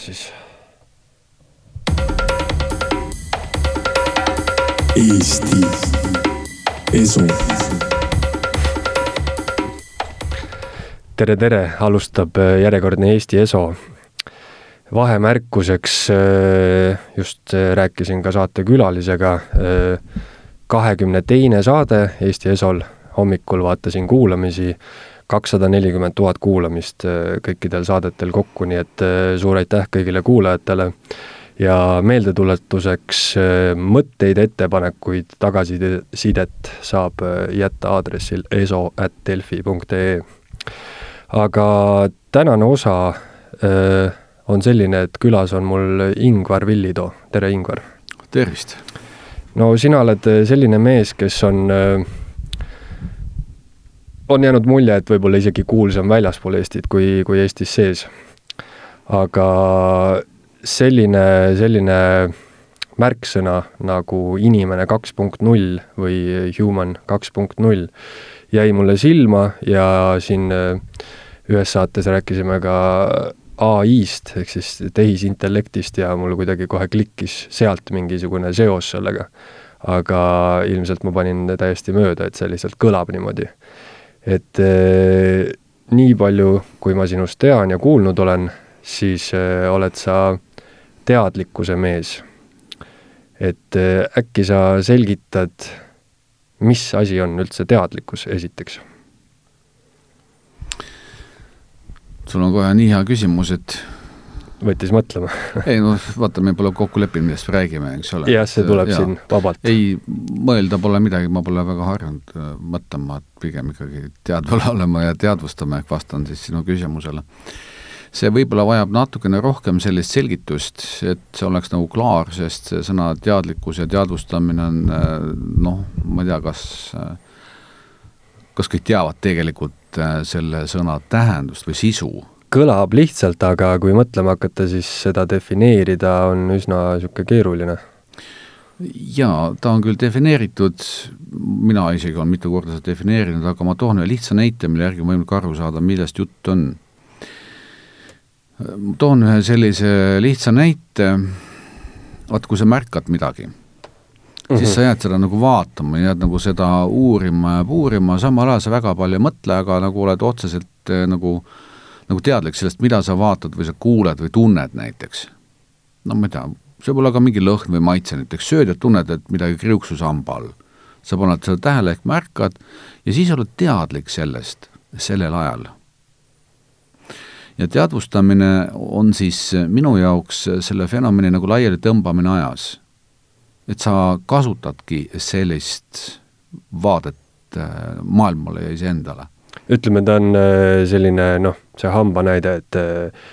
siis. Eesti Esu. tere, tere, alustab äh, järjekordne Eesti Eso. vahemärkuseks äh, just äh, rääkisin ka saatekülalisega, kahekümne teine saade Eesti Esol, hommikul vaatasin kuulamisi, kakssada nelikümmend tuhat kuulamist kõikidel saadetel kokku, nii et suur aitäh kõigile kuulajatele ja meeldetuletuseks mõtteid, ettepanekuid, tagasisidet saab jätta aadressil eso.delfi.ee aga tänane osa öö, äh, on selline, et külas on mul Ingvar Villitoo, tere Ingvar! tervist! no sina oled äh, selline mees, kes on, äh, on jäänud mulje, et võib-olla isegi kuulsam väljaspool Eestit kui, kui Eestis sees. aga selline, selline märksõna nagu inimene kaks punkt null või human kaks punkt null jäi mulle silma ja siin äh, ühes saates rääkisime ka ai-st ehk siis tehisintellektist ja mul kuidagi kohe klikkis sealt mingisugune seos sellega. aga ilmselt ma panin täiesti mööda, et see lihtsalt kõlab niimoodi. Et eh, nii palju, kui ma sinust tean ja kuulnud olen, siis eh, oled sa teadlikkuse mees. et eh, äkki sa selgitad, mis asi on üldse teadlikkus, esiteks sul on kohe nii hea küsimus, et võttis mõtlema ei noh, vaata, me pole kokku leppinud, millest me räägime, eks ole. jah, see tuleb ja. siin vabalt. ei, mõelda pole midagi, ma pole väga harjunud äh, mõtlema, et pigem ikkagi teadval olema ja teadvustama, ehk vastan siis sinu küsimusele. see võib-olla vajab natukene rohkem sellist selgitust, et see oleks nagu klaar, sest see sõna teadlikkus ja teadvustamine on äh, noh, ma ei tea, kas äh, kas kõik teavad tegelikult selle sõna tähendust või sisu? Kõlab lihtsalt, aga kui mõtlema hakata, siis seda defineerida on üsna niisugune keeruline. jaa, ta on küll defineeritud, mina isegi olen mitu korda seda defineerinud, aga ma toon ühe lihtsa näite, mille järgi on võimalik aru saada, millest jutt on. toon ühe sellise lihtsa näite, vaat kui sa märkad midagi -hmm. siis sa jääd seda nagu vaatama, jääd nagu seda uurima ja uurima, samal ajal sa väga palju ei mõtle, aga nagu oled otseselt eh, nagu, nagu teadlik sellest, mida sa vaatad või sa kuuled või tunned näiteks. no ma ei tea, see võib olla ka mingi lõhn või maitse, näiteks sööd ja tunned, et midagi kriuksus hamba all. sa paned seda tähele ehk märkad ja siis oled teadlik sellest sellel ajal ja teadvustamine on siis minu jaoks selle fenomeni nagu laiali tõmbamine ajas et sa kasutadki sellist vaadet äh, maailmale ja iseendale. Ütleme, ta on äh, selline noh, see hamba näide, et äh,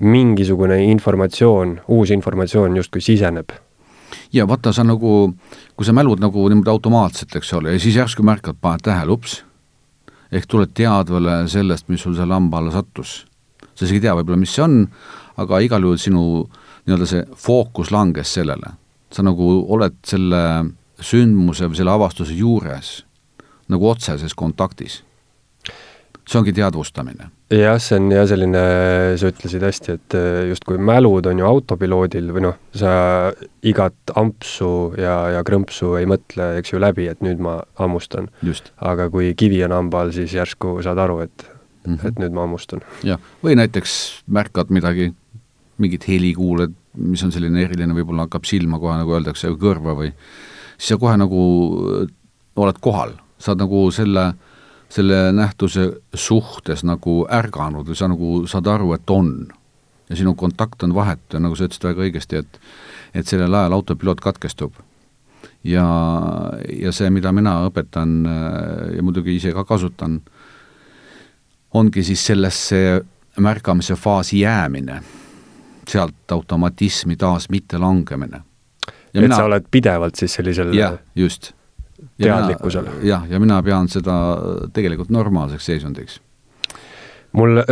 mingisugune informatsioon, uus informatsioon justkui siseneb. ja vaata, sa nagu, kui sa mälud nagu niimoodi automaatselt, eks ole, ja siis järsku märkad, paned tähele, ups, ehk tuled teadvale sellest, mis sul selle hamba alla sattus. sa isegi ei tea võib-olla, mis see on, aga igal juhul sinu nii-öelda see fookus langes sellele sa nagu oled selle sündmuse või selle avastuse juures nagu otseses kontaktis. See ongi teadvustamine. jah, see on jah, selline, sa ütlesid hästi, et äh, justkui mälud on ju autopiloodil või noh, sa igat ampsu ja, ja krõmpsu ei mõtle, eks ju, läbi, et nüüd ma hammustan. aga kui kivi on hamba all, siis järsku saad aru, et mm, -hmm. et nüüd ma hammustan. jah, või näiteks märkad midagi, mingit heli kuuled, mis on selline eriline, võib-olla hakkab silma kohe, nagu öeldakse, kõrva või siis sa kohe nagu äh, oled kohal, saad nagu selle, selle nähtuse suhtes nagu ärganud või sa nagu saad aru, et on. ja sinu kontakt on vahetu ja nagu sa ütlesid väga õigesti, et et sellel ajal autopiloot katkestub. ja, ja see, mida mina õpetan äh, ja muidugi ise ka kasutan, ongi siis sellesse märkamise faasi jäämine sealt automatismi taas mitte langemine. et mina, sa oled pidevalt siis sellisel jah, just. Teadlikkusel. jah, ja mina pean seda tegelikult normaalseks seisundiks. Mul,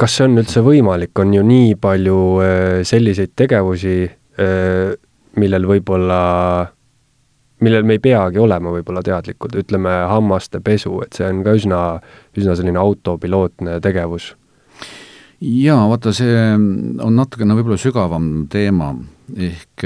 kas see on üldse võimalik, on ju nii palju selliseid tegevusi, millel võib-olla, millel me ei peagi olema võib-olla teadlikud, ütleme hammaste pesu, et see on ka üsna, üsna selline autopilootne tegevus. Jaa, vaata, see on natukene võib-olla sügavam teema, ehk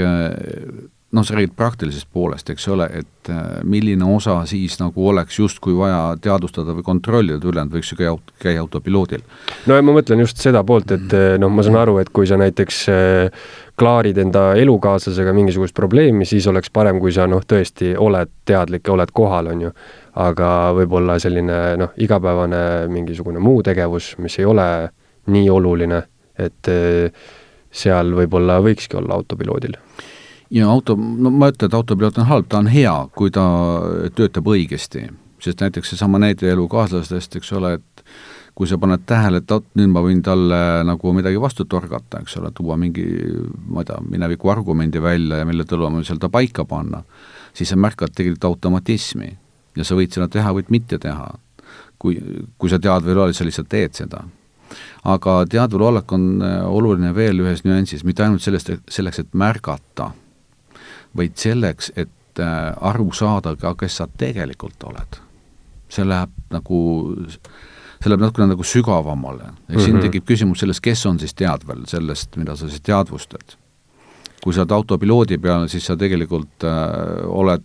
noh, sa räägid praktilisest poolest, eks ole, et äh, milline osa siis nagu oleks justkui vaja teadvustada või kontrollida, ülejäänud võiks ju käia, käia autopiloodil. no ja ma mõtlen just seda poolt, et äh, noh, ma saan aru, et kui sa näiteks äh, klaarid enda elukaaslasega mingisugust probleemi, siis oleks parem, kui sa noh, tõesti oled teadlik ja oled kohal, on ju. aga võib-olla selline noh, igapäevane mingisugune muu tegevus, mis ei ole nii oluline, et seal võib-olla võikski olla autopiloodil ja auto, no ma ei ütle, et autopiloot on halb, ta on hea, kui ta töötab õigesti. sest näiteks seesama näide elukaaslastest, eks ole, et kui sa paned tähele, et oot, nüüd ma võin talle nagu midagi vastu torgata, eks ole, tuua mingi, ma ei tea, mineviku argumendi välja ja mille tõlvamisel ta paika panna, siis sa märkad tegelikult automatismi ja sa võid seda teha, võid mitte teha. kui, kui sa teadvel oled, sa lihtsalt teed seda aga teadvelolek on äh, oluline veel ühes nüansis, mitte ainult sellest, selleks, et märgata vaid selleks, et äh, aru saada ka, kes sa tegelikult oled. see läheb nagu, see läheb natukene nagu sügavamale, eks mm -hmm. siin mhm. tekib küsimus sellest, kes on siis teadvel sellest, mida sa siis teadvustad. kui sa oled autopiloodi peal, siis sa tegelikult äh, oled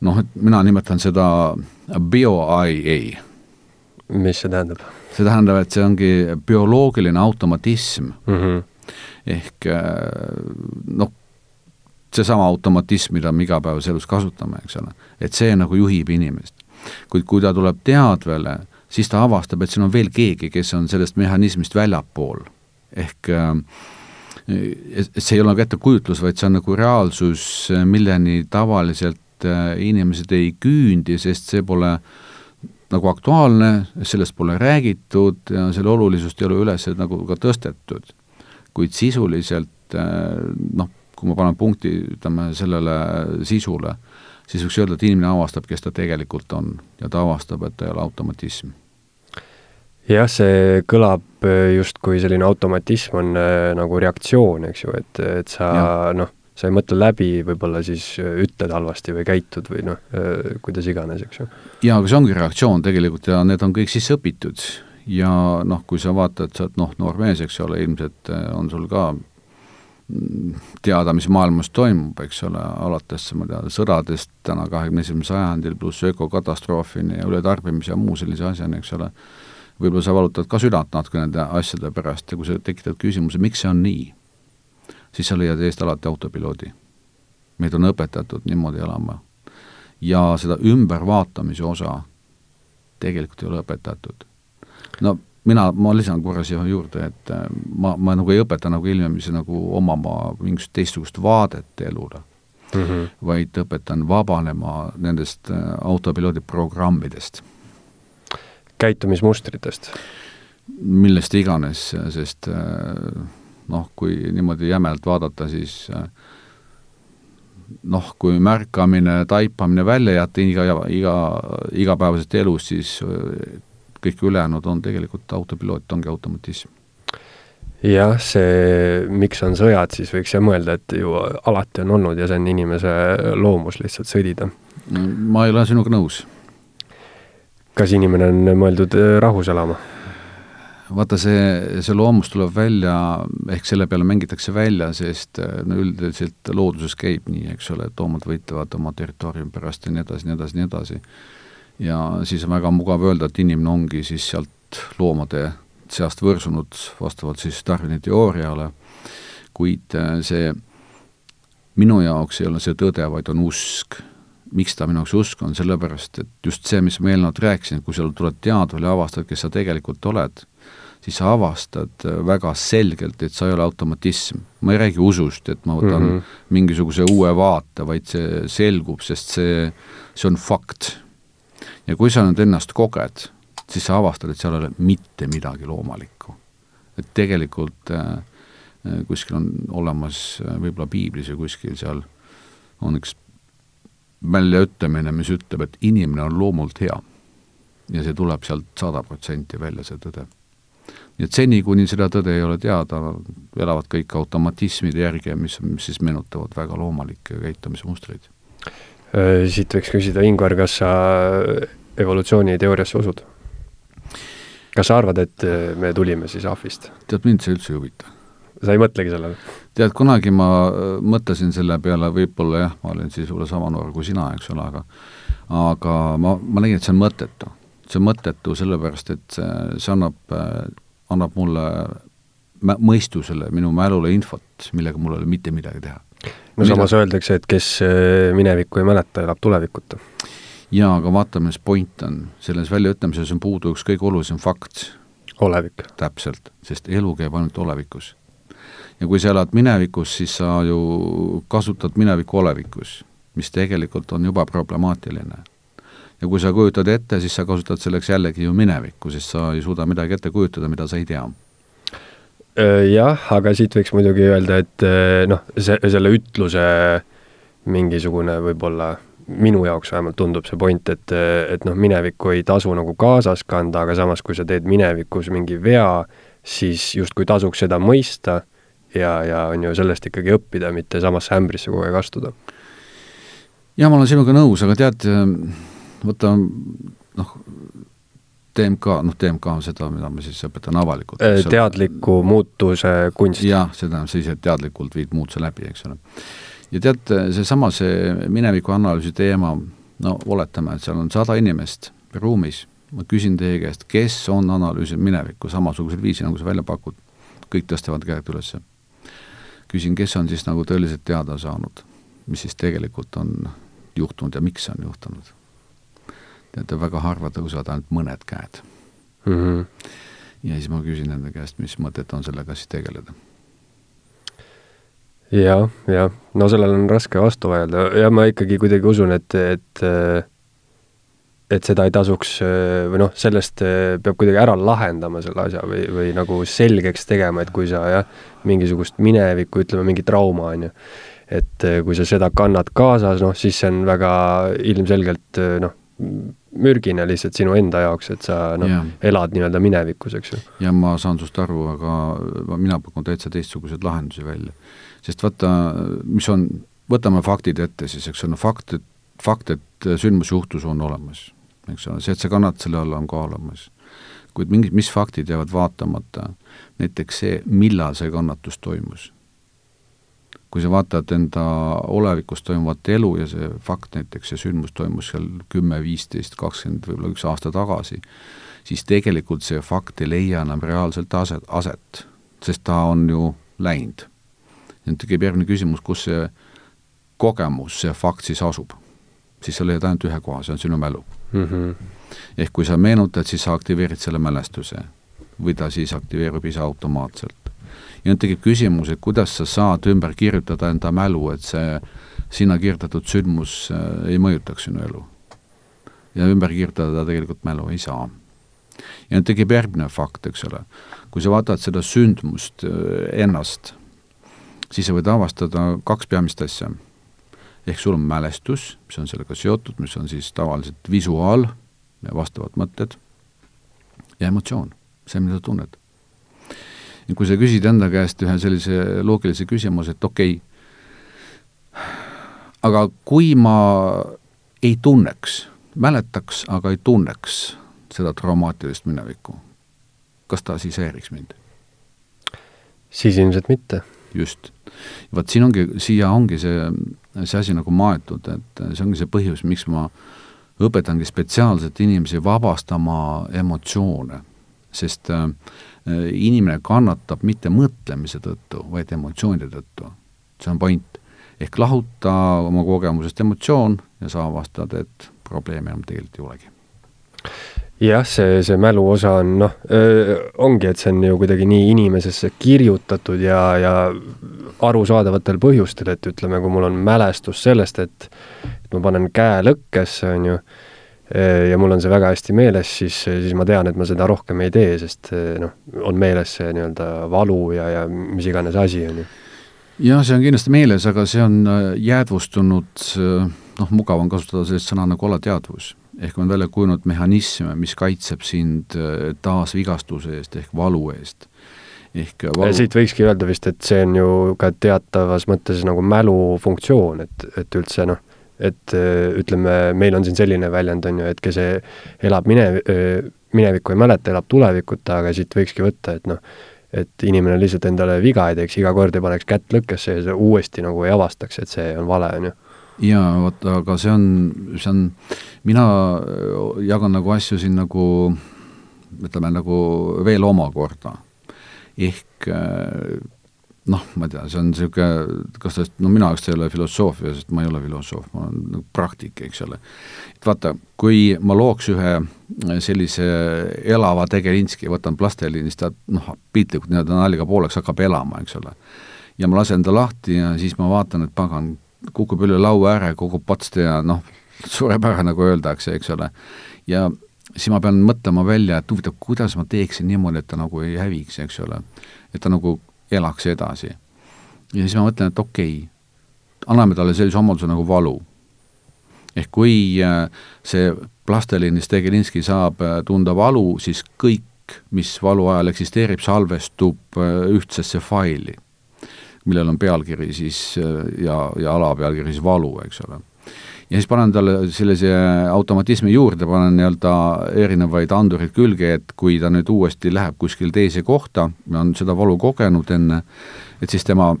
noh, et mina nimetan seda bio-IA. mis see tähendab? see tähendab, et see ongi bioloogiline automatism mm. -hmm. ehk äh, noh, seesama automatism, mida me igapäevases elus kasutame, eks ole, et see nagu juhib inimest. kuid kui ta tuleb teadvele, siis ta avastab, et siin on veel keegi, kes on sellest mehhanismist väljapool. ehk äh, see ei ole nagu ettekujutlus, vaid see on nagu reaalsus, milleni tavaliselt äh, inimesed ei küündi, sest see pole nagu aktuaalne, sellest pole räägitud ja selle olulisust ei ole üles nagu ka tõstetud. kuid sisuliselt äh, noh, kui ma panen punkti, ütleme, sellele sisule, siis võiks öelda, et inimene avastab, kes ta tegelikult on ja ta avastab, et ta ei ole automatism. jah, see kõlab äh, justkui selline automatism on äh, nagu reaktsioon, eks ju, et, et sa noh, sa ei mõtle läbi, võib-olla siis äh, ütled halvasti või käitud või noh, kuidas iganes, eks ju. jaa, aga see ongi reaktsioon tegelikult ja need on kõik sisse õpitud ja noh, kui sa vaatad, sa oled noh, noor mees, eks ole, ilmselt on sul ka teada, mis maailmas toimub, eks ole, alates ma tean, sõdadest täna kahekümne esimesel sajandil, pluss ökokatastroofini ja ületarbimise ja muu sellise asjani, eks ole, võib-olla sa valutad ka südant natuke nende asjade pärast ja kui sa tekitad küsimuse, miks see on nii, siis sa leiad eest alati autopiloodi. meid on õpetatud niimoodi elama. ja seda ümbervaatamise osa tegelikult ei ole õpetatud. no mina, ma lisan korra siia juurde, et äh, ma, ma nagu ei õpeta nagu ilmnemisi nagu omama mingisugust teistsugust vaadet elule mm, -hmm. vaid õpetan vabanema nendest äh, autopiloodi programmidest. käitumismustritest? millest iganes, sest äh, noh, kui niimoodi jämedalt vaadata, siis noh, kui märkamine, taipamine välja jätta iga, iga, igapäevasest elust, siis kõik ülejäänud on tegelikult autopiloot, ongi automatism. jah, see, miks on sõjad, siis võiks jah mõelda, et ju alati on olnud ja see on inimese loomus lihtsalt sõdida. ma ei ole sinuga nõus. kas inimene on mõeldud äh, rahus elama? vaata, see, see loomus tuleb välja, ehk selle peale mängitakse välja, sest äh, no üldiselt looduses käib nii, eks ole, et loomad võitlevad oma territooriumi pärast ja nii edasi, nii edasi, nii edasi ja siis on väga mugav öelda, et inimene ongi siis sealt loomade seast võrsunud vastavalt siis Darwini teooriale, kuid äh, see minu jaoks ei ole see tõde, vaid on usk. miks ta minu jaoks usk on, sellepärast et just see, mis ma eelnevalt rääkisin, kui sa tuled teadvale ja avastad, kes sa tegelikult oled, siis sa avastad äh, väga selgelt, et sa ei ole automatism. ma ei räägi usust, et ma võtan mm -hmm. mingisuguse uue vaate, vaid see selgub, sest see, see on fakt ja kui sa nüüd ennast koged, siis sa avastad, et seal ei ole mitte midagi loomalikku. et tegelikult äh, äh, kuskil on olemas äh, võib-olla piiblis või kuskil seal on üks väljaütlemine, mis ütleb, et inimene on loomult hea. ja see tuleb sealt sada protsenti välja, see tõde. nii et seni, kuni seda tõde ei ole teada, elavad kõik automatismide järgi, mis, mis siis meenutavad väga loomalikke käitumismustreid siit võiks küsida, Ingvar, kas sa evolutsiooniteooriasse usud? kas sa arvad, et äh, me tulime siis ahvist? tead, mind see üldse ei huvita. sa ei mõtlegi sellele? tead, kunagi ma äh, mõtlesin selle peale, võib-olla jah, ma olin siis võib-olla sama noor kui sina, eks ole, aga aga ma, ma nägin, et see on mõttetu. see on mõttetu sellepärast, et see, see annab, annab mulle mõistusele, minu mälule infot, millega mul ei ole mitte midagi teha. No Mida... samas öeldakse, et kes minevikku ei mäleta, elab tulevikuta jaa, aga vaata, mis point on, selles väljaütlemises on puudu üks kõige olulisem fakt. olevik. täpselt, sest elu käib ainult olevikus. ja kui sa elad minevikus, siis sa ju kasutad minevikku olevikus, mis tegelikult on juba problemaatiline. ja kui sa kujutad ette, siis sa kasutad selleks jällegi ju minevikku, sest sa ei suuda midagi ette kujutada, mida sa ei tea jah, aga siit võiks muidugi öelda, et noh, see, selle ütluse mingisugune võib-olla minu jaoks vähemalt tundub see point, et, et noh, minevikku ei tasu nagu kaasas kanda, aga samas, kui sa teed minevikus mingi vea, siis justkui tasuks seda mõista ja, ja on ju sellest ikkagi õppida, mitte samasse ämbrisse kogu aeg astuda. jah, ma olen sinuga nõus, aga tead, võta noh, TMK, noh, TMK on seda, mida ma siis õpetan avalikult. teadliku muutuse kunst. jah, see tähendab, sa ise teadlikult viid muutuse läbi, eks ole ja tead, seesama, see mineviku analüüsi teema, no oletame, et seal on sada inimest ruumis, ma küsin teie käest, kes on analüüsinud minevikku samasugusel viisil, nagu sa välja pakud, kõik tõstavad käed üles. küsin, kes on siis nagu tõeliselt teada saanud, mis siis tegelikult on juhtunud ja miks on juhtunud. Teate, väga harva tõusevad ainult mõned käed mm. -hmm. ja siis ma küsin nende käest, mis mõtet on sellega siis tegeleda jah, jah, no sellele on raske vastu vaielda ja ma ikkagi kuidagi usun, et, et et seda ei tasuks või noh, sellest peab kuidagi ära lahendama selle asja või, või nagu selgeks tegema, et kui sa jah, mingisugust minevikku, ütleme mingi trauma, on ju, et kui sa seda kannad kaasas, noh, siis see on väga ilmselgelt noh, mürgine lihtsalt sinu enda jaoks, et sa noh, elad nii-öelda minevikus, eks ju. ja ma saan sinust aru, aga mina pakun täitsa teistsuguseid lahendusi välja sest vaata, mis on, võtame faktid ette siis, eks ole, fakt, et fakt, et sündmus juhtus, on olemas, eks ole, see, et sa kannad selle alla, on ka olemas. kuid mingid, mis faktid jäävad vaatamata, näiteks see, millal see kannatus toimus. Kui sa vaatad enda olevikus toimuvat elu ja see fakt näiteks, see sündmus toimus seal kümme, viisteist, kakskümmend, võib-olla üks aasta tagasi, siis tegelikult see fakt ei leia enam reaalselt aset, aset, sest ta on ju läinud nüüd tekib järgmine küsimus, kus see kogemus, see fakt siis asub. siis sa leiad ainult ühe koha, see on sinu mälu mm. -hmm. ehk kui sa meenutad, siis sa aktiveerid selle mälestuse või ta siis aktiveerub ise automaatselt. Ja nüüd tekib küsimus, et kuidas sa saad ümber kirjutada enda mälu, et see sinna kirjutatud sündmus äh, ei mõjutaks sinu elu. ja ümber kirjutada tegelikult mälu ei saa. ja nüüd tekib järgmine fakt, eks ole, kui sa vaatad seda sündmust äh, ennast siis sa võid avastada kaks peamist asja. ehk sul on mälestus, mis on sellega seotud, mis on siis tavaliselt visuaal, vastavad mõtted, ja emotsioon, see, mida sa tunned. Ja kui sa küsid enda käest ühe sellise loogilise küsimuse, et okei okay,, aga kui ma ei tunneks, mäletaks, aga ei tunneks seda traumaatilist minevikku, kas ta siis häiriks mind? siis ilmselt mitte just. vot siin ongi, siia ongi see, see asi nagu maetud, et see ongi see põhjus, miks ma õpetangi spetsiaalselt inimesi vabastama emotsioone, sest äh, inimene kannatab mitte mõtlemise tõttu, vaid emotsioonide tõttu. see on point. ehk lahuta oma kogemusest emotsioon ja sa avastad, et probleemi enam tegelikult ei olegi jah, see, see mälu osa on noh, ongi, et see on ju kuidagi nii inimesesse kirjutatud ja, ja arusaadavatel põhjustel, et ütleme, kui mul on mälestus sellest, et ma panen käe lõkkesse, on ju, ja mul on see väga hästi meeles, siis, siis ma tean, et ma seda rohkem ei tee, sest noh, on meeles see nii-öelda valu ja, ja mis iganes asi, on ju. jah, see on kindlasti meeles, aga see on jäädvustunud, noh, mugav on kasutada sellist sõna nagu alateadvus ehk on välja kujunenud mehhanism, mis kaitseb sind äh, taas vigastuse eest ehk valu eest. ehk valu... siit võikski öelda vist, et see on ju ka teatavas mõttes nagu mälufunktsioon, et, et üldse noh, et äh, ütleme, meil on siin selline väljend, on ju, et kes elab mine, äh, minevikku ei mäleta, elab tulevikuta, aga siit võikski võtta, et noh, et inimene lihtsalt endale viga ei teeks, iga kord ei paneks kätt lõkkesse ja uuesti nagu ei avastaks, et see on vale, on ju jaa, vot aga see on, see on, mina jagan nagu asju siin nagu ütleme nagu veel omakorda. ehk noh, ma ei tea, see on niisugune, kas ta, no minu jaoks see ei ole filosoofia, sest ma ei ole filosoof, ma olen nagu praktik, eks ole. et vaata, kui ma looks ühe sellise elava tegelinski, võtan plasteliinist, ta noh, piltlikult nii-öelda naljaga pooleks hakkab elama, eks ole. ja ma lasen ta lahti ja siis ma vaatan, et pagan, kukub üle laua ääre, kogub patste ja noh, sureb ära, nagu öeldakse, eks ole. ja siis ma pean mõtlema välja, et huvitav, kuidas ma teeksin niimoodi, et ta nagu ei häviks, eks ole. et ta nagu elaks edasi. ja siis ma mõtlen, et okei okay,, anname talle sellise omaduse nagu valu. ehk kui äh, see plasteliinis Tegelinski saab äh, tunda valu, siis kõik, mis valu ajal eksisteerib, salvestub äh, ühtsesse faili, millel on pealkiri siis ja, ja alapealkiri siis valu, eks ole ja siis panen talle sellise automatismi juurde, panen nii-öelda erinevaid andureid külge, et kui ta nüüd uuesti läheb kuskil teise kohta, on seda valu kogenud enne, et siis tema,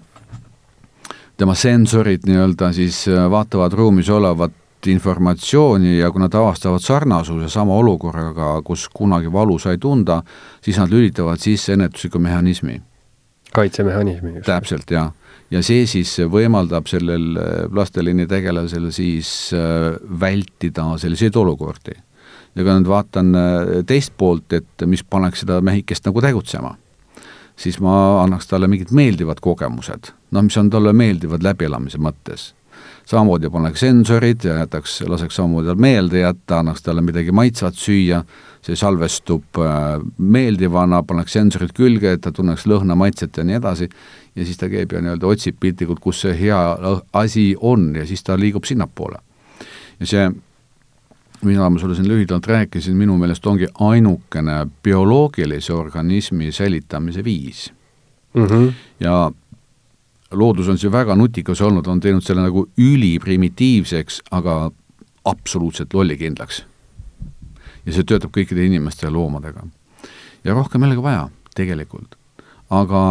tema sensorid nii-öelda siis vaatavad ruumis olevat informatsiooni ja kui nad avastavad sarnasuse sama olukorraga, kus kunagi valu sai tunda, siis nad lülitavad sisse ennetusliku mehhanismi. kaitsemehhanismi. täpselt, jah ja see siis võimaldab sellel äh, plasteliini tegelasel siis äh, vältida selliseid olukordi. ja kui nüüd vaatan äh, teist poolt, et mis paneks seda mehikest nagu tegutsema, siis ma annaks talle mingid meeldivad kogemused, noh, mis on talle meeldivad läbielamise mõttes. Samamoodi paneks sensorid ja jätaks, laseks samamoodi tal meelde jätta, annaks talle midagi maitsvat süüa, see salvestub meeldivana, paneks sensorid külge, et ta tunneks lõhna, maitset ja nii edasi, ja siis ta käib ja nii-öelda otsib piltlikult, kus see hea asi on ja siis ta liigub sinnapoole. ja see, mida ma sulle siin lühidalt rääkisin, minu meelest ongi ainukene bioloogilise organismi säilitamise viis mm. -hmm. ja loodus on siin väga nutikas olnud, on teinud selle nagu üliprimitiivseks, aga absoluutselt lollikindlaks. ja see töötab kõikide inimeste ja loomadega. ja rohkem ei olegi vaja, tegelikult aga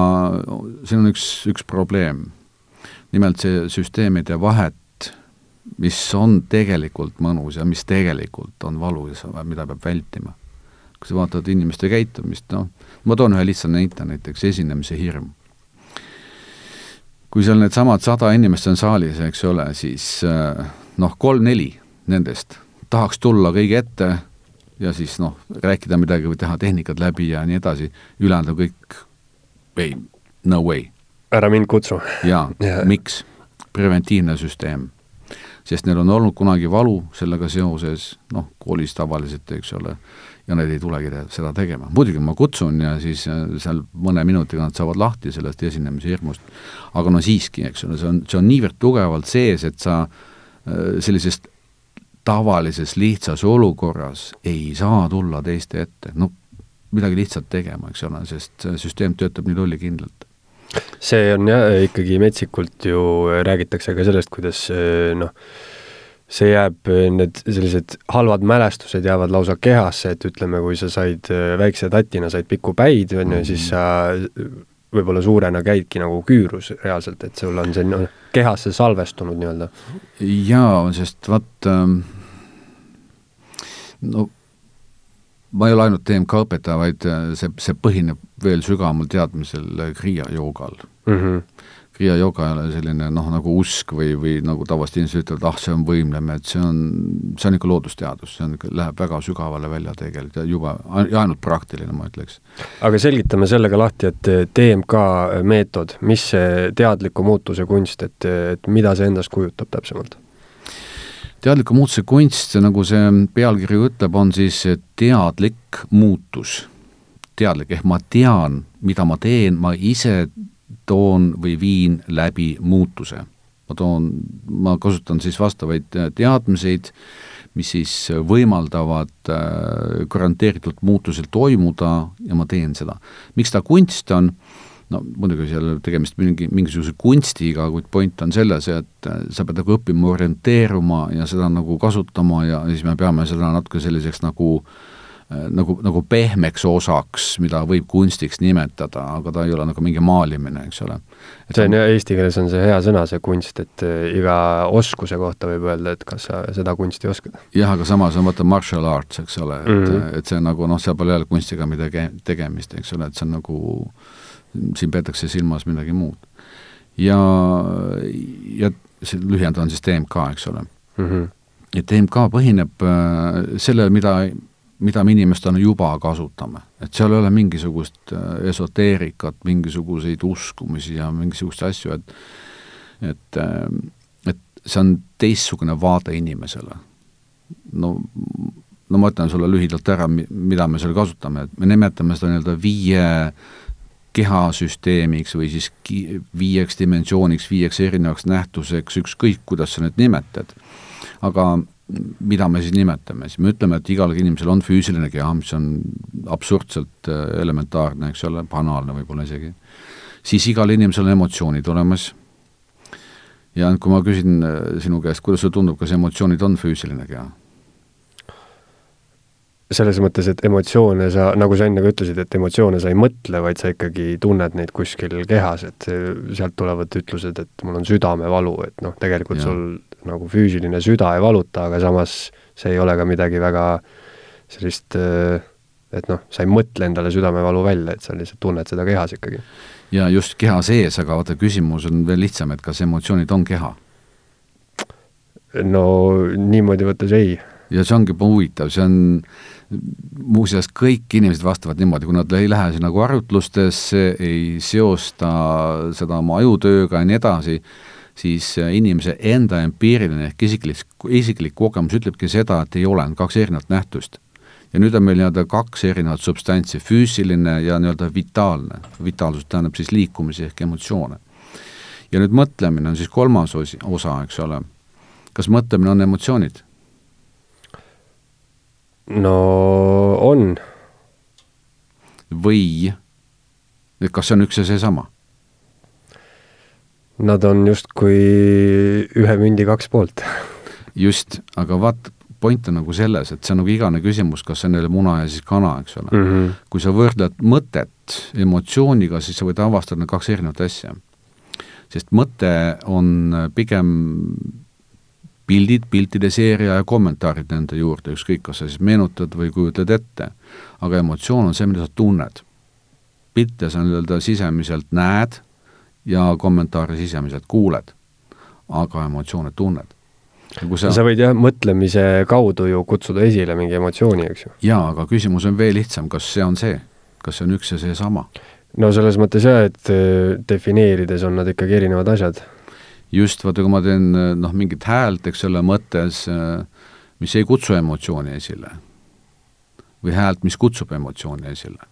siin on üks, üks probleem. nimelt see süsteem ei tee vahet, mis on tegelikult mõnus ja mis tegelikult on valus, mida peab vältima. kui sa vaatad inimeste käitumist, noh, ma toon ühe lihtsa näite, näiteks esinemise hirm. kui seal needsamad sada inimest on saalis, eks ole, siis äh, noh, kolm-neli nendest tahaks tulla kõige ette ja siis noh, rääkida midagi või teha tehnikad läbi ja nii edasi, ülejäänud on kõik ei, no way. ära mind kutsu. jaa yeah., miks? preventiivne süsteem. sest neil on olnud kunagi valu sellega seoses, noh, koolis tavaliselt, eks ole, ja nad ei tulegi te seda tegema. muidugi ma kutsun ja siis äh, seal mõne minutiga nad saavad lahti sellest esinemise hirmust. aga no siiski, eks ole, see on, see on niivõrd tugevalt sees, et sa äh, sellisest tavalises lihtsas olukorras ei saa tulla teiste ette, no midagi lihtsalt tegema, eks ole, sest süsteem töötab nii lollikindlalt. see on jah, ikkagi metsikult ju räägitakse ka sellest, kuidas noh, see jääb, need sellised halvad mälestused jäävad lausa kehasse, et ütleme, kui sa said väikse tatina, said pikku päid, on ju, siis sa võib-olla suurena käidki nagu küürus reaalselt, et sul on see noh, kehasse salvestunud nii-öelda. jaa, sest vaat ähm, no ma ei ole ainult TMK õpetaja, vaid äh, see, see põhineb veel sügavamal teadmisel äh, Kriia joogal mm. -hmm. Kriia jooga ei ole selline noh, nagu usk või, või nagu tavaliselt inimesed ütlevad, ah, see on võimlemine, et see on, see on ikka loodusteadus, see on läheb väga sügavale välja tegelikult ja juba, ja ainult praktiline, ma ütleks. aga selgitame sellega lahti, et TMK meetod, mis see teadliku muutuse kunst, et, et mida see endast kujutab täpsemalt? Teadliku muutuse kunst, nagu see pealkiri ütleb, on siis teadlik muutus. teadlik, ehk ma tean, mida ma teen, ma ise toon või viin läbi muutuse. ma toon, ma kasutan siis vastavaid teadmiseid, mis siis võimaldavad äh, garanteeritult muutusel toimuda ja ma teen seda. miks ta kunst on, no muidugi seal tegemist mingi, mingisuguse kunstiga, kuid point on selles, et äh, sa pead nagu õppima orienteeruma ja seda nagu kasutama ja siis me peame seda natuke selliseks nagu Äh, nagu, nagu pehmeks osaks, mida võib kunstiks nimetada, aga ta ei ole nagu mingi maalimine, eks ole. see on jah, eesti keeles on see hea sõna, see kunst, et äh, iga oskuse kohta võib öelda, et kas sa seda kunsti oskad. jah, aga samas on vaata martial arts, eks ole, et mm, -hmm. et see nagu noh, seal pole jälle kunstiga midagi tegemist, eks ole, et see on nagu, siin peetakse silmas midagi muud. ja, ja see lühend on siis TMK, eks ole mm. -hmm. ja TMK põhineb äh, sellel, mida mida me inimestena juba kasutame. et seal ei ole mingisugust äh, esoteerikat, mingisuguseid uskumisi ja mingisuguseid asju, et et, äh, et see on teistsugune vaade inimesele. no, no ma ütlen sulle lühidalt ära, mida me seal kasutame, et me nimetame seda nii-öelda viie kehasüsteemiks või siis viieks dimensiooniks, viieks erinevaks nähtuseks, ükskõik, kuidas sa need nimetad. aga mida me siis nimetame, siis me ütleme, et igal inimesel on füüsiline keha, mis on absurdselt äh, elementaarne, eks ole, banaalne võib-olla isegi, siis igal inimesel on emotsioonid olemas ja kui ma küsin äh, sinu käest, kuidas sulle tundub, kas emotsioonid on füüsiline keha? Selles mõttes, et emotsioone sa, nagu sa enne ka ütlesid, et emotsioone sa ei mõtle, vaid sa ikkagi tunned neid kuskil kehas, et sealt tulevad ütlused, et mul on südamevalu, et noh, tegelikult ja. sul nagu füüsiline süda ei valuta, aga samas see ei ole ka midagi väga sellist, et noh, sa ei mõtle endale südamevalu välja, et sa lihtsalt tunned seda kehas ikkagi. ja just keha sees, aga vaata, küsimus on veel lihtsam, et kas emotsioonid on keha? no niimoodi võttes ei. ja see ongi huvitav, see on muuseas kõik inimesed vastavad niimoodi, kui nad ei lähe sinna nagu arutlustesse, ei seosta seda oma ajutööga ja nii edasi, siis äh, inimese enda empiiriline ehk isiklik, isiklik kogemus ütlebki seda, et ei ole, on kaks erinevat nähtust. ja nüüd on meil nii-öelda kaks erinevat substantsi, füüsiline ja nii-öelda vitaalne. vitaalsus tähendab siis liikumisi ehk emotsioone. ja nüüd mõtlemine on siis kolmas osi, osa, eks ole. kas mõtlemine on emotsioonid? No on. või, kas see on üks ja seesama? Nad on justkui ühe mündi kaks poolt. just, aga vaat, point on nagu selles, et see on nagu igane küsimus, kas on jälle muna ja siis kana, eks ole mm. -hmm. kui sa võrdled mõtet emotsiooniga, siis sa võid avastada kaks erinevat asja. sest mõte on pigem pildid, piltide seeria ja kommentaarid nende juurde, ükskõik, kas sa siis meenutad või kujutad ette. aga emotsioon on see, mida sa tunned. pilte sa nii-öelda sisemiselt näed ja kommentaare sisemiselt kuuled, aga emotsioone tunned. Sa... sa võid jah, mõtlemise kaudu ju kutsuda esile mingi emotsiooni, eks ju. jaa, aga küsimus on veel lihtsam, kas see on see, kas see on üks ja seesama? no selles mõttes jah, et äh, defineerides on nad ikkagi erinevad asjad. Just, vaata, kui ma teen noh, mingit häält, eks ole, mõttes, äh, mis ei kutsu emotsiooni esile, või häält, mis kutsub emotsiooni esile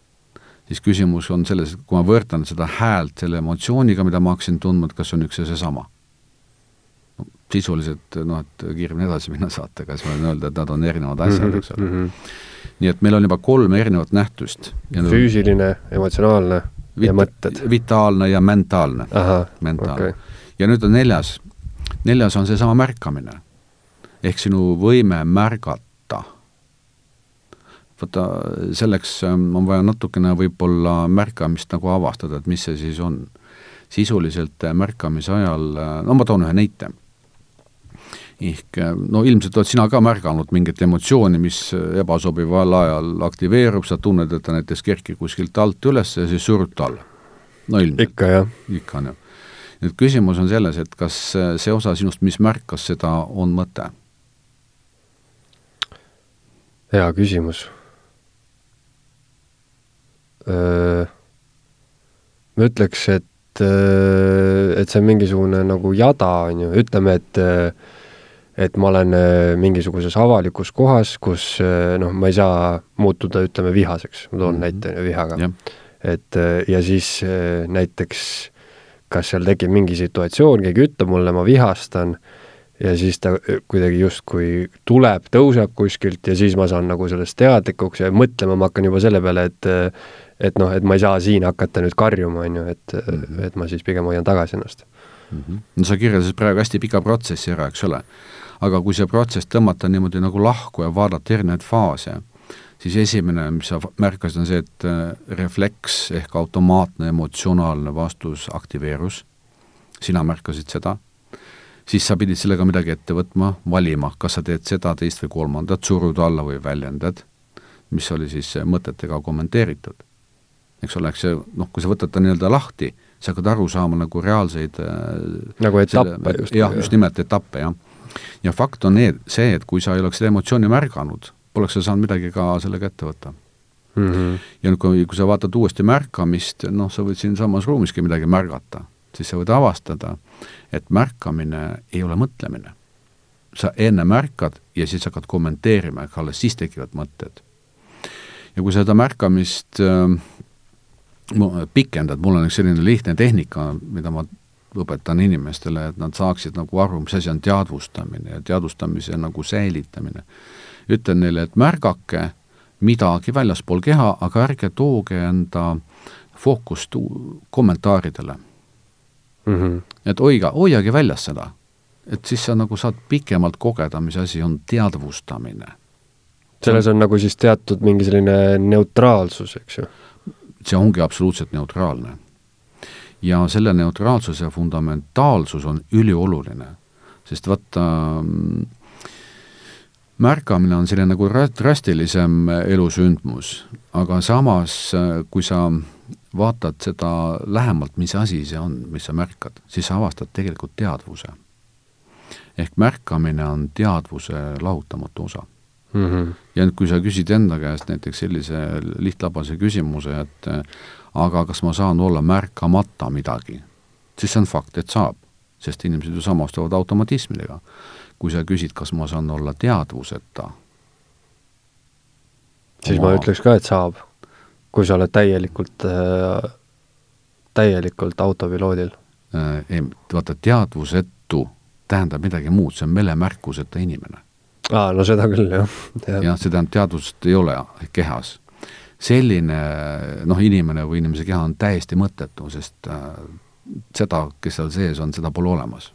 siis küsimus on selles, et kui ma võrdlen seda häält selle emotsiooniga, mida ma hakkasin tundma, et kas on üks ja seesama. no sisuliselt noh, et kiiremini edasi minna saatega, siis ma võin öelda, et nad on erinevad asjad, eks ole mm. -hmm. nii et meil on juba kolm erinevat nähtust. füüsiline, emotsionaalne vit ja mõtted. vitaalne ja mentaalne. mentaalne okay.. Ja nüüd on neljas, neljas on seesama märkamine. ehk sinu võime märgata vaata, selleks ähm, on vaja natukene võib-olla märkamist nagu avastada, et mis see siis on. sisuliselt äh, märkamise ajal, äh, no ma toon ühe näite. ehk äh, no ilmselt oled sina ka märganud mingit emotsiooni, mis ebasobival ajal aktiveerub, sa tunned, et ta näiteks kerkib kuskilt alt üles ja siis surud ta alla. no ilmselt. ikka, jah. ikka on ju. Nüüd küsimus on selles, et kas see osa sinust, mis märkas seda, on mõte? hea küsimus ma ütleks, et, et see on mingisugune nagu jada, on ju, ütleme, et et ma olen mingisuguses avalikus kohas, kus noh, ma ei saa muutuda, ütleme, vihaseks, ma toon mm -hmm. näite vihaga. et ja siis näiteks kas seal tekib mingi situatsioon, keegi ütleb mulle, ma vihastan, ja siis ta kuidagi justkui tuleb, tõuseb kuskilt ja siis ma saan nagu sellest teadlikuks ja mõtlema ma hakkan juba selle peale, et et noh, et ma ei saa siin hakata nüüd karjuma, on ju, et mm, -hmm. et ma siis pigem hoian tagasi ennast mm. -hmm. no sa kirjeldasid praegu hästi pika protsessi ära, eks ole. aga kui see protsess tõmmata niimoodi nagu lahku ja vaadata erinevaid faase, siis esimene, mis sa märkasid, on see, et äh, refleks ehk automaatne emotsionaalne vastus aktiveerus, sina märkasid seda, siis sa pidid sellega midagi ette võtma, valima, kas sa teed seda, teist või kolmandat, surud alla või väljendad, mis oli siis mõtetega kommenteeritud. eks ole, eks see, noh, kui sa võtad ta nii-öelda lahti, sa hakkad aru saama nagu reaalseid äh, nagu etappe just. jah, just nimelt etappe, jah. ja fakt on need, see, et kui sa ei oleks seda emotsiooni märganud, poleks sa saanud midagi ka sellega ette võtta mm. -hmm. ja nüüd, kui, kui sa vaatad uuesti märkamist, noh, sa võid siinsamas ruumiski midagi märgata, siis sa võid avastada, et märkamine ei ole mõtlemine. sa enne märkad ja siis hakkad kommenteerima, aga alles siis tekivad mõtted. ja kui seda märkamist äh, pikendad, mul on üks selline lihtne tehnika, mida ma õpetan inimestele, et nad saaksid nagu aru, mis asi on teadvustamine ja teadvustamise nagu säilitamine. Ütlen neile, et märgake midagi väljaspool keha, aga ärge tooge enda fookust kommentaaridele mm. -hmm. et hoiga, hoiage väljas seda. et siis sa nagu saad pikemalt kogeda, mis asi on teadvustamine. selles on nagu siis teatud mingi selline neutraalsus, eks ju see ongi absoluutselt neutraalne. ja selle neutraalsuse fundamentaalsus on ülioluline, sest vaata, märkamine on selline nagu drastilisem elusündmus, aga samas, kui sa vaatad seda lähemalt, mis asi see on, mis sa märkad, siis sa avastad tegelikult teadvuse. ehk märkamine on teadvuse lahutamatu osa mm. -hmm. ja nüüd, kui sa küsid enda käest näiteks sellise lihtlabase küsimuse, et aga kas ma saan olla märkamata midagi, siis see on fakt, et saab, sest inimesed ju samastuvad automatismidega. Kui sa küsid, kas ma saan olla teadvuseta, siis oma... ma ütleks ka, et saab, kui sa oled täielikult äh,, täielikult autopiloodil äh,. ei, vaata, teadvusetu tähendab midagi muud, see on melemärkuseta inimene aa, no seda küll, jah. jah, see tähendab, teadvust ei ole kehas. selline noh, inimene või inimese keha on täiesti mõttetu, sest äh, seda, kes seal sees on, seda pole olemas.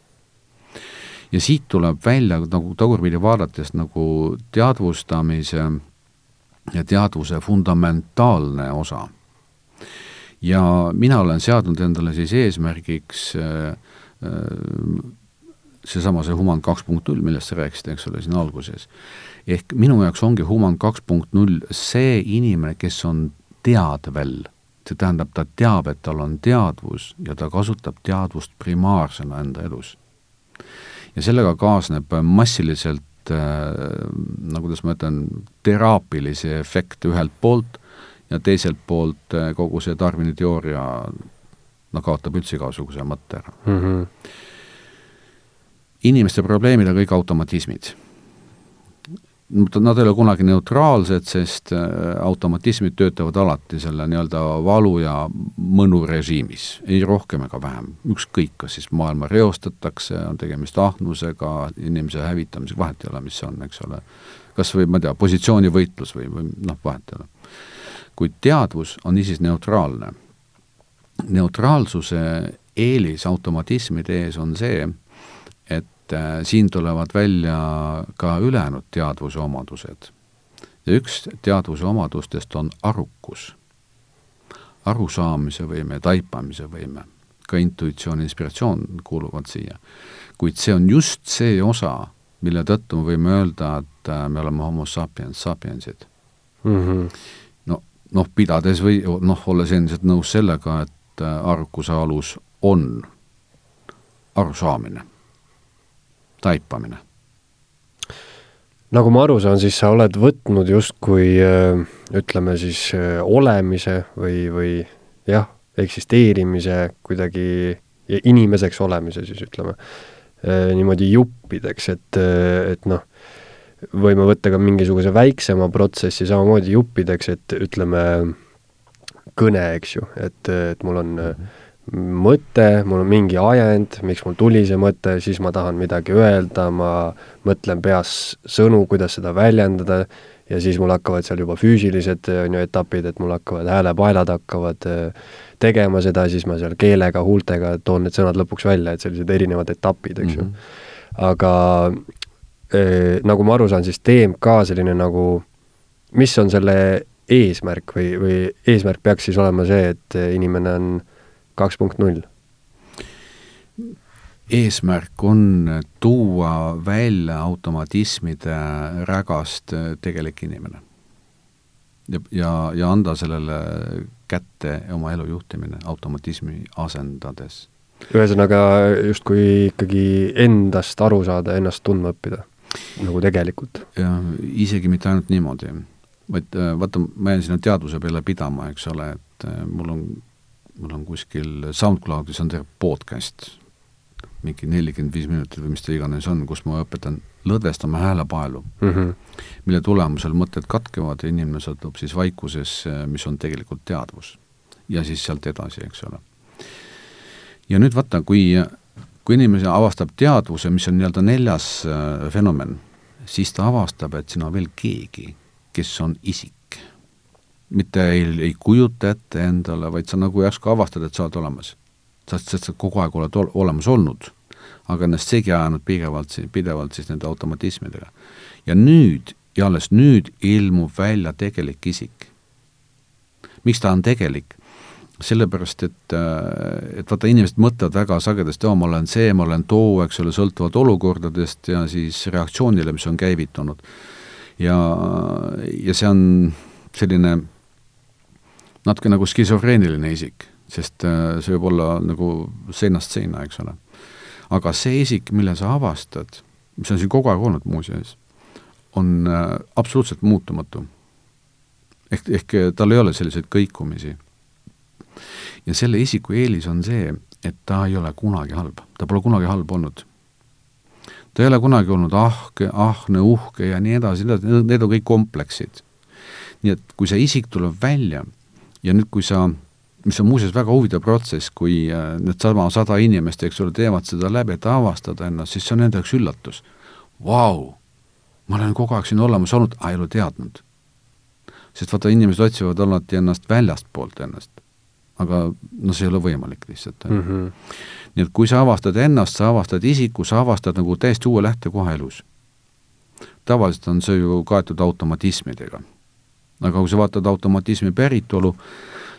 Ja siit tuleb välja nagu tagurpidi vaadates nagu teadvustamise ja teadvuse fundamentaalne osa. ja mina olen seadnud endale siis eesmärgiks äh, äh, seesama, see Human kaks punkt null, millest sa rääkisid, eks ole, siin alguses. ehk minu jaoks ongi Human kaks punkt null see inimene, kes on teadvel, see tähendab, ta teab, et tal on teadvus ja ta kasutab teadvust primaarsena enda elus. Ja sellega kaasneb massiliselt äh, no kuidas ma ütlen, teraapilisi efekte ühelt poolt ja teiselt poolt äh, kogu see Darwini teooria no kaotab üldse igasuguse mõtte ära mm. -hmm inimeste probleemid on kõik automatismid. Nad ei ole kunagi neutraalsed, sest äh, automatismid töötavad alati selle nii-öelda valu ja mõnu režiimis, ei rohkem ega vähem, ükskõik, kas siis maailma reostatakse, on tegemist ahnusega, inimese hävitamisega, vahet ei ole, mis see on, eks ole. kas või ma ei tea, positsioonivõitlus või, või noh, vahet ei ole. kuid teadvus on niisiis neutraalne. neutraalsuse eelis automatismide ees on see, et äh, siin tulevad välja ka ülejäänud teadvuse omadused. ja üks teadvuse omadustest on arukus, arusaamise võime, taipamise võime, ka intuitsioon, inspiratsioon kuuluvad siia. kuid see on just see osa, mille tõttu me võime öelda, et äh, me oleme homo sapiens sapiensid mm. -hmm. no, noh, pidades või noh, olles endiselt nõus sellega, et äh, arukuse alus on arusaamine taipamine? nagu ma aru saan, siis sa oled võtnud justkui äh, ütleme siis äh, olemise või, või jah, eksisteerimise kuidagi, inimeseks olemise siis ütleme, äh, niimoodi juppideks, et, et noh, võime võtta ka mingisuguse väiksema protsessi samamoodi juppideks, et ütleme, kõne, eks ju, et, et mul on mm -hmm mõte, mul on mingi ajend, miks mul tuli see mõte, siis ma tahan midagi öelda, ma mõtlen peas sõnu, kuidas seda väljendada, ja siis mul hakkavad seal juba füüsilised, on ju, etapid, et mul hakkavad häälepaelad hakkavad äh, tegema seda, siis ma seal keelega, huultega toon need sõnad lõpuks välja, et sellised erinevad etapid, eks ju mm. -hmm. aga eh, nagu ma aru saan, siis DMK selline nagu mis on selle eesmärk või, või eesmärk peaks siis olema see, et inimene on kaks punkt null? eesmärk on tuua välja automatismide rägast tegelik inimene. ja, ja, ja anda sellele kätte oma elu juhtimine automatismi asendades. ühesõnaga justkui ikkagi endast aru saada, ennast tundma õppida, nagu tegelikult. ja isegi mitte ainult niimoodi, vaid vaata, ma jään sinna teadvuse peale pidama, eks ole, et äh, mul on, mul on kuskil SoundCloudis on terve podcast mingi nelikümmend viis minutit või mis ta iganes on, kus ma õpetan lõdvestama häälepaelu mm, -hmm. mille tulemusel mõtted katkevad ja inimene satub siis vaikusesse, mis on tegelikult teadvus. ja siis sealt edasi, eks ole. ja nüüd vaata, kui, kui inimene avastab teadvuse, mis on nii-öelda neljas äh, fenomen, siis ta avastab, et siin on veel keegi, kes on isik. Mitte ei, ei kujuta ette endale, vaid sa nagu järsku avastad, et sa oled olemas sest, sest sa kogu aeg oled ol, olemas olnud, aga ennast segi ajanud pidevalt, pidevalt siis nende automatismidega. ja nüüd, ja alles nüüd ilmub välja tegelik isik. miks ta on tegelik? sellepärast, et, äh, et vaata, inimesed mõtlevad väga sagedasti, ma olen see, ma olen too, eks ole, sõltuvalt olukordadest ja siis reaktsioonile, mis on käivitunud. ja, ja see on selline natuke nagu skisofreeniline isik sest äh, see võib olla nagu seinast seina, eks ole. aga see isik, mille sa avastad, mis on siin kogu aeg olnud muuseas, on äh, absoluutselt muutumatu. ehk, ehk tal ei ole selliseid kõikumisi. ja selle isiku eelis on see, et ta ei ole kunagi halb, ta pole kunagi halb olnud. ta ei ole kunagi olnud ahke, ahne, uhke ja nii edasi, need on kõik kompleksid. nii et kui see isik tuleb välja ja nüüd, kui sa mis on muuseas väga huvitav protsess, kui äh, needsama sada inimest, eks ole, teevad seda läbi, et avastada ennast, siis see on nende jaoks üllatus. Vau, ma olen kogu aeg siin olemas olnud, aga ei ole teadnud. sest vaata, inimesed otsivad alati ennast väljastpoolt ennast. aga no see ei ole võimalik lihtsalt mm. -hmm. nii et kui sa avastad ennast, sa avastad isiku, sa avastad nagu täiesti uue lähtekoha elus. tavaliselt on see ju kaetud automatismidega. Aga kui sa vaatad automatismi päritolu,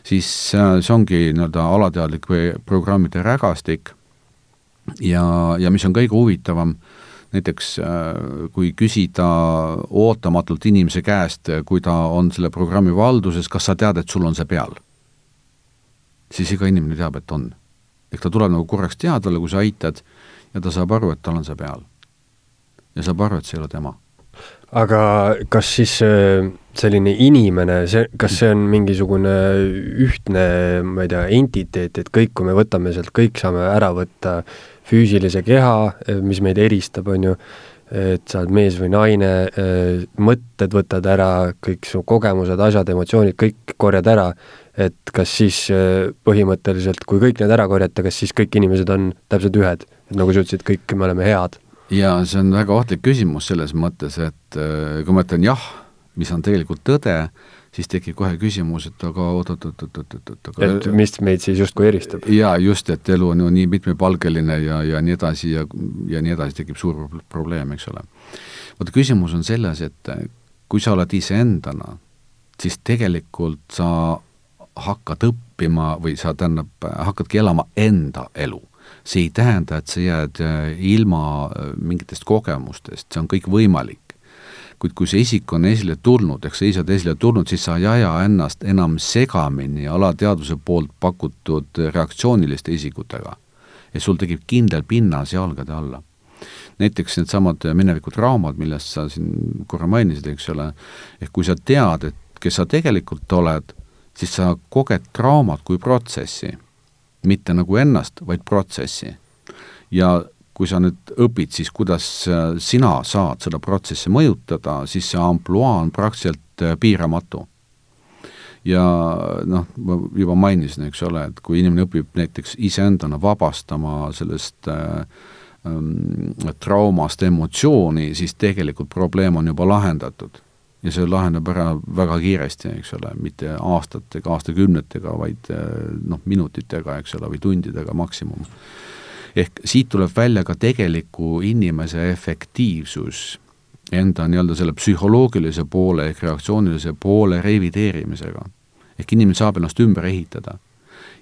siis äh, see ongi nii-öelda alateadlik või programmide rägastik ja, ja mis on kõige huvitavam, näiteks äh, kui küsida ootamatult inimese käest, kui ta on selle programmi valduses, kas sa tead, et sul on see peal? siis iga inimene teab, et on. ehk ta tuleb nagu korraks teadvale, kui sa aitad, ja ta saab aru, et tal on see peal. ja saab aru, et see ei ole tema aga kas siis äh, selline inimene, see, kas see on mingisugune ühtne, ma ei tea, entiteet, et kõik, kui me võtame sealt, kõik saame ära võtta füüsilise keha, mis meid eristab, on ju, et sa oled mees või naine, mõtted võtad ära, kõik su kogemused, asjad, emotsioonid, kõik korjad ära, et kas siis põhimõtteliselt, kui kõik need ära korjata, kas siis kõik inimesed on täpselt ühed? et nagu sa ütlesid, kõik me oleme head jaa, see on väga ohtlik küsimus selles mõttes, et äh, kui ma ütlen jah, mis on tegelikult tõde, siis tekib kohe küsimus, et aga oot-oot-oot-oot-oot-oot, aga et mis meid siis justkui eristab? jaa, just, et elu on ju nii mitmepalgeline ja, ja nii edasi ja, ja nii edasi, tekib suur probleem, eks ole. vaata, küsimus on selles, et kui sa oled iseendana, siis tegelikult sa hakkad õppima või sa tähendab, hakkadki elama enda elu see ei tähenda, et sa jääd äh, ilma äh, mingitest kogemustest, see on kõik võimalik. Kuid kui see isik on esile tulnud, ehk sa ise oled esile tulnud, siis sa ei aja ennast enam segamini alateadvuse poolt pakutud reaktsiooniliste isikutega. ja sul tekib kindel pinnas jalgade alla. näiteks needsamad mineviku traumad, millest sa siin korra mainisid, eks ole, ehk kui sa tead, et kes sa tegelikult oled, siis sa koged traumat kui protsessi mitte nagu ennast, vaid protsessi. ja kui sa nüüd õpid siis, kuidas äh, sina saad seda protsessi mõjutada, siis see ampluaa on praktiliselt äh, piiramatu. ja noh, ma juba mainisin, eks ole, et kui inimene õpib näiteks iseendana vabastama sellest äh, ähm, traumast emotsiooni, siis tegelikult probleem on juba lahendatud ja see laheneb ära väga kiiresti, eks ole, mitte aastatega, aastakümnetega, vaid eh, noh, minutitega, eks ole, või tundidega maksimum. Ehk siit tuleb välja ka tegeliku inimese efektiivsus, enda nii-öelda selle psühholoogilise poole ehk reaktsioonilise poole revideerimisega. ehk inimene saab ennast ümber ehitada.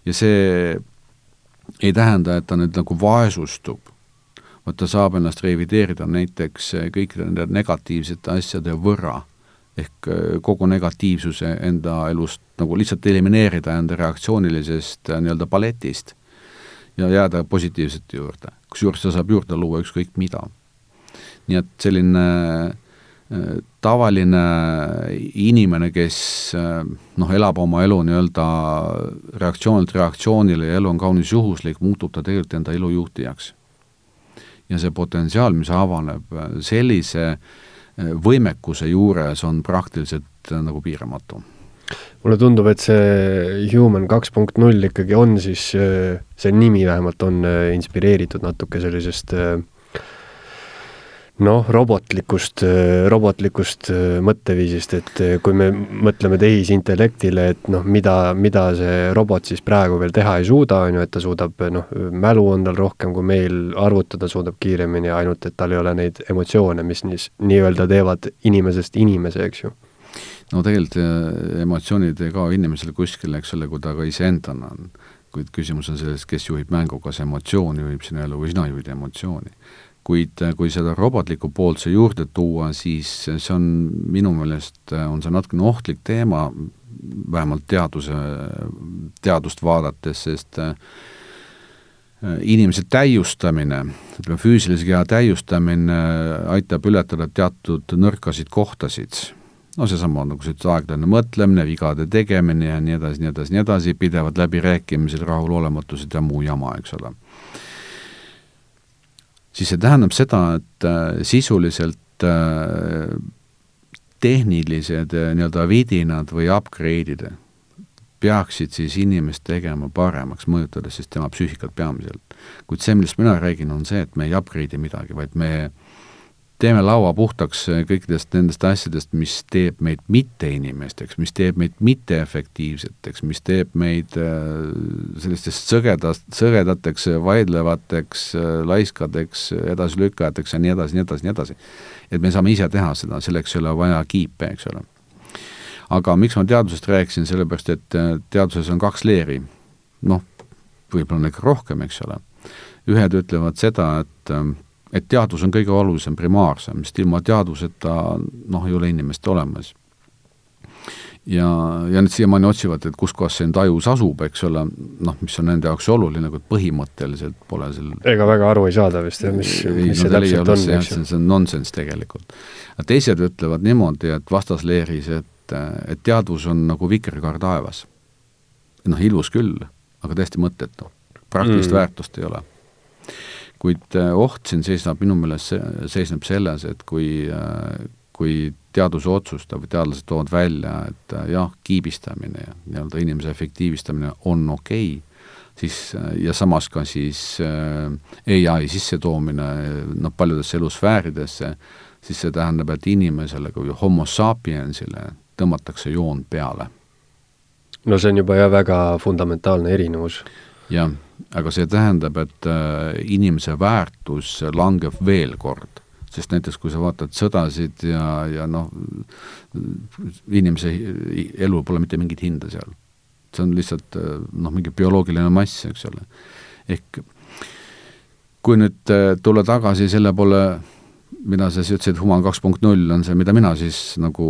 ja see ei tähenda, et ta nüüd nagu vaesustub, vaid ta saab ennast revideerida näiteks kõikide nende negatiivsete asjade võrra, ehk kogu negatiivsuse enda elust nagu lihtsalt elimineerida enda reaktsioonilisest nii-öelda paletist ja jääda positiivsete juurde. kusjuures ta saab juurde luua ükskõik mida nii et selline äh, tavaline inimene, kes äh, noh, elab oma elu nii-öelda reaktsioonilt reaktsioonile ja elu on kaunis juhuslik, muutub ta tegelikult enda elu juhtijaks. ja see potentsiaal, mis avaneb äh, sellise võimekuse juures, on praktiliselt nagu piiramatu mulle tundub, et see Human kaks punkt null ikkagi on siis, see nimi vähemalt on inspireeritud natuke sellisest äh, noh, robotlikust, robotlikust äh, mõtteviisist, et äh, kui me mõtleme tehisintellektile, et noh, mida, mida see robot siis praegu veel teha ei suuda, on ju, et ta suudab noh, mälu on tal rohkem kui meil, arvutada suudab kiiremini, ainult et tal ei ole neid emotsioone, mis nii, nii-öelda teevad inimesest inimese, eks ju no tegelikult äh, emotsioonid ei kao inimesele kuskile, eks ole, kui ta ka iseendana on. kuid küsimus on selles, kes juhib mängu, kas emotsioon juhib sinu elu või sina juhid emotsiooni kuid äh, kui seda robotlikku poolt siia juurde tuua, siis see on minu meelest, äh, on see natukene ohtlik teema, vähemalt teaduse, teadust vaadates, sest inimese täiustamine, ütleme füüsilise keha täiustamine aitab ületada teatud nõrkasid kohtasid. No seesama nagu see aeglane mõtlemine, vigade tegemine ja nii edasi, nii edasi, nii edasi, pidevad läbirääkimised, rahulolematused ja muu jama, eks ole siis see tähendab seda, et äh, sisuliselt äh, tehnilised äh, nii-öelda vidinad või upgrade'id peaksid siis inimest tegema paremaks, mõjutades siis tema psüühikat peamiselt. kuid see, millest mina räägin, on see, et me ei upgrade'i midagi, vaid me teeme laua puhtaks kõikidest nendest asjadest, mis teeb meid mitteinimesteks, mis teeb meid mitteefektiivseteks, mis teeb meid äh, sellistest sõgedast, sõgedateks, vaidlevateks, äh, laiskadeks, edasilükkajateks ja nii edasi, nii edasi, nii edasi. et me saame ise teha seda, selleks ei ole vaja kiipe, eks ole. aga miks ma teadusest rääkisin, sellepärast et äh, teaduses on kaks leeri, noh, võib-olla on ikka rohkem, eks ole. ühed ütlevad seda, et et teadus on kõige olulisem, primaarsem, sest ilma teaduseta noh, ei ole inimest olemas. ja, ja nad siiamaani otsivad, et kus kohas see enda ajus asub, eks ole, noh, mis on nende jaoks oluline, kuid põhimõtteliselt pole sel ega väga aru ei saada vist, mis, mis see täpselt on, eks ju. see on nonsenss tegelikult. teised ütlevad niimoodi, et vastasleeris, et, et teadvus on nagu vikerkaar taevas. noh, ilus küll, aga täiesti mõttetu. praktilist mm. väärtust ei ole kuid äh, oht siin seisneb minu meelest, seisneb selles, et kui, äh, kui teadus otsustab või teadlased toovad välja, et äh, jah, kiibistamine ja nii-öelda inimese efektiivistamine on okei okay,, siis ja samas ka siis ai sissetoomine noh, paljudesse elusfääridesse, siis see tähendab, et inimesele kui homo sapiensile tõmmatakse joon peale. no see on juba jah, väga fundamentaalne erinevus. jah aga see tähendab, et äh, inimese väärtus langeb veel kord, sest näiteks kui sa vaatad sõdasid ja, ja noh, inimese elul pole mitte mingit hinda seal. see on lihtsalt äh, noh, mingi bioloogiline mass, eks ole. ehk kui nüüd äh, tulla tagasi selle poole, mida sa siis ütlesid, Human kaks punkt null on see, mida mina siis nagu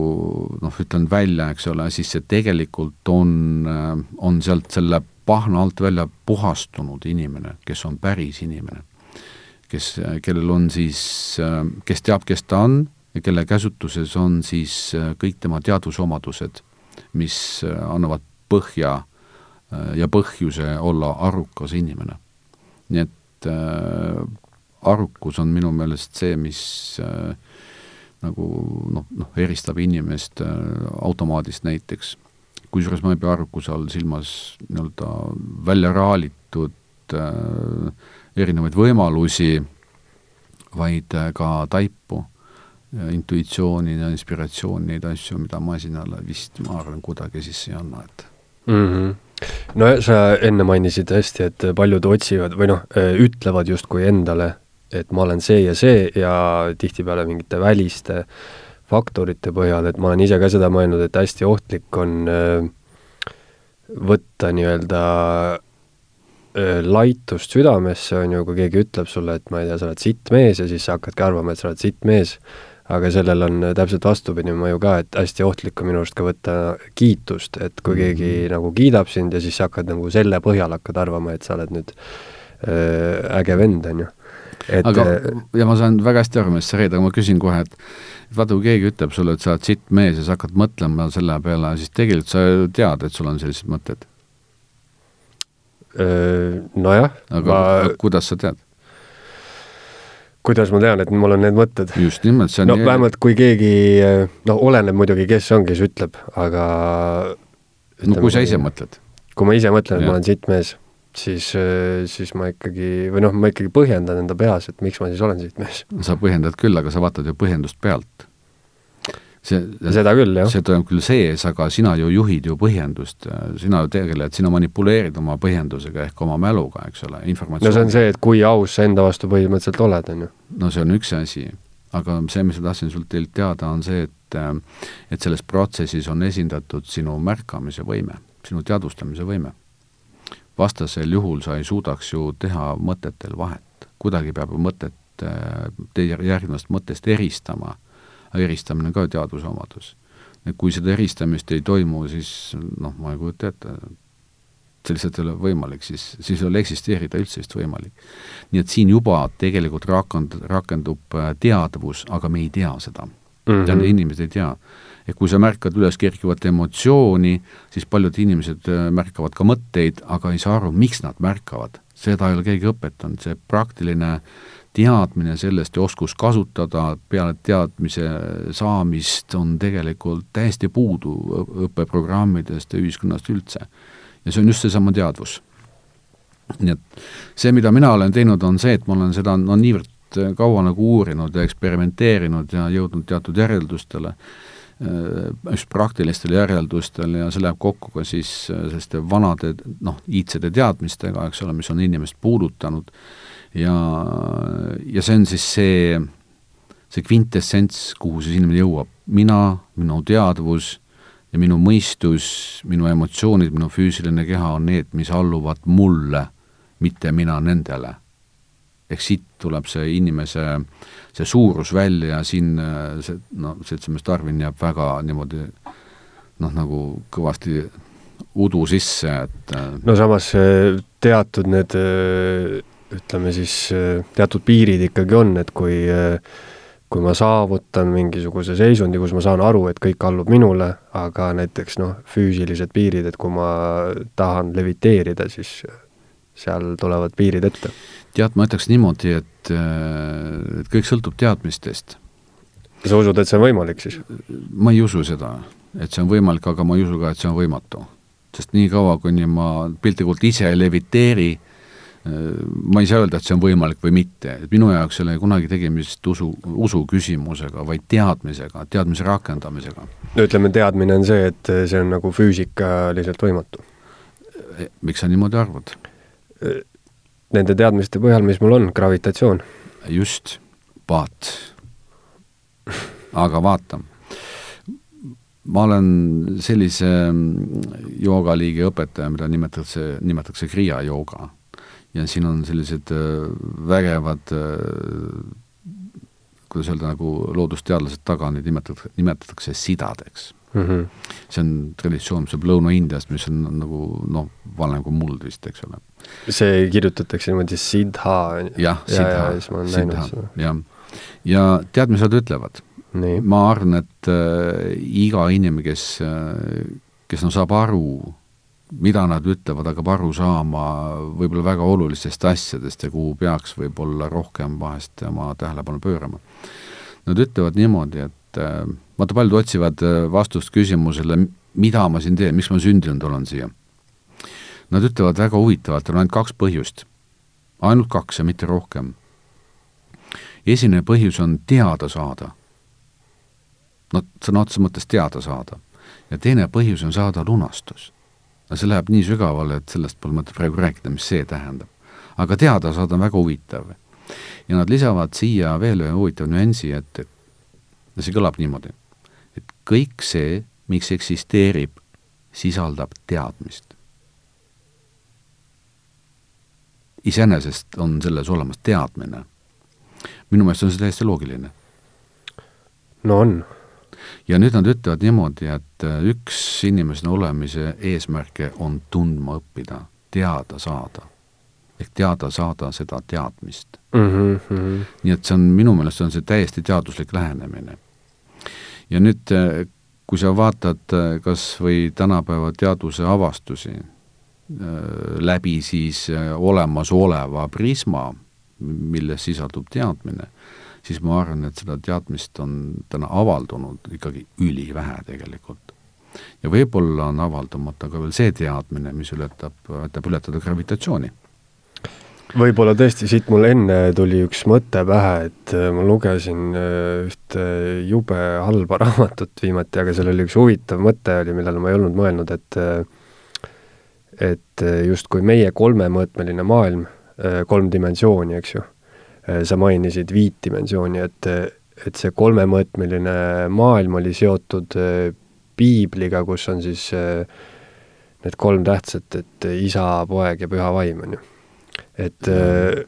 noh, ütlen välja, eks ole, siis see tegelikult on, on sealt selle pahna alt välja puhastunud inimene, kes on päris inimene. kes, kellel on siis, kes teab, kes ta on ja kelle käsutuses on siis kõik tema teadusomadused, mis annavad põhja ja põhjuse olla arukas inimene. nii et äh, arukus on minu meelest see, mis äh, nagu noh, noh, eristab inimest äh, automaadist näiteks kusjuures ma ei pea arvukuse all silmas nii-öelda välja raalitud äh, erinevaid võimalusi, vaid äh, ka taipu, intuitsiooni ja inspiratsiooni, neid asju, mida masinale vist, ma arvan, kuidagi sisse ei anna, et mm. -hmm no sa enne mainisid hästi, et paljud otsivad või noh, äh, ütlevad justkui endale, et ma olen see ja see ja tihtipeale mingite väliste faktorite põhjal, et ma olen ise ka seda mõelnud, et hästi ohtlik on äh, võtta nii-öelda äh, laitust südamesse, on ju, kui keegi ütleb sulle, et ma ei tea, sa oled sitt mees ja siis sa hakkadki arvama, et sa oled sitt mees, aga sellel on täpselt vastupidine mõju ka, et hästi ohtlik on minu arust ka võtta kiitust, et kui keegi mm -hmm. nagu kiidab sind ja siis sa hakkad nagu selle põhjal hakkad arvama, et sa oled nüüd äh, äge vend, on ju. et aga, ja ma saan väga hästi aru, millest sa räägid, aga ma küsin kohe, et vaata, kui keegi ütleb sulle, et sa oled sitt mees ja sa hakkad mõtlema selle peale, siis tegelikult sa ju tead, et sul on sellised mõtted. Nojah. aga ma... kuidas sa tead? kuidas ma tean, et mul on need mõtted? just nimelt, see on no vähemalt kui keegi, noh, oleneb muidugi, kes on, kes ütleb, aga ütleme, no kui sa ise mõtled? kui ma ise mõtlen, et ma olen sitt mees, siis, siis ma ikkagi, või noh, ma ikkagi põhjendan enda peas, et miks ma siis olen siit mees. sa põhjendad küll, aga sa vaatad ju põhjendust pealt see, seda küll, jah. see toimub küll sees, aga sina ju juhid ju põhjendust, sina ju tegeled, sina manipuleerid oma põhjendusega ehk oma mäluga, eks ole, informatsiooni. no see on see, et kui aus sa enda vastu põhimõtteliselt oled, on ju. no see on üks asi, aga see, mis ma tahtsin sult teilt teada, on see, et et selles protsessis on esindatud sinu märkamise võime, sinu teadvustamise võime. Vastasel juhul sa ei suudaks ju teha mõtetel vahet, kuidagi peab ju mõtet, teie järgnevast mõttest eristama eristamine on ka teaduse omadus. kui seda eristamist ei toimu, siis noh, ma ei kujuta ette, see lihtsalt ei ole võimalik, siis, siis ei ole eksisteerida üldse vist võimalik. nii et siin juba tegelikult rakend-, rakendub äh, teadvus, aga me ei tea seda mm. -hmm. inimesed ei tea. Et kui sa märkad üles kerkivat emotsiooni, siis paljud inimesed äh, märkavad ka mõtteid, aga ei saa aru, miks nad märkavad. seda ei ole keegi õpetanud, see praktiline äh, teadmine sellest ja oskus kasutada peale teadmise saamist on tegelikult täiesti puudu õppeprogrammidest ja ühiskonnast üldse. ja see on just seesama teadvus. nii et see, mida mina olen teinud, on see, et ma olen seda no niivõrd kaua nagu uurinud ja eksperimenteerinud ja jõudnud teatud järeldustele, just praktilistele järeldustele ja see läheb kokku ka siis selliste vanade noh, iidsede teadmistega, eks ole, mis on inimest puudutanud ja, ja see on siis see, see kvintessents, kuhu siis inimene jõuab. mina, minu teadvus ja minu mõistus, minu emotsioonid, minu füüsiline keha on need, mis alluvad mulle, mitte mina nendele. Ehk siit tuleb see inimese, see suurus välja ja siin see, no seltsimees Darwin jääb väga niimoodi noh, nagu kõvasti udu sisse, et no samas teatud need ütleme siis äh, teatud piirid ikkagi on, et kui äh, kui ma saavutan mingisuguse seisundi, kus ma saan aru, et kõik allub minule, aga näiteks noh, füüsilised piirid, et kui ma tahan leviteerida, siis seal tulevad piirid ette. Tead, ma ütleks niimoodi, et, äh, et kõik sõltub teadmistest. sa usud, et see on võimalik siis? ma ei usu seda, et see on võimalik, aga ma ei usu ka, et see on võimatu. sest niikaua, kuni ma piltlikult ise leviteeri, ma ei saa öelda, et see on võimalik või mitte, et minu jaoks ei ole kunagi tegemist usu, usu küsimusega, vaid teadmisega, teadmise rakendamisega. no ütleme, teadmine on see, et see on nagu füüsikaliselt võimatu. miks sa niimoodi arvad? Nende teadmiste põhjal, mis mul on, gravitatsioon. just, vaat. aga vaata, ma olen sellise joogaliigi õpetaja, mida nimetatakse, nimetatakse kriia jooga ja siin on sellised äh, vägevad äh, kuidas öelda, nagu loodusteadlased taga, neid nimetatakse, nimetatakse sidadeks mm. -hmm. see on traditsioon, mis tuleb Lõuna-Indiast, mis on nagu noh, vanem kui muld vist, eks ole. See kirjutatakse niimoodi Siddha. jah, Siddha, Siddha, jah. ja tead, mis nad ütlevad? ma arvan, et äh, iga inimene, kes äh,, kes no saab aru mida nad ütlevad, hakkab aru saama võib-olla väga olulistest asjadest ja kuhu peaks võib-olla rohkem vahest oma tähelepanu pöörama. Nad ütlevad niimoodi, et äh, vaata, paljud otsivad äh, vastust küsimusele, mida ma siin teen, miks ma sündinud olen siia. Nad ütlevad väga huvitavalt, on ainult kaks põhjust. ainult kaks ja mitte rohkem. esimene põhjus on teada saada. no sõna otseses mõttes teada saada. ja teine põhjus on saada lunastus no see läheb nii sügavale, et sellest pole mõtet praegu rääkida, mis see tähendab. aga teada saada on väga huvitav. ja nad lisavad siia veel ühe huvitava nüansi, et, et see kõlab niimoodi, et kõik see, miks eksisteerib, sisaldab teadmist. Iseenesest on selles olemas teadmine. minu meelest on see täiesti loogiline. no on. ja nüüd nad ütlevad niimoodi, et üks inimesena olemise eesmärke on tundma õppida, teada saada ehk teada saada seda teadmist mm. -hmm. nii et see on, minu meelest on see täiesti teaduslik lähenemine. ja nüüd, eh, kui sa vaatad eh, kas või tänapäeva teaduse avastusi läbi siis olemasoleva prisma, milles sisaldub teadmine, siis ma arvan, et seda teadmist on täna avaldunud ikkagi ülivähe tegelikult. ja võib-olla on avaldamata ka veel see teadmine, mis ületab, aitab ületada gravitatsiooni võib-olla tõesti, siit mul enne tuli üks mõte pähe, et äh, ma lugesin äh, ühte jube halba raamatut viimati, aga seal oli üks huvitav mõte oli, millele ma ei olnud mõelnud, et äh, et justkui meie kolmemõõtmeline maailm, kolm dimensiooni, eks ju, sa mainisid viit dimensiooni, et, et see kolmemõõtmeline maailm oli seotud piibliga, kus on siis need kolm tähtsat, et isa, poeg ja püha vaim, on ju. Et äh,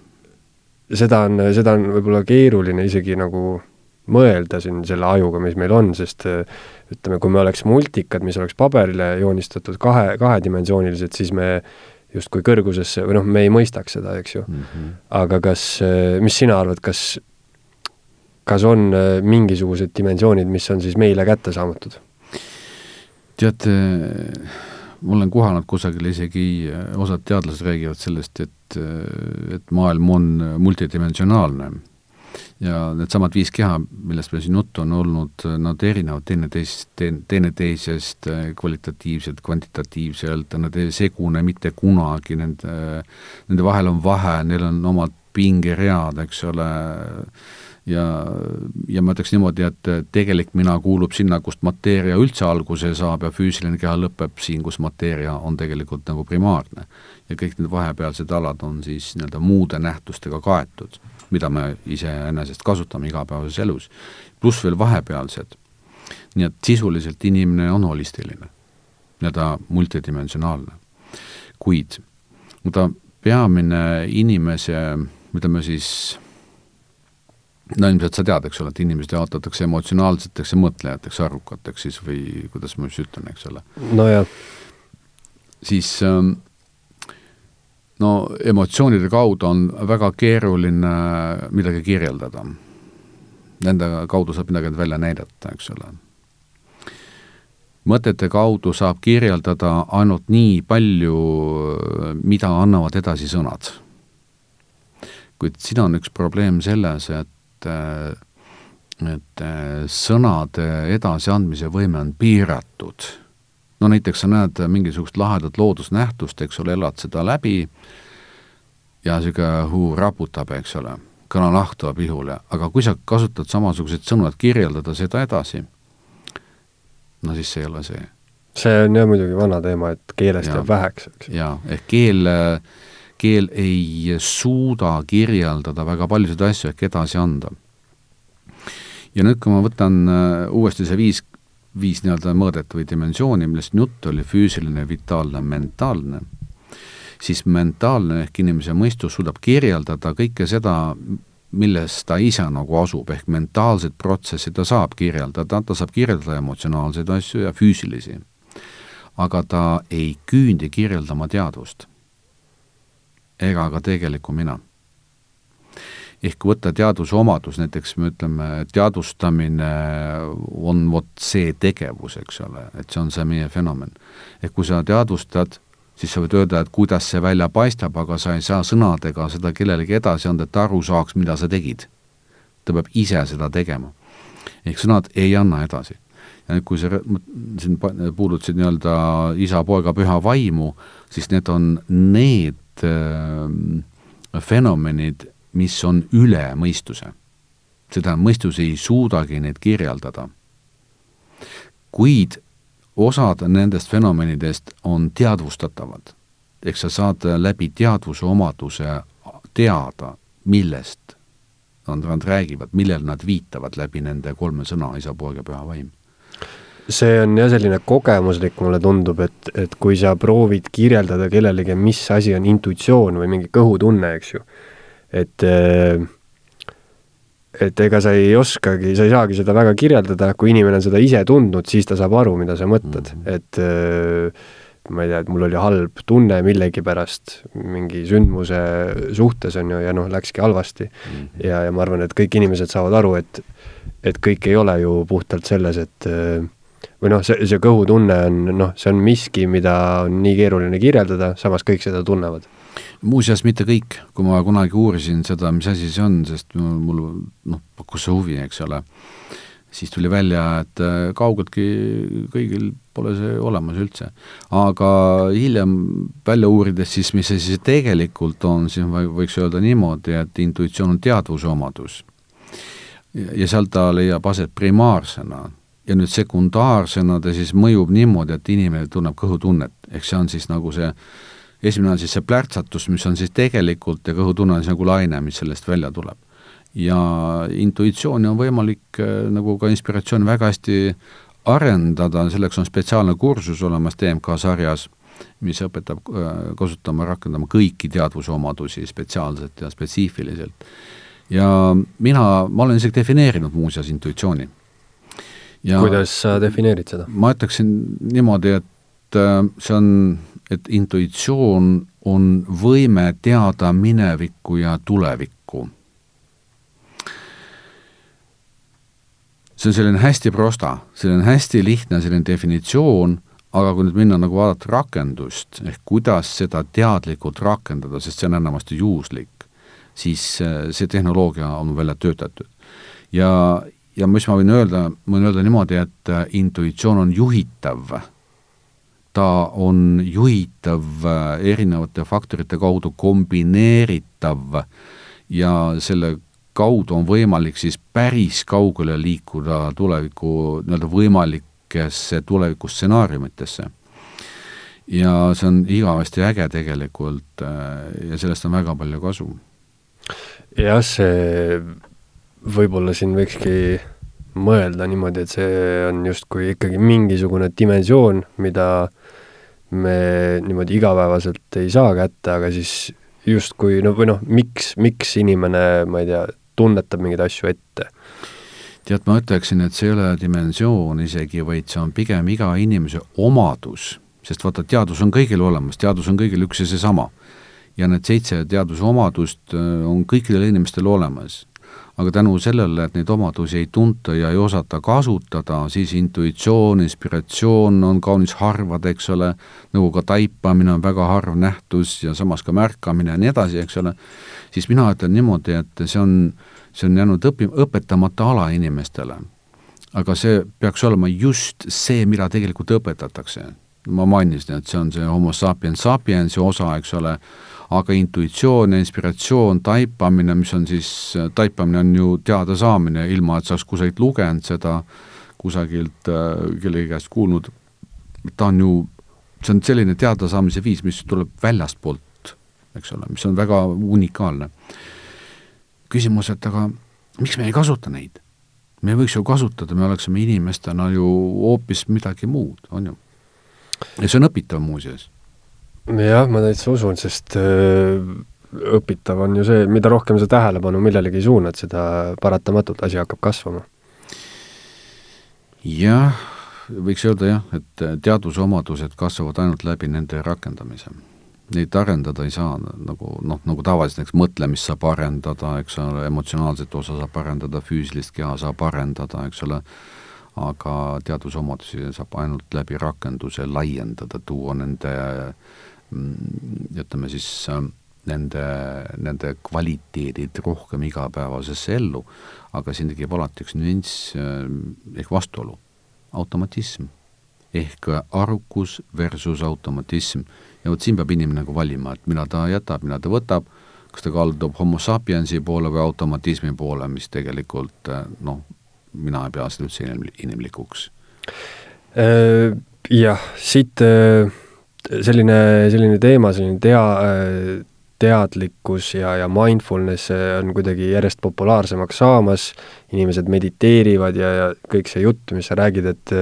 seda on, seda on võib-olla keeruline isegi nagu mõelda siin selle ajuga, mis meil on, sest äh, ütleme, kui me oleks multikad, mis oleks paberile joonistatud kahe, kahedimensioonilised, siis me justkui kõrgusesse, või noh, me ei mõistaks seda, eks ju mm. -hmm. aga kas, äh, mis sina arvad, kas, kas on mingisugused dimensioonid, mis on siis meile kättesaamatud? tead, ma olen kohanud kusagil isegi, osad teadlased räägivad sellest, et, et maailm on multidimensionaalne ja needsamad viis keha, millest meil siin juttu on olnud, nad erinevad teineteisest, teineteisest kvalitatiivselt, kvantitatiivselt, nad ei segune mitte kunagi, nende, nende vahel on vahe, neil on omad pingeread, eks ole, ja, ja ma ütleks niimoodi, et tegelik mina kuulub sinna, kust mateeria üldse alguse saab ja füüsiline keha lõpeb siin, kus mateeria on tegelikult nagu primaarne. ja kõik need vahepealsed alad on siis nii-öelda muude nähtustega kaetud, mida me iseenesest kasutame igapäevases elus, pluss veel vahepealsed. nii et sisuliselt inimene on holistiline, nii-öelda multidimensionaalne. kuid ta peamine inimese, ütleme siis no ilmselt sa tead, eks ole, et inimesed jaotatakse emotsionaalseteks ja mõtlejateks, arvukateks siis või kuidas ma siis ütlen, eks ole. nojah. siis ähm, no emotsioonide kaudu on väga keeruline midagi kirjeldada. Nende kaudu saab midagi välja näidata, eks ole. mõtete kaudu saab kirjeldada ainult nii palju, mida annavad edasi sõnad. kuid siin on üks probleem selles, et et sõnade edasiandmise võime on piiratud. No näiteks sa näed mingisugust lahedat loodusnähtust, eks ole, elad seda läbi ja niisugune huu raputab, eks ole, kõnanahk tuleb ihule, aga kui sa kasutad samasuguseid sõnu, et kirjeldada seda edasi, no siis see ei ole see. see on jah muidugi vana teema, et keelest jääb väheks, eks. jaa, ehk keel keel ei suuda kirjeldada väga paljusid asju ehk edasi anda. ja nüüd, kui ma võtan äh, uuesti see viis, viis nii-öelda mõõdet või dimensiooni, millest jutt oli, füüsiline, vitaalne, mentaalne, siis mentaalne ehk inimese mõistus suudab kirjeldada kõike seda, milles ta ise nagu asub, ehk mentaalseid protsesse ta saab kirjeldada, ta saab kirjeldada emotsionaalseid asju ja füüsilisi. aga ta ei küündi kirjeldama teadvust ega ka tegelikku mina. Ehk võtta teaduse omadus, näiteks me ütleme, teadvustamine on vot see tegevus, eks ole, et see on see meie fenomen. ehk kui sa teadvustad, siis sa võid öelda, et kuidas see välja paistab, aga sa ei saa sõnadega seda kellelegi edasi anda, et ta aru saaks, mida sa tegid. ta peab ise seda tegema. ehk sõnad ei anna edasi ja nüüd, kui sa siin puudutasid nii-öelda isa, poega, püha vaimu, siis need on need äh, fenomenid, mis on üle mõistuse. seda mõistus ei suudagi neid kirjeldada. kuid osad nendest fenomenidest on teadvustatavad. ehk sa saad läbi teadvuse omaduse teada, millest nad, nad räägivad, millele nad viitavad läbi nende kolme sõna, isa, poeg ja püha vaim see on jah, selline kogemuslik, mulle tundub, et, et kui sa proovid kirjeldada kellelegi, mis asi on intuitsioon või mingi kõhutunne, eks ju, et et ega sa ei oskagi, sa ei saagi seda väga kirjeldada, kui inimene on seda ise tundnud, siis ta saab aru, mida sa mõtled mm, -hmm. et ma ei tea, et mul oli halb tunne millegipärast mingi sündmuse suhtes, on ju, ja noh, läkski halvasti mm. -hmm. ja, ja ma arvan, et kõik inimesed saavad aru, et et kõik ei ole ju puhtalt selles, et või noh, see, see kõhutunne on noh, see on miski, mida on nii keeruline kirjeldada, samas kõik seda tunnevad. Muuseas, mitte kõik, kui ma kunagi uurisin seda, mis asi see on, sest mul noh, pakkus see huvi, eks ole, siis tuli välja, et äh, kaugeltki kõigil pole see olemas üldse. aga hiljem välja uurides siis, mis see siis tegelikult on, siis võiks öelda niimoodi, et intuitsioon on teadvuse omadus. ja sealt ta leiab aset primaarsena ja nüüd sekundaarsena ta siis mõjub niimoodi, et inimene tunneb kõhutunnet, ehk see on siis nagu see, esimene on siis see plärtsatus, mis on siis tegelikult ja kõhutunne on siis nagu laine, mis sellest välja tuleb. ja intuitsiooni on võimalik äh, nagu ka inspiratsiooni väga hästi arendada, selleks on spetsiaalne kursus olemas TMK sarjas, mis õpetab äh, kasutama, rakendama kõiki teadvuse omadusi spetsiaalselt ja spetsiifiliselt. ja mina, ma olen isegi defineerinud muuseas intuitsiooni kuidas sa defineerid seda? ma ütleksin niimoodi, et äh, see on, et intuitsioon on võime teada minevikku ja tulevikku. see on selline hästi prosta, selline hästi lihtne selline definitsioon, aga kui nüüd minna nagu vaadata rakendust, ehk kuidas seda teadlikult rakendada, sest see on enamasti juhuslik, siis äh, see tehnoloogia on välja töötatud. ja, ja mis ma võin öelda, ma võin öelda niimoodi, et äh, intuitsioon on juhitav. Ta on juhitav äh, erinevate faktorite kaudu, kombineeritav ja selle kaudu on võimalik siis päris kaugele liikuda tuleviku nii-öelda võimalikesse tulevikustsenaariumitesse. ja see on igavesti äge tegelikult äh, ja sellest on väga palju kasu. jah, see võib-olla siin võikski mõelda niimoodi, et see on justkui ikkagi mingisugune dimensioon, mida me niimoodi igapäevaselt ei saa kätte, aga siis justkui no või noh, miks, miks inimene, ma ei tea, tunnetab mingeid asju ette? tead, ma ütleksin, et see ei ole dimensioon isegi, vaid see on pigem iga inimese omadus, sest vaata, teadus on kõigil olemas, teadus on kõigil üks ja seesama. ja need seitse teaduse omadust äh, on kõikidel inimestel olemas aga tänu sellele, et neid omadusi ei tunta ja ei osata kasutada, siis intuitsioon, inspiratsioon on kaunis harvad, eks ole, nagu ka taipamine on väga harv nähtus ja samas ka märkamine ja nii edasi, eks ole, siis mina ütlen niimoodi, et see on, see on jäänud õpi-, õpetamata ala inimestele. aga see peaks olema just see, mida tegelikult õpetatakse. ma mainisin, et see on see homo sapiens sapiensi osa, eks ole, aga intuitsioon ja inspiratsioon, taipamine, mis on siis, taipamine on ju teadasaamine, ilma et sa oleks kusagilt lugenud seda, kusagilt äh, kellegi käest kuulnud, ta on ju, see on selline teadasaamise viis, mis tuleb väljastpoolt, eks ole, mis on väga unikaalne. küsimus, et aga miks me ei kasuta neid? me võiks ju kasutada, me oleksime inimestena ju hoopis midagi muud, on ju. ja see on õpitav muuseas jah, ma täitsa usun, sest äh, õpitav on ju see, mida rohkem sa tähelepanu millelegi suunad, seda paratamatult asi hakkab kasvama. jah, võiks öelda jah, et teaduse omadused kasvavad ainult läbi nende rakendamise. Neid arendada ei saa nagu noh, nagu tavaliselt näiteks mõtlemist saab arendada, eks ole, emotsionaalset osa saab arendada, füüsilist keha saab arendada, eks ole, aga teadusomadusi saab ainult läbi rakenduse laiendada, tuua nende äh, ütleme siis äh, nende, nende kvaliteedid rohkem igapäevasesse ellu, aga siin tekib alati üks nüanss äh, ehk vastuolu, automatism ehk arukus versus automatism. ja vot siin peab inimene nagu valima, et mida ta jätab, mida ta võtab, kas ta kaldub homo sapiensi poole või automatismi poole, mis tegelikult äh, noh, mina ei pea seda üldse inimlikuks. Jah, siit selline, selline teema, selline tea, teadlikkus ja, ja mindfulness on kuidagi järjest populaarsemaks saamas, inimesed mediteerivad ja, ja kõik see jutt, mis sa räägid, et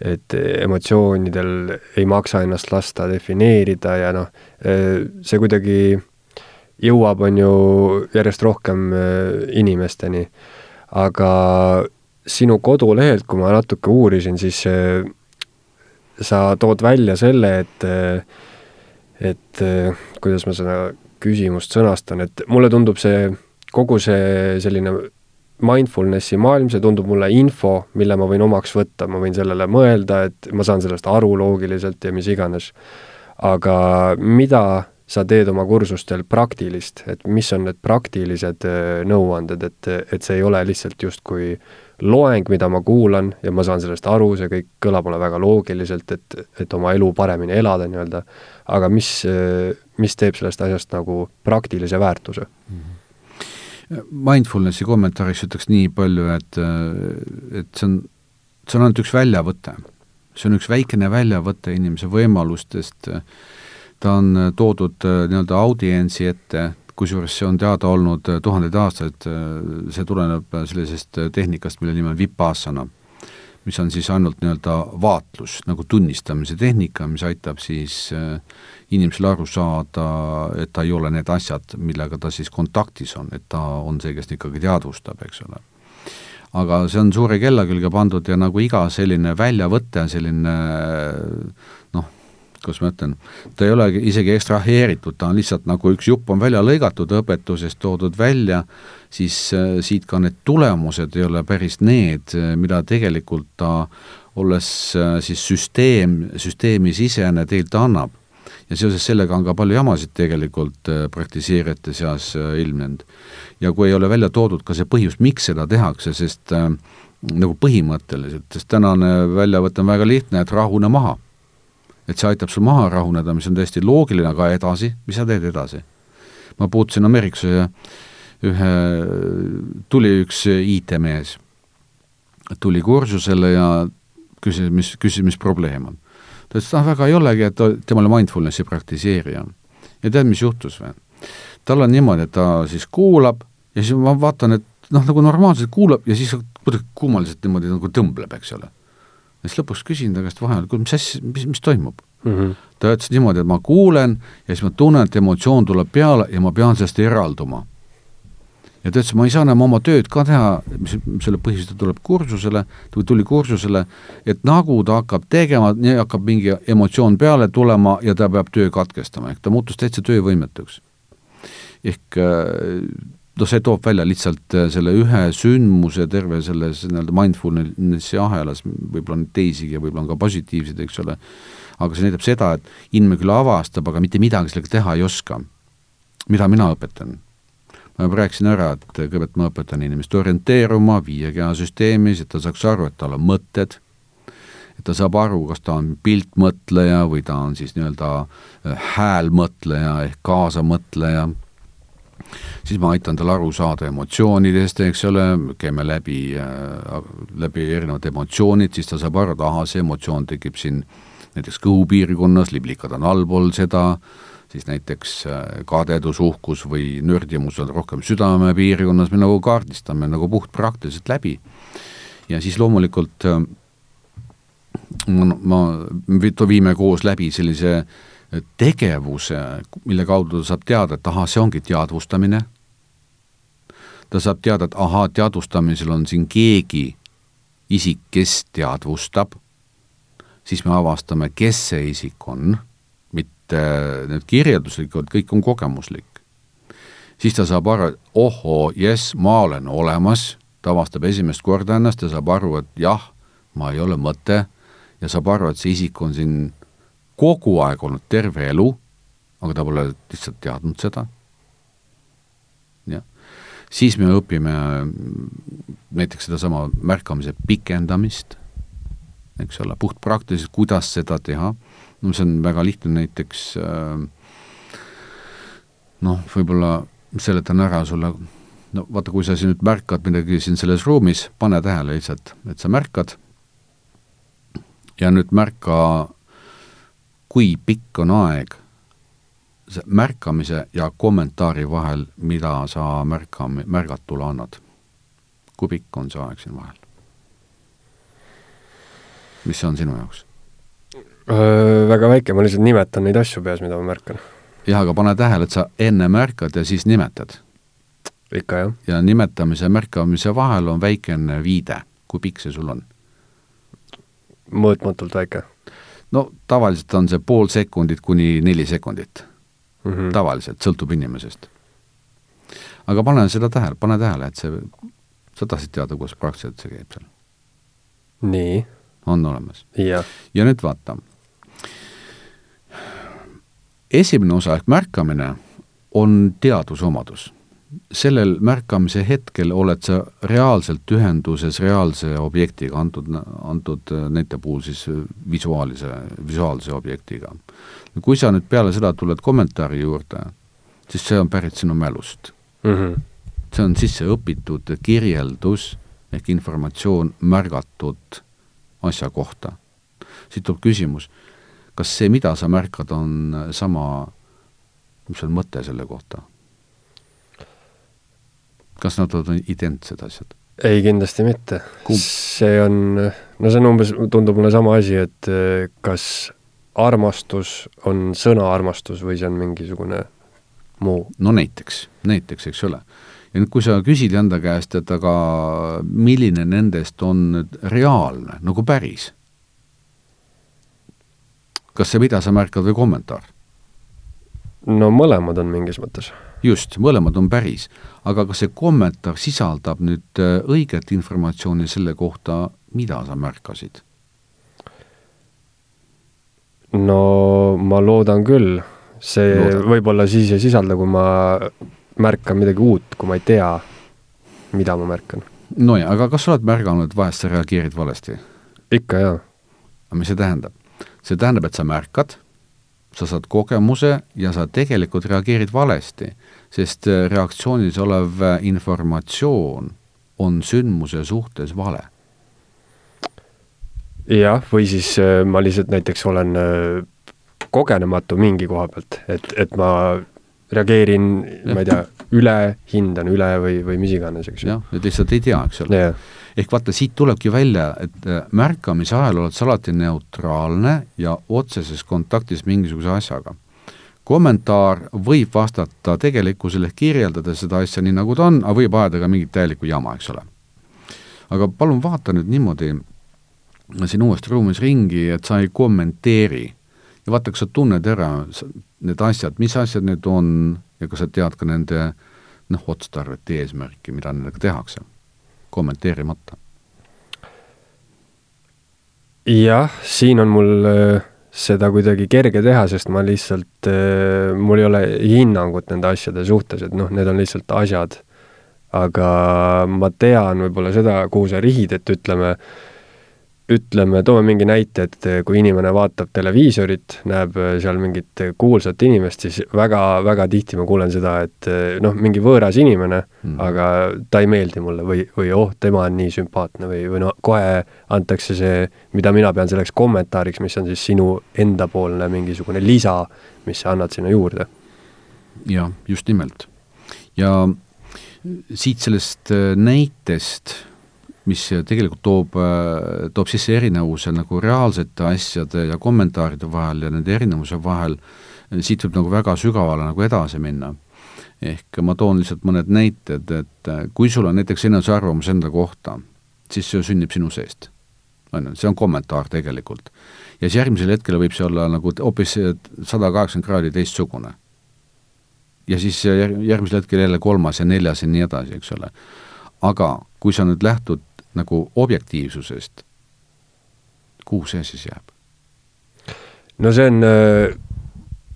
et emotsioonidel ei maksa ennast lasta defineerida ja noh, see kuidagi jõuab, on ju, järjest rohkem inimesteni. aga sinu kodulehelt, kui ma natuke uurisin, siis sa tood välja selle, et et kuidas ma seda küsimust sõnastan, et mulle tundub see, kogu see selline mindfulnessi maailm, see tundub mulle info, mille ma võin omaks võtta, ma võin sellele mõelda, et ma saan sellest aru loogiliselt ja mis iganes. aga mida sa teed oma kursustel praktilist, et mis on need praktilised nõuanded, et, et see ei ole lihtsalt justkui loeng, mida ma kuulan ja ma saan sellest aru, see kõik kõlab mulle väga loogiliselt, et, et oma elu paremini elada nii-öelda, aga mis, mis teeb sellest asjast nagu praktilise väärtuse mm? -hmm Mindfulnessi kommentaariks ütleks nii palju, et, et see on, see on ainult üks väljavõte. see on üks väikene väljavõte inimese võimalustest, ta on toodud nii-öelda audientsi ette, kusjuures see on teada olnud äh, tuhandeid aastaid, äh, see tuleneb äh, sellisest tehnikast, mille nimi on vipassana, mis on siis ainult nii-öelda vaatlus, nagu tunnistamise tehnika, mis aitab siis inimesel aru saada, et ta ei ole need asjad, millega ta siis kontaktis on, et ta on see, kes ikkagi teadvustab, eks ole. Aga see on suure kella külge pandud ja nagu iga selline väljavõte, selline noh, kuidas ma ütlen, ta ei olegi isegi ekstraheeritud, ta on lihtsalt nagu üks jupp on välja lõigatud õpetusest, toodud välja, siis äh, siit ka need tulemused ei ole päris need, äh, mida tegelikult ta, olles äh, siis süsteem, süsteemi sisene teilt annab. ja seoses sellega on ka palju jamasid tegelikult praktiseerijate seas ilmnenud. ja kui ei ole välja toodud ka see põhjus, miks seda tehakse, sest nagu põhimõtteliselt, sest tänane väljavõte on väga lihtne, et rahune maha et see aitab sul maha rahuneda, mis on täiesti loogiline, aga edasi, mis sa teed edasi? ma puutusin Ameerikas ühe, ühe, tuli üks IT-mees, tuli kursusele ja küsis, mis, küsis, mis probleem on. ta ütles, et ah, väga ei olegi, et tema oli mindfulnessi praktiseerija. ja tead, mis juhtus või? tal on niimoodi, et ta siis kuulab ja siis ma vaatan, et noh, nagu normaalselt kuulab ja siis kuidagi kummaliselt niimoodi nagu tõmbleb, eks ole siis lõpuks küsin ta käest vahel, kuule, mis asja, mis, mis toimub mm? -hmm. ta ütles niimoodi, et ma kuulen ja siis ma tunnen, et emotsioon tuleb peale ja ma pean sellest eralduma. ja ta ütles, ma ei saa enam oma tööd ka teha, mis selle põhjusel ta tuleb kursusele, või tuli kursusele, et nagu ta hakkab tegema, nii hakkab mingi emotsioon peale tulema ja ta peab töö katkestama, ehk ta muutus täitsa töövõimetuks. ehk äh, noh, see toob välja lihtsalt äh, selle ühe sündmuse terve selles nii-öelda mindfulnessi ahelas, võib-olla on teisigi ja võib-olla on ka positiivseid, eks ole, aga see näitab seda, et inimene küll avastab, aga mitte midagi sellega teha ei oska. mida mina õpetan? ma juba rääkisin ära, et kõigepealt ma õpetan inimest orienteeruma viie keha süsteemis, et ta saaks aru, et tal on mõtted, et ta saab aru, kas ta on piltmõtleja või ta on siis nii-öelda äh, häälmõtleja ehk kaasamõtleja siis ma aitan tal aru saada emotsioonidest, eks ole, käime läbi äh,, läbi erinevad emotsioonid, siis ta saab aru, et ahah, see emotsioon tekib siin näiteks kõhupiirkonnas, liblikad on allpool seda, siis näiteks äh, kadedus, uhkus või nördimus on rohkem südamepiirkonnas, me nagu kaardistame nagu puhtpraktiliselt läbi. ja siis loomulikult äh, ma, ma, viime koos läbi sellise äh, tegevuse, mille kaudu ta saab teada, et ahah, see ongi teadvustamine, ta saab teada, et ahaa, teadvustamisel on siin keegi isik, kes teadvustab, siis me avastame, kes see isik on, mitte need kirjelduslikud, kõik on kogemuslik. siis ta saab aru, et ohoo, jess, ma olen olemas, ta avastab esimest korda ennast ja saab aru, et jah, ma ei ole mõte. Ja saab aru, et see isik on siin kogu aeg olnud terve elu, aga ta pole lihtsalt teadnud seda. jah, siis me õpime näiteks sedasama märkamise pikendamist, eks ole, puhtpraktiliselt, kuidas seda teha, no see on väga lihtne, näiteks äh, noh, võib-olla seletan ära sulle, no vaata, kui sa siin nüüd märkad midagi siin selles ruumis, pane tähele lihtsalt, et sa märkad. Ja nüüd märka kui pikk on aeg märkamise ja kommentaari vahel, mida sa märkam-, märgatule annad? kui pikk on see aeg siin vahel? mis see on sinu jaoks? Väga väike, ma lihtsalt nimetan neid asju peas, mida ma märkan. jah, aga pane tähele, et sa enne märkad ja siis nimetad. ikka, jah. ja nimetamise ja märkamise vahel on väikene viide, kui pikk see sul on? mõõtmatult väike. No tavaliselt on see pool sekundit kuni neli sekundit mm. -hmm. tavaliselt, sõltub inimesest. aga pane seda tähele, pane tähele, et see, sa tahtsid teada, kuidas praktiliselt see käib seal? nii. on olemas? ja nüüd vaata. esimene osa ehk märkamine on teadusomadus sellel märkamise hetkel oled sa reaalselt ühenduses reaalse objektiga, antud, antud näite puhul siis visuaalise, visuaalse objektiga. kui sa nüüd peale seda tuled kommentaari juurde, siis see on pärit sinu mälust mm. -hmm. see on sisse õpitud kirjeldus ehk informatsioon märgatud asja kohta. siit tuleb küsimus, kas see, mida sa märkad, on sama, mis on mõte selle kohta? Kas nad on identsed asjad? ei, kindlasti mitte. see on, no see on umbes, tundub mulle sama asi, et eh, kas armastus on sõna armastus või see on mingisugune muu? no näiteks, näiteks, eks ole. ja nüüd, kui sa küsid enda käest, et aga milline nendest on reaalne, nagu päris? kas see, mida sa märkad, või kommentaar? No mõlemad on mingis mõttes just, mõlemad on päris. aga kas see kommentaar sisaldab nüüd äh, õiget informatsiooni selle kohta, mida sa märkasid? no ma loodan küll. see võib-olla siis ei sisalda, kui ma märkan midagi uut, kui ma ei tea, mida ma märkan. nojah, aga kas sa oled märganud, et vahest sa reageerid valesti? ikka, jaa. aga mis see tähendab? see tähendab, et sa märkad sa saad kogemuse ja sa tegelikult reageerid valesti, sest äh, reaktsioonis olev äh, informatsioon on sündmuse suhtes vale. jah, või siis äh, ma lihtsalt näiteks olen kogenematu mingi koha pealt, et, et ma reageerin, ma ei tea, üle, hindan üle või, või mis iganes, eks ju. jah, et lihtsalt ei tea, eks ole ehk vaata, siit tulebki välja, et äh, märkamise ajal oled sa alati neutraalne ja otseses kontaktis mingisuguse asjaga. kommentaar võib vastata tegelikkusele ehk kirjeldada seda asja nii, nagu ta on, aga võib ajada ka mingit täielikku jama, eks ole. aga palun vaata nüüd niimoodi siin uues ruumis ringi, et sa ei kommenteeri ja vaata, kas sa tunned ära need asjad, mis asjad need on ja kas sa tead ka nende noh, otstarvet, eesmärki, mida nendega tehakse kommenteerimata. jah, siin on mul äh, seda kuidagi kerge teha, sest ma lihtsalt, äh, mul ei ole hinnangut nende asjade suhtes, et noh, need on lihtsalt asjad. aga ma tean võib-olla seda, kuhu sa rihid, et ütleme, ütleme, toome mingi näite, et kui inimene vaatab televiisorit, näeb äh, seal mingit kuulsat inimest, siis väga-väga tihti ma kuulen seda, et noh, mingi võõras inimene mm., aga ta ei meeldi mulle või, või oh, tema on nii sümpaatne või, või no kohe antakse see, mida mina pean selleks kommentaariks, mis on siis sinu endapoolne mingisugune lisa, mis sa annad sinna juurde. jah, just nimelt. ja siit sellest näitest mis tegelikult toob, toob sisse erinevuse nagu reaalsete asjade ja kommentaaride vahel ja nende erinevuse vahel, siit võib nagu väga sügavale nagu edasi minna. ehk ma toon lihtsalt mõned näited, et kui sul on näiteks enesearvamus enda kohta, siis see sünnib sinu seest. on ju, see on kommentaar tegelikult. ja siis järgmisel hetkel võib see olla nagu hoopis sada kaheksakümmend kraadi teistsugune. ja siis järgmisel hetkel jälle kolmas ja neljas ja nii edasi, eks ole. aga kui sa nüüd lähtud nagu objektiivsusest, kuhu see siis jääb? no see on, äh,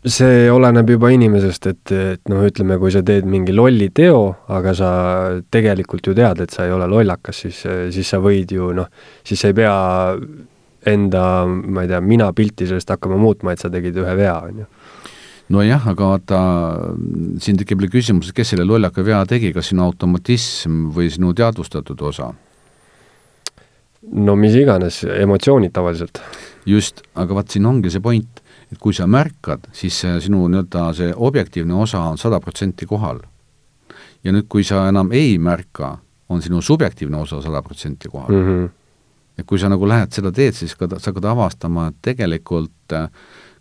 see oleneb juba inimesest, et, et noh, ütleme, kui sa teed mingi lolli teo, aga sa tegelikult ju tead, et sa ei ole lollakas, siis, siis sa võid ju noh, siis sa ei pea enda, ma ei tea, minapilti sellest hakkama muutma, et sa tegid ühe vea, on ju nojah, aga vaata, siin tekib küsimus, et kes selle lollaka vea tegi, kas sinu automatism või sinu teadvustatud osa no mis iganes, emotsioonid tavaliselt. just, aga vaat siin ongi see point, et kui sa märkad, siis see sinu nii-öelda see objektiivne osa on sada protsenti kohal. ja nüüd, kui sa enam ei märka, on sinu subjektiivne osa sada protsenti kohal mm. -hmm. et kui sa nagu lähed seda teed, siis ka sa hakkad avastama, et tegelikult äh,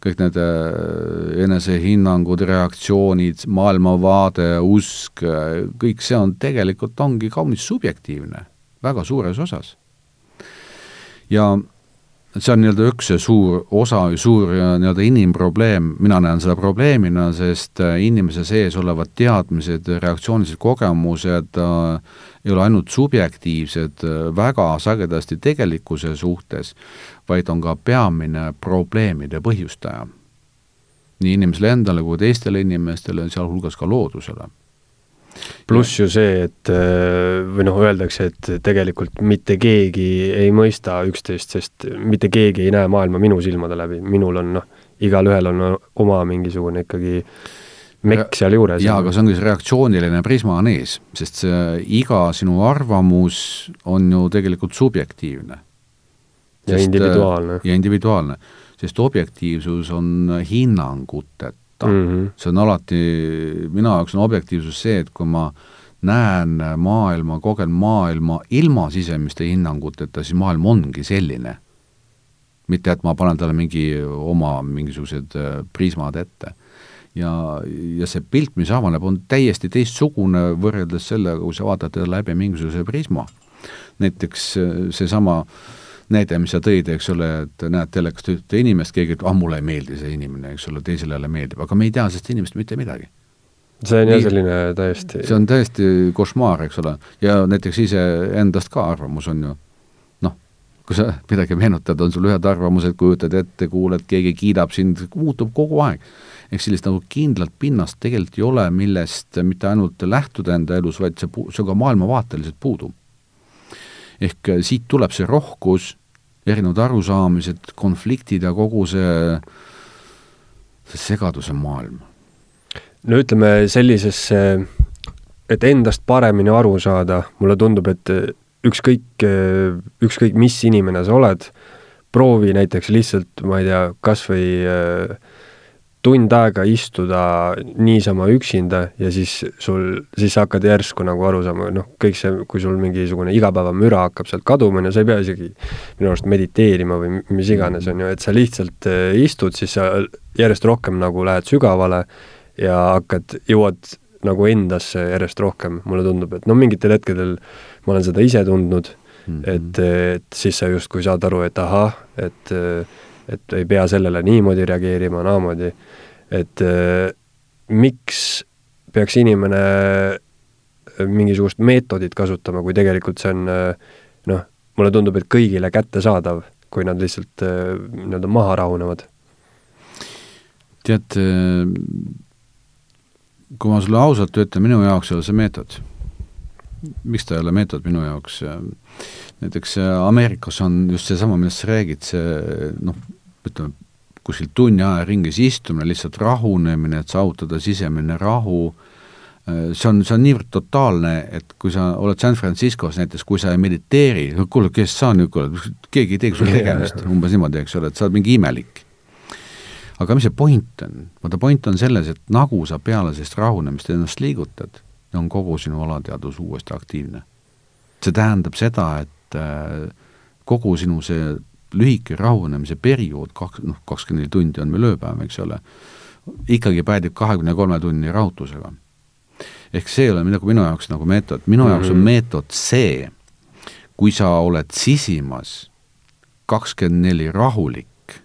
kõik need äh, enesehinnangud, reaktsioonid, maailmavaade, usk, äh, kõik see on tegelikult, ongi kaunis subjektiivne, väga suures osas. Ja see on nii-öelda üks suur osa suur nii-öelda inimprobleem, mina näen seda probleemina, sest äh, inimese sees olevad teadmised, reaktsioonilised kogemused äh, ei ole ainult subjektiivsed äh, väga sagedasti tegelikkuse suhtes, vaid on ka peamine probleemide põhjustaja. nii inimesele endale kui teistele inimestele, sealhulgas ka loodusele pluss ju see, et äh, või noh, öeldakse, et tegelikult mitte keegi ei mõista üksteist, sest mitte keegi ei näe maailma minu silmade läbi, minul on noh, igalühel on oma mingisugune ikkagi mekk sealjuures. jaa, aga see ongi see reaktsiooniline prisma on ees, sest see iga sinu arvamus on ju tegelikult subjektiivne. ja sest, individuaalne. ja individuaalne, sest objektiivsus on hinnanguteta kohta mm. -hmm. see on alati, minu jaoks on objektiivsus see, et kui ma näen maailma, kogen maailma ilma sisemiste hinnanguteta, siis maailm ongi selline. mitte, et ma panen talle mingi oma mingisugused äh, prismad ette. ja, ja see pilt, mis avaneb, on täiesti teistsugune võrreldes sellega, kui sa vaatad läbi mingisuguse prisma. näiteks äh, seesama äh, näide, mis sa tõid, eks ole, et näed telekast ühte inimest, keegi ütleb, ah mulle ei meeldi see inimene, eks ole, teisele jälle meeldib, aga me ei tea sellest inimesest mitte midagi. see on jah selline täiesti see on täiesti košmaar, eks ole, ja näiteks iseendast ka arvamus on ju noh, kui sa midagi meenutad, on sul ühed arvamused, kujutad ette, kuuled, keegi kiidab sind, muutub kogu aeg. ehk sellist nagu kindlat pinnast tegelikult ei ole, millest mitte ainult lähtuda enda elus, vaid see, see ka maailmavaateliselt puudub ehk äh, siit tuleb see rohkus, erinevad arusaamised, konfliktid ja kogu see, see segaduse maailm. no ütleme sellisesse, et endast paremini aru saada, mulle tundub, et ükskõik, ükskõik mis inimene sa oled, proovi näiteks lihtsalt, ma ei tea, kas või äh, tund aega istuda niisama üksinda ja siis sul, siis sa hakkad järsku nagu aru saama, noh, kõik see, kui sul mingisugune igapäevamüra hakkab sealt kaduma, no sa ei pea isegi minu arust mediteerima või mis iganes, on ju, et sa lihtsalt äh, istud, siis sa järjest rohkem nagu lähed sügavale ja hakkad, jõuad nagu endasse järjest rohkem, mulle tundub, et no mingitel hetkedel ma olen seda ise tundnud mm, -hmm. et, et siis sa justkui saad aru, et ahah, et et ei pea sellele niimoodi reageerima, naamoodi et äh, miks peaks inimene äh, mingisugust meetodit kasutama, kui tegelikult see on äh, noh, mulle tundub, et kõigile kättesaadav, kui nad lihtsalt nii-öelda maha rahunevad. tead, kui ma sulle ausalt ütlen, minu jaoks ei ole see meetod. miks ta ei ole meetod minu jaoks? Näiteks Ameerikas on just seesama, millest sa räägid, see noh, ütleme, kuskil tunni aja ringis istumine, lihtsalt rahunemine, et saavutada sisemine rahu, äh, see on, see on niivõrd totaalne, et kui sa oled San Franciscos näiteks, kui sa ei mediteeri, kuule, kes sa nüüd, kuule, keegi ei teegi sul tegemist, umbes niimoodi, eks ole, et sa oled mingi imelik. aga mis see point on? vaata, point on selles, et nagu sa peale sellist rahunemist ennast liigutad, on kogu sinu alateadvus uuesti aktiivne. see tähendab seda, et äh, kogu sinu see lühike rahunemise periood, kaks, noh, kakskümmend neli tundi on meil ööpäev, eks ole, ikkagi päädib kahekümne kolme tunni rahutusega. ehk see ei ole nagu minu jaoks nagu meetod, minu mm -hmm. jaoks on mhm. meetod see, kui sa oled sisimas kakskümmend neli rahulik,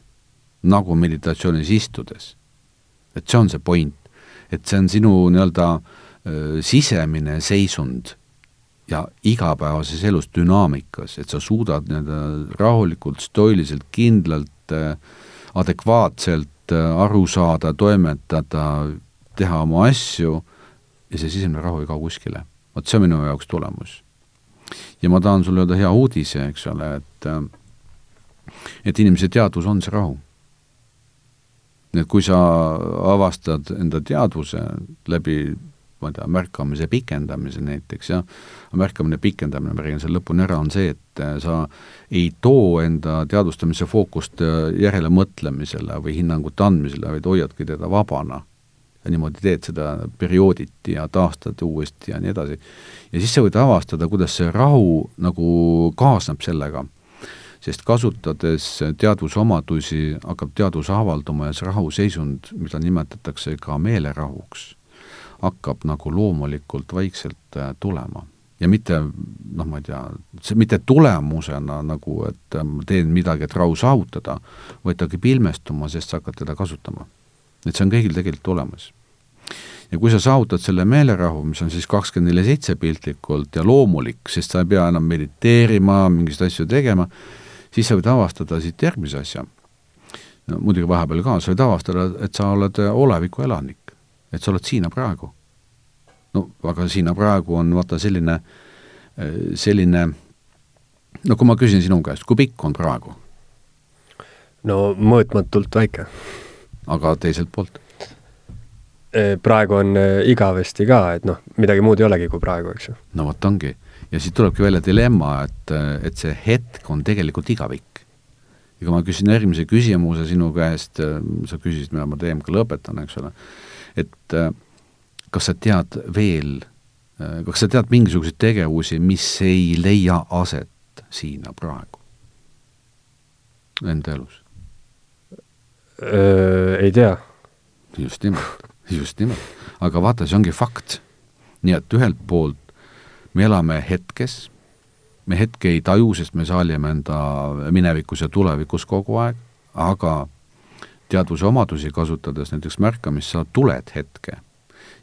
nagu meditatsioonis istudes, et see on see point, et see on sinu nii-öelda sisemine seisund ja igapäevases elus dünaamikas, et sa suudad nii-öelda rahulikult, stoiliselt, kindlalt, äh, adekvaatselt äh, aru saada, toimetada, teha oma asju ja see sisemine rahu ei kao kuskile. vot see on minu jaoks tulemus. ja ma tahan sulle öelda hea uudise, eks ole, et äh, et inimese teadvus on see rahu. nii et kui sa avastad enda teadvuse läbi ma ei tea, märkamise pikendamise näiteks ja märkamine pikendamine, ma räägin selle lõpuni ära, on see, et äh, sa ei too enda teadvustamise fookust äh, järelemõtlemisele või hinnangute andmisele, vaid hoiadki teda vabana. ja niimoodi teed seda periooditi ja taastad uuesti ja nii edasi. ja siis sa võid avastada, kuidas see rahu nagu kaasneb sellega sest kasutades teadvusomadusi, hakkab teadvus avalduma ja see rahuseisund, mida nimetatakse ka meelerahuks, hakkab nagu loomulikult vaikselt äh, tulema. ja mitte noh, ma ei tea, see mitte tulemusena nagu, et äh, ma teen midagi, et rahu saavutada, vaid ta hakkab ilmestuma, sest sa hakkad teda kasutama. et see on kõigil tegelikult olemas ja kui sa saavutad selle meelerahu, mis on siis kakskümmend neli seitse piltlikult ja loomulik, sest sa ei pea enam mediteerima, mingisuguseid asju tegema, siis sa võid avastada siit järgmise asja. no muidugi vahepeal ka, sa võid avastada, et sa oled oleviku elanik, et sa oled siin ja praegu. no aga siin ja praegu on vaata selline, selline no kui ma küsin sinu käest, kui pikk on praegu? no mõõtmatult väike. aga teiselt poolt? E, praegu on e, igavesti ka, et noh, midagi muud ei olegi kui praegu, eks ju. no vot ongi ja siit tulebki välja dilemma, et, et see hetk on tegelikult igavik. ja kui ma küsin järgmise küsimuse sinu käest, sa küsisid, mida ma kui lõpetan, eks ole, et kas sa tead veel, kas sa tead mingisuguseid tegevusi, mis ei leia aset siin ja praegu enda elus? ei tea. just nimelt, just nimelt. aga vaata, see ongi fakt. nii et ühelt poolt me elame hetkes, me hetke ei taju, sest me saalime enda minevikus ja tulevikus kogu aeg, aga teadvuse omadusi kasutades, näiteks märkamist, sa tuled hetke.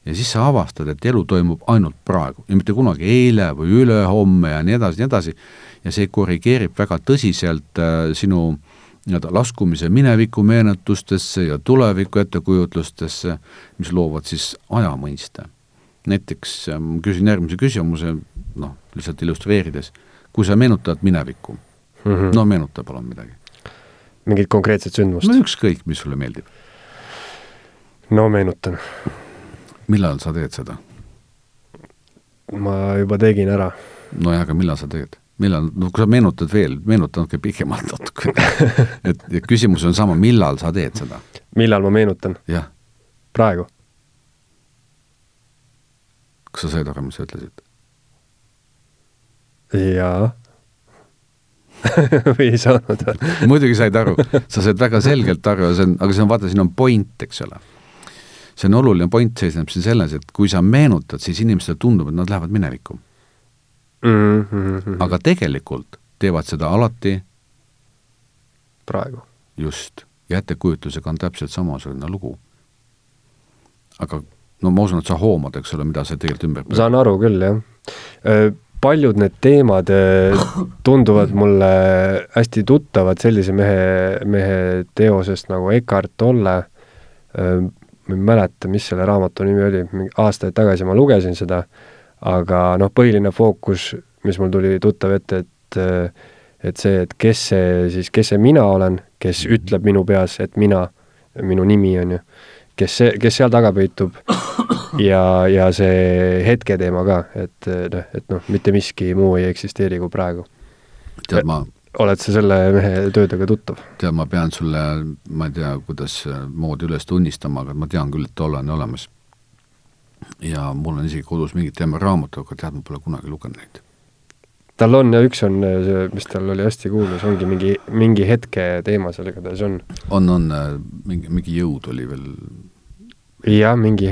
ja siis sa avastad, et elu toimub ainult praegu ja mitte kunagi eile või ülehomme ja nii edasi, nii edasi, ja see korrigeerib väga tõsiselt äh, sinu nii-öelda laskumise mineviku meenutustesse ja tuleviku ettekujutlustesse, mis loovad siis ajamõiste näiteks ma küsin järgmise küsimuse, noh, lihtsalt illustreerides, kui sa meenutad minevikku mm, -hmm. no meenuta palun midagi. Mingit konkreetset sündmust? no ükskõik, mis sulle meeldib. no meenutan. millal sa teed seda? ma juba tegin ära. nojah, aga millal sa teed? millal, no kui sa meenutad veel, meenuta natuke pikemalt natukene et ja küsimus on sama, millal sa teed seda? millal ma meenutan? praegu kas sa said aru, mis sa ütlesid? jaa või ei saanud muidugi said aru, sa said väga selgelt aru see on, aga see on, vaata, siin on point, eks ole. see on oluline point seisneb siin selles, et kui sa meenutad, siis inimestele tundub, et nad lähevad minevikku mm. -hmm. aga tegelikult teevad seda alati praegu. just, ja ettekujutusega on täpselt samasugune lugu. aga no ma usun, et sa hoomad, eks ole, mida see tegelikult ümber ma saan aru küll, jah. Paljud need teemad tunduvad mulle hästi tuttavad sellise mehe, mehe teosest nagu Eckart Tolle, ma ei mäleta, mis selle raamatu nimi oli, aastaid tagasi ma lugesin seda, aga noh, põhiline fookus, mis mul tuli tuttav ette, et et see, et kes see siis, kes see mina olen, kes ütleb minu peas, et mina, minu nimi on ju kes kes seal taga peitub ja, ja see hetketeema ka, et noh, et noh, mitte miski muu ei eksisteeri kui praegu. tead, ma oled sa selle mehe töödega tuttav? tead, ma pean sulle, ma ei tea, kuidas moodi üles tunnistama, aga ma tean küll, et too on olemas. ja mul on isegi kodus mingid teema raamatud, aga tead, ma pole kunagi lugenud neid tal on ja üks on see, mis tal oli hästi kuulus, ongi mingi, mingi hetke teema seal igatahes on. on, on, mingi, mingi jõud oli veel jah, mingi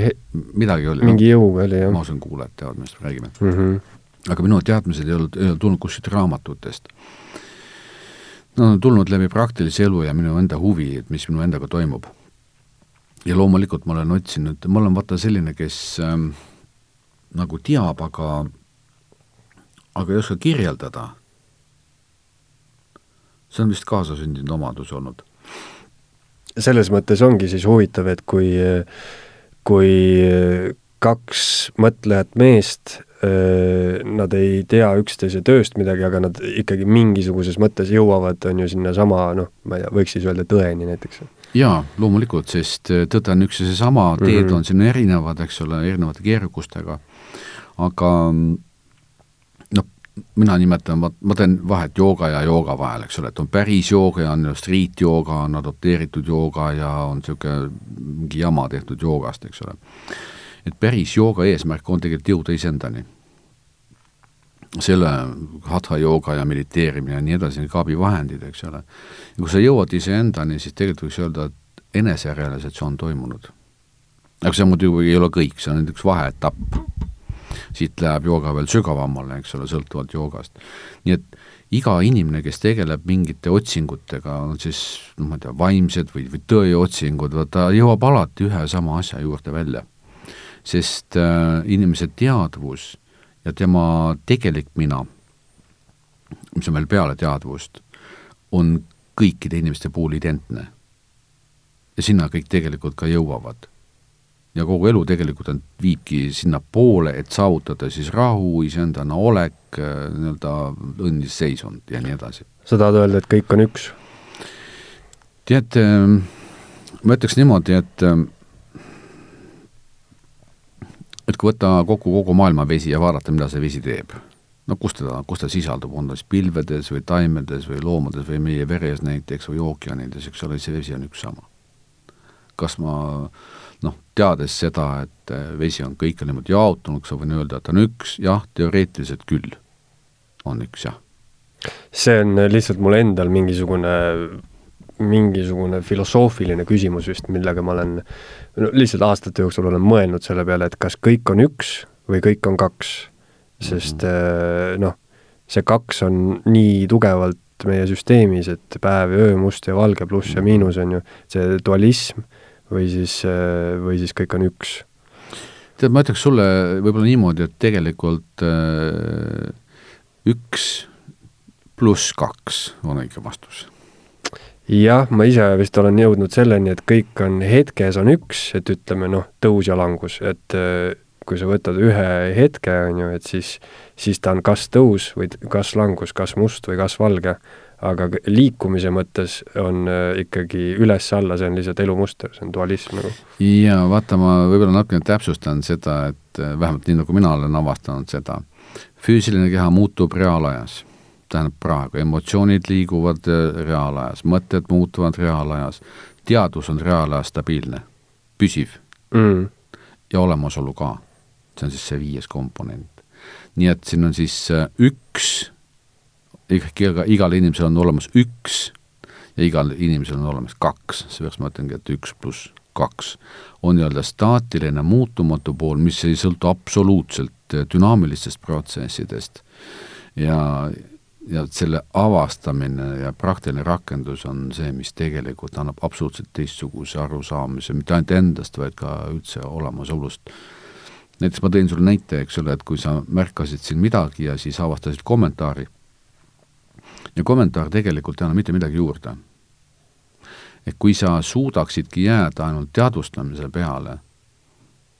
midagi oli. mingi jõu oli, jah. ma usun, kuulajad teavad, millest me räägime mm. -hmm. aga minu teadmised ei olnud, ei olnud tulnud kuskilt raamatutest. Nad on tulnud läbi praktilise elu ja minu enda huvi, et mis minu endaga toimub. ja loomulikult ma olen otsinud, ma olen vaata selline, kes ähm, nagu teab, aga aga ei oska kirjeldada. see on vist kaasasündinud omadus olnud selles mõttes ongi siis huvitav, et kui, kui kaks mõtlejat meest, nad ei tea üksteise tööst midagi, aga nad ikkagi mingisuguses mõttes jõuavad, on ju, sinnasama noh, ma ei tea, võiks siis öelda tõeni näiteks. jaa, loomulikult, sest äh, tõde on üks ja seesama, teed mm -hmm. on siin erinevad, eks ole, erinevate keerukustega, aga noh, mina nimetan, ma, ma teen vahet jooga ja jooga vahel, eks ole, et on päris jooga ja on street jooga, on adopteeritud jooga ja on niisugune mingi jama tehtud joogast, eks ole. et päris jooga eesmärk on tegelikult jõuda iseendani selle hatha jooga ja mediteerimine ja nii edasi, kõik abivahendid, eks ole. ja kui sa jõuad iseendani, siis tegelikult võiks öelda, et eneserealisatsioon toimunud. aga see muidugi ei ole kõik, see on üks vaheetapp. Siit läheb jooga veel sügavamale, eks ole, sõltuvalt joogast. nii et iga inimene, kes tegeleb mingite otsingutega, on siis noh, ma ei tea, vaimsed või, või tõeotsingud, ta jõuab alati ühe sama asja juurde välja. sest äh, inimese teadvus ja tema tegelik mina, mis on veel peale teadvust, on kõikide inimeste puhul identne. ja sinna kõik tegelikult ka jõuavad. Ja kogu elu tegelikult on, viibki sinnapoole, et saavutada siis rahu, iseendana olek, nii-öelda õnnis seisund ja nii edasi. sa tahad öelda, et kõik on üks? tead, ma ütleks niimoodi, et et kui võtta kokku kogu maailma vesi ja vaadata, mida see vesi teeb, no kus teda, kus ta sisaldub, on ta siis pilvedes või taimedes või loomades või meie veres näiteks või ookeanides, eks ole, see vesi on üks sama. kas ma noh, teades seda, et vesi on kõikjal niimoodi jaotunud, kas ma võin öelda, et on üks, jah, teoreetiliselt küll on üks, jah. see on lihtsalt mul endal mingisugune mingisugune filosoofiline küsimus vist, millega ma olen no lihtsalt aastate jooksul olen mõelnud selle peale, et kas kõik on üks või kõik on kaks. sest mm -hmm. noh, see kaks on nii tugevalt meie süsteemis, et päev ja öö, must ja valge, pluss ja mhm. miinus on ju, see dualism või siis, äh, või siis kõik on üks. tead, ma ütleks sulle võib-olla niimoodi, et tegelikult äh, üks pluss kaks on õige vastus jah, ma ise vist olen jõudnud selleni, et kõik on hetkes on üks, et ütleme noh, tõus ja langus, et äh, kui sa võtad ühe hetke, on ju, et siis, siis ta on kas tõus või kas langus, kas must või kas valge, aga liikumise mõttes on äh, ikkagi üles-alla, see on lihtsalt elumuster, see on dualism nagu. jaa, vaata, ma võib-olla natukene täpsustan seda, et äh, vähemalt nii, nagu mina olen avastanud seda, füüsiline keha muutub reaalajas tähendab praegu, emotsioonid liiguvad äh, reaalajas, mõtted muutuvad reaalajas, teadvus on reaalajas stabiilne, püsiv mm. ja olemasolu ka. see on siis see viies komponent. nii et siin on siis üks, ikkagi igal inimesel on olemas üks ja igal inimesel on olemas kaks, seepärast ma ütlengi, et üks pluss kaks on nii-öelda staatiline muutumatu pool, mis ei sõltu absoluutselt äh, dünaamilistest protsessidest ja ja selle avastamine ja praktiline rakendus on see, mis tegelikult annab absoluutselt teistsuguse arusaamise mitte ainult endast, vaid ka üldse olemasolust. näiteks ma tõin sulle näite, eks ole, et kui sa märkasid siin midagi ja siis avastasid kommentaari, ja kommentaar tegelikult ei anna mitte midagi juurde. et kui sa suudaksidki jääda ainult teadvustamise peale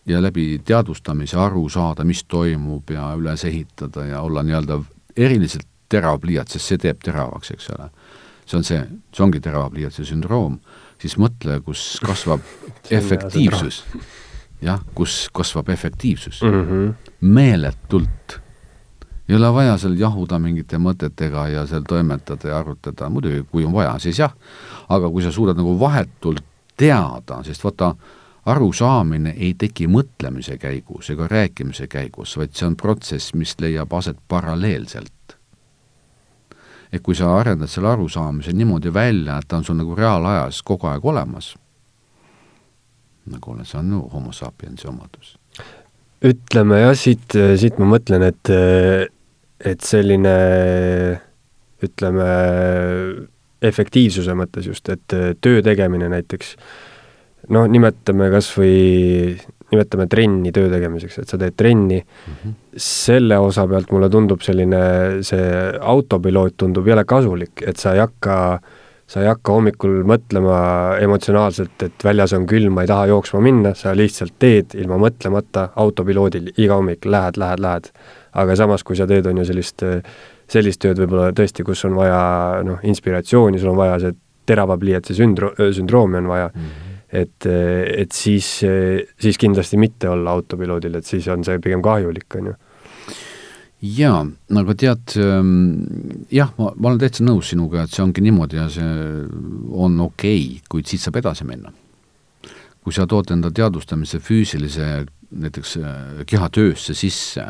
ja läbi teadvustamise aru saada, mis toimub ja üles ehitada ja olla nii-öelda eriliselt terav pliiats, sest see teeb teravaks, eks ole. see on see, see ongi terava pliiatsi sündroom, siis mõtle, kus kasvab efektiivsus. jah, kus kasvab efektiivsus mm. -hmm. meeletult. Ei ole vaja seal jahuda mingite mõtetega ja seal toimetada ja arvutada, muidugi kui on vaja, siis jah, aga kui sa suudad nagu vahetult teada, sest vaata, arusaamine ei teki mõtlemise käigus ega rääkimise käigus, vaid see on protsess, mis leiab aset paralleelselt. Et kui sa arendad selle arusaamise niimoodi välja, et ta on sul nagu reaalajas kogu aeg olemas, nagu see on ju homo sapiensi omadus. ütleme jah, siit, siit ma mõtlen, et, et selline ütleme, efektiivsuse mõttes just, et töö tegemine näiteks, noh, nimetame kas või nimetame trenni töö tegemiseks, et sa teed trenni mm, -hmm. selle osa pealt mulle tundub selline, see autopiloot tundub jõle kasulik, et sa ei hakka, sa ei hakka hommikul mõtlema emotsionaalselt, et väljas on külm, ma ei taha jooksma minna, sa lihtsalt teed ilma mõtlemata autopiloodil iga hommik, lähed, lähed, lähed. Aga samas, kui sa teed, on ju sellist, sellist tööd võib-olla tõesti, kus on vaja noh, inspiratsiooni, sul on vaja see terava pliiatsi sündro-, sündroomi on vaja mm, -hmm. et, et siis, siis kindlasti mitte olla autopiloodil, et siis on see pigem kahjulik, on ju jaa, aga tead, ähm, jah, ma, ma olen täitsa nõus sinuga, et see ongi niimoodi ja see on okei okay,, kuid siit saab edasi minna. kui sa tood enda teadvustamise füüsilise näiteks äh, kehatöösse sisse,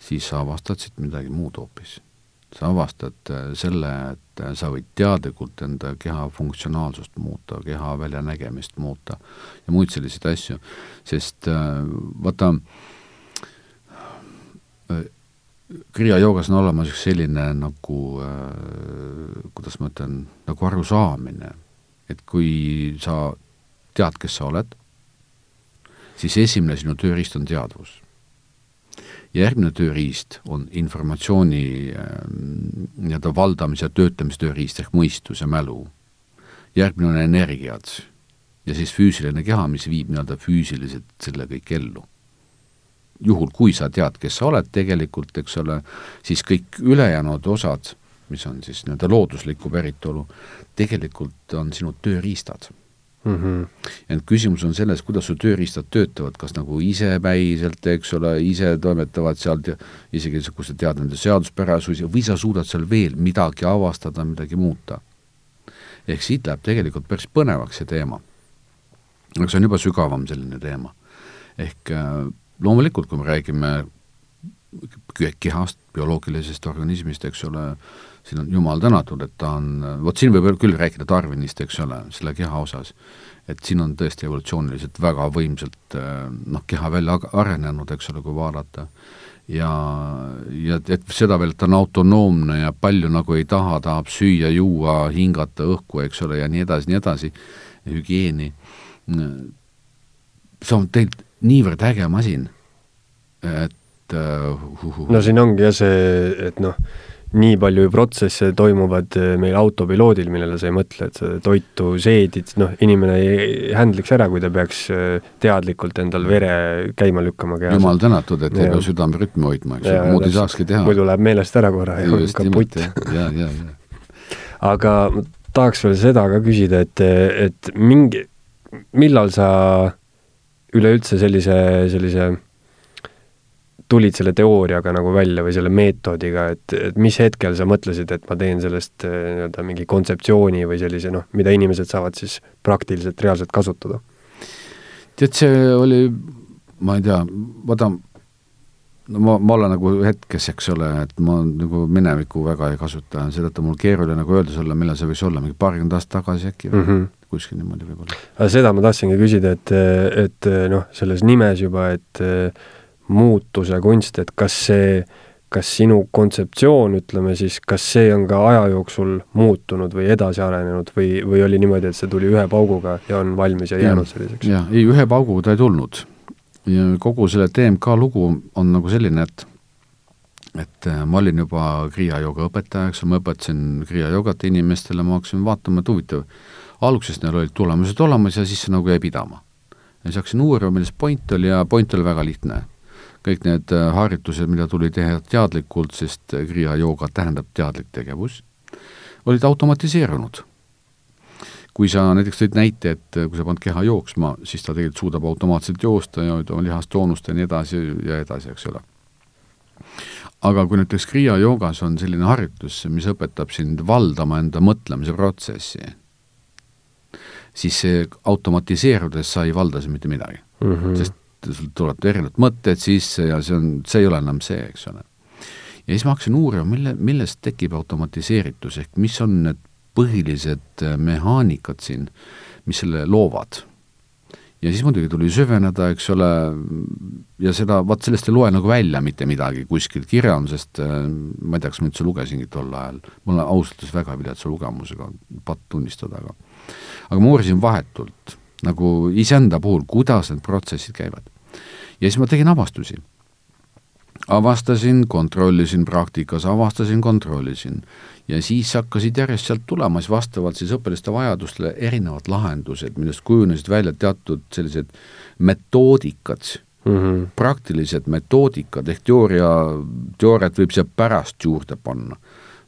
siis sa avastad siit midagi muud hoopis. sa avastad äh, selle, et äh, sa võid teadlikult enda keha funktsionaalsust muuta, keha väljanägemist muuta ja muid selliseid asju, sest äh, vaata, kriia joogas on olemas üks selline nagu kuidas ma ütlen, nagu arusaamine, et kui sa tead, kes sa oled, siis esimene sinu tööriist on teadvus järgmine tööriist on informatsiooni ähm, nii-öelda valdamise ja töötamise tööriist ehk mõistus ja mälu. järgmine on energiad ja siis füüsiline keha, mis viib nii-öelda füüsiliselt selle kõik ellu. juhul, kui sa tead, kes sa oled tegelikult, eks ole, siis kõik ülejäänud osad, mis on siis nii-öelda looduslikku päritolu, tegelikult on sinu tööriistad mm. -hmm. ent küsimus on selles, kuidas su tööriistad töötavad, kas nagu isepäiselt, eks ole, ise toimetavad seal, isegi kui sa tead nende seaduspärasusi, või sa suudad seal veel midagi avastada, midagi muuta. ehk siit läheb tegelikult päris põnevaks see teema. aga see on juba sügavam selline teema. ehk äh, loomulikult, kui me räägime kehast, bioloogilisest organismist, eks ole, siin on jumal tänatud, et ta on, vot siin võib küll rääkida Darwinist, eks ole, selle keha osas, et siin on tõesti evolutsiooniliselt väga võimsalt noh, keha välja arenenud, eks ole, kui vaadata, ja, ja et seda veel, et ta on autonoomne ja palju nagu ei taha, tahab süüa, juua, hingata õhku, eks ole, ja nii edasi, nii edasi, hügieeni, see on tegelikult niivõrd äge masin, et uh, uh, uh. no siin ongi jah see, et noh, nii palju protsesse toimuvad eh, meil autopiloodil, millele sa ei mõtle, et sa toitu seedid, noh, inimene ei handliks ära, kui ta peaks eh, teadlikult endal vere käima lükkama kehas. jumal tänatud, et ei pea südamerütmi hoidma, eks ju, muud ei saakski teha. muidu läheb meelest ära korra ja on kaputt. ja, ja, ja. aga tahaks veel seda ka küsida, et, et mingi, millal sa üleüldse sellise, sellise tulid selle teooriaga nagu välja või selle meetodiga, et, et mis hetkel sa mõtlesid, et ma teen sellest eh, nii-öelda mingi kontseptsiooni või sellise noh, mida inimesed saavad siis praktiliselt reaalselt kasutada? tead, see oli, ma ei tea, vaata, no ma, ma olen nagu hetkes, eks ole, et ma nagu minevikku väga ei kasuta, seetõttu mul keeruline nagu öelda sulle, millal see võis olla, mingi paarkümmend aastat tagasi äkki või mm -hmm. kuskil niimoodi võib-olla. seda ma tahtsingi küsida, et, et noh, selles nimes juba, et muutuse kunst, et kas see, kas sinu kontseptsioon, ütleme siis, kas see on ka aja jooksul muutunud või edasi arenenud või, või oli niimoodi, et see tuli ühe pauguga ja on valmis ja jäänud selliseks? jah, ei ühe pauguga ta ei tulnud. ja kogu selle TMK lugu on nagu selline, et et äh, ma olin juba Kriia jooga õpetaja, eks ma õpetasin Kriia joogat inimestele, ma hakkasin vaatama, et huvitav, alguses neil olid tulemused olemas ja siis see nagu jäi pidama. ja siis hakkasin uurima, milles point oli ja point oli väga lihtne kõik need äh, harjutused, mida tuli teha teadlikult, sest kriia jooga tähendab teadlik tegevus, olid automatiseerunud. kui sa näiteks tõid näite, et äh, kui sa paned keha jooksma, siis ta tegelikult suudab automaatselt joosta ja oma lihastoonust ja nii edasi ja edasi, eks ole. aga kui näiteks kriia joogas on selline harjutus, mis õpetab sind valdama enda mõtlemise protsessi, siis see automatiseerudes sa ei valda siin mitte midagi mm. -hmm. sest sul tuleb erinevad mõtted sisse ja see on, see ei ole enam see, eks ole. ja siis ma hakkasin uurima, mille, millest tekib automatiseeritus, ehk mis on need põhilised äh, mehaanikad siin, mis selle loovad. ja siis muidugi tuli süveneda, eks ole, ja seda, vaat sellest ei loe nagu välja mitte midagi kuskilt kirjandusest, äh, ma ei tea, kas ma üldse lugesingi tol ajal, mul on ausalt öeldes väga viletsa lugemusega, patt tunnistada, aga aga ma uurisin vahetult nagu iseenda puhul, kuidas need protsessid käivad. ja siis ma tegin avastusi. avastasin, kontrollisin praktikas, avastasin, kontrollisin ja siis hakkasid järjest sealt tulema siis vastavalt siis õpilaste vajadustele erinevad lahendused, millest kujunesid välja teatud sellised metoodikad mm, -hmm. praktilised metoodikad ehk teooria, teooriat võib siia pärast juurde panna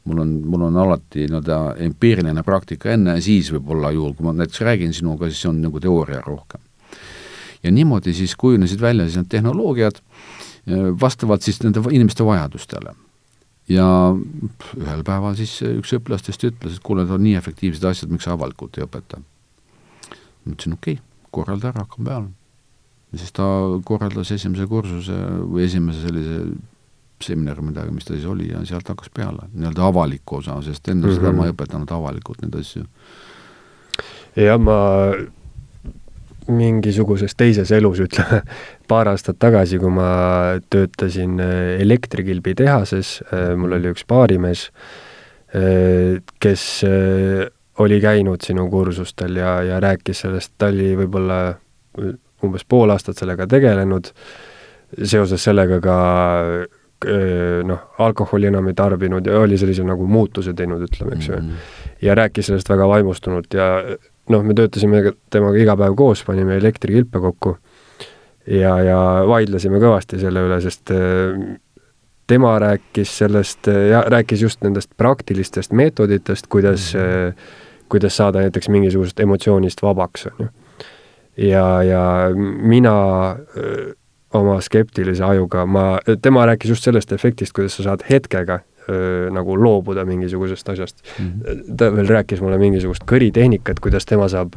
mul on, mul on alati nii-öelda empiiriline praktika enne ja siis võib-olla juhul, kui ma näiteks räägin sinuga, siis on nagu teooria rohkem. ja niimoodi siis kujunesid välja siis need tehnoloogiad vastavalt siis nende inimeste vajadustele ja ühel päeval siis üks õpilastest ütles, et kuule, need on nii efektiivsed asjad, miks sa avalikult ei õpeta. ma ütlesin, okei okay,, korralda ära, hakkame peale. ja siis ta korraldas esimese kursuse või esimese sellise seminari midagi, mis ta siis oli ja sealt hakkas peale, nii-öelda avaliku osa, sest enne mm -hmm. seda ma ei õpetanud avalikult neid asju. jah, ma mingisuguses teises elus, ütleme, paar aastat tagasi, kui ma töötasin äh, elektrikilbi tehases, äh, mul oli üks baarimees, äh, kes oli käinud sinu kursustel ja, ja rääkis sellest, ta oli võib-olla umbes pool aastat sellega tegelenud, seoses sellega ka noh, alkoholi enam ei tarbinud ja oli sellise nagu muutuse teinud, ütleme, eks ju mm -hmm.. ja rääkis sellest väga vaimustunult ja noh, me töötasime temaga iga päev koos, panime elektrikilpe kokku ja, ja vaidlesime kõvasti selle üle, sest äh, tema rääkis sellest ja rääkis just nendest praktilistest meetoditest, kuidas mm, -hmm. kuidas saada näiteks mingisugusest emotsioonist vabaks, on ju. ja, ja mina oma skeptilise ajuga, ma, tema rääkis just sellest efektist, kuidas sa saad hetkega nagu loobuda mingisugusest asjast mm. -hmm. ta veel rääkis mulle mingisugust kõritehnikat, kuidas tema saab,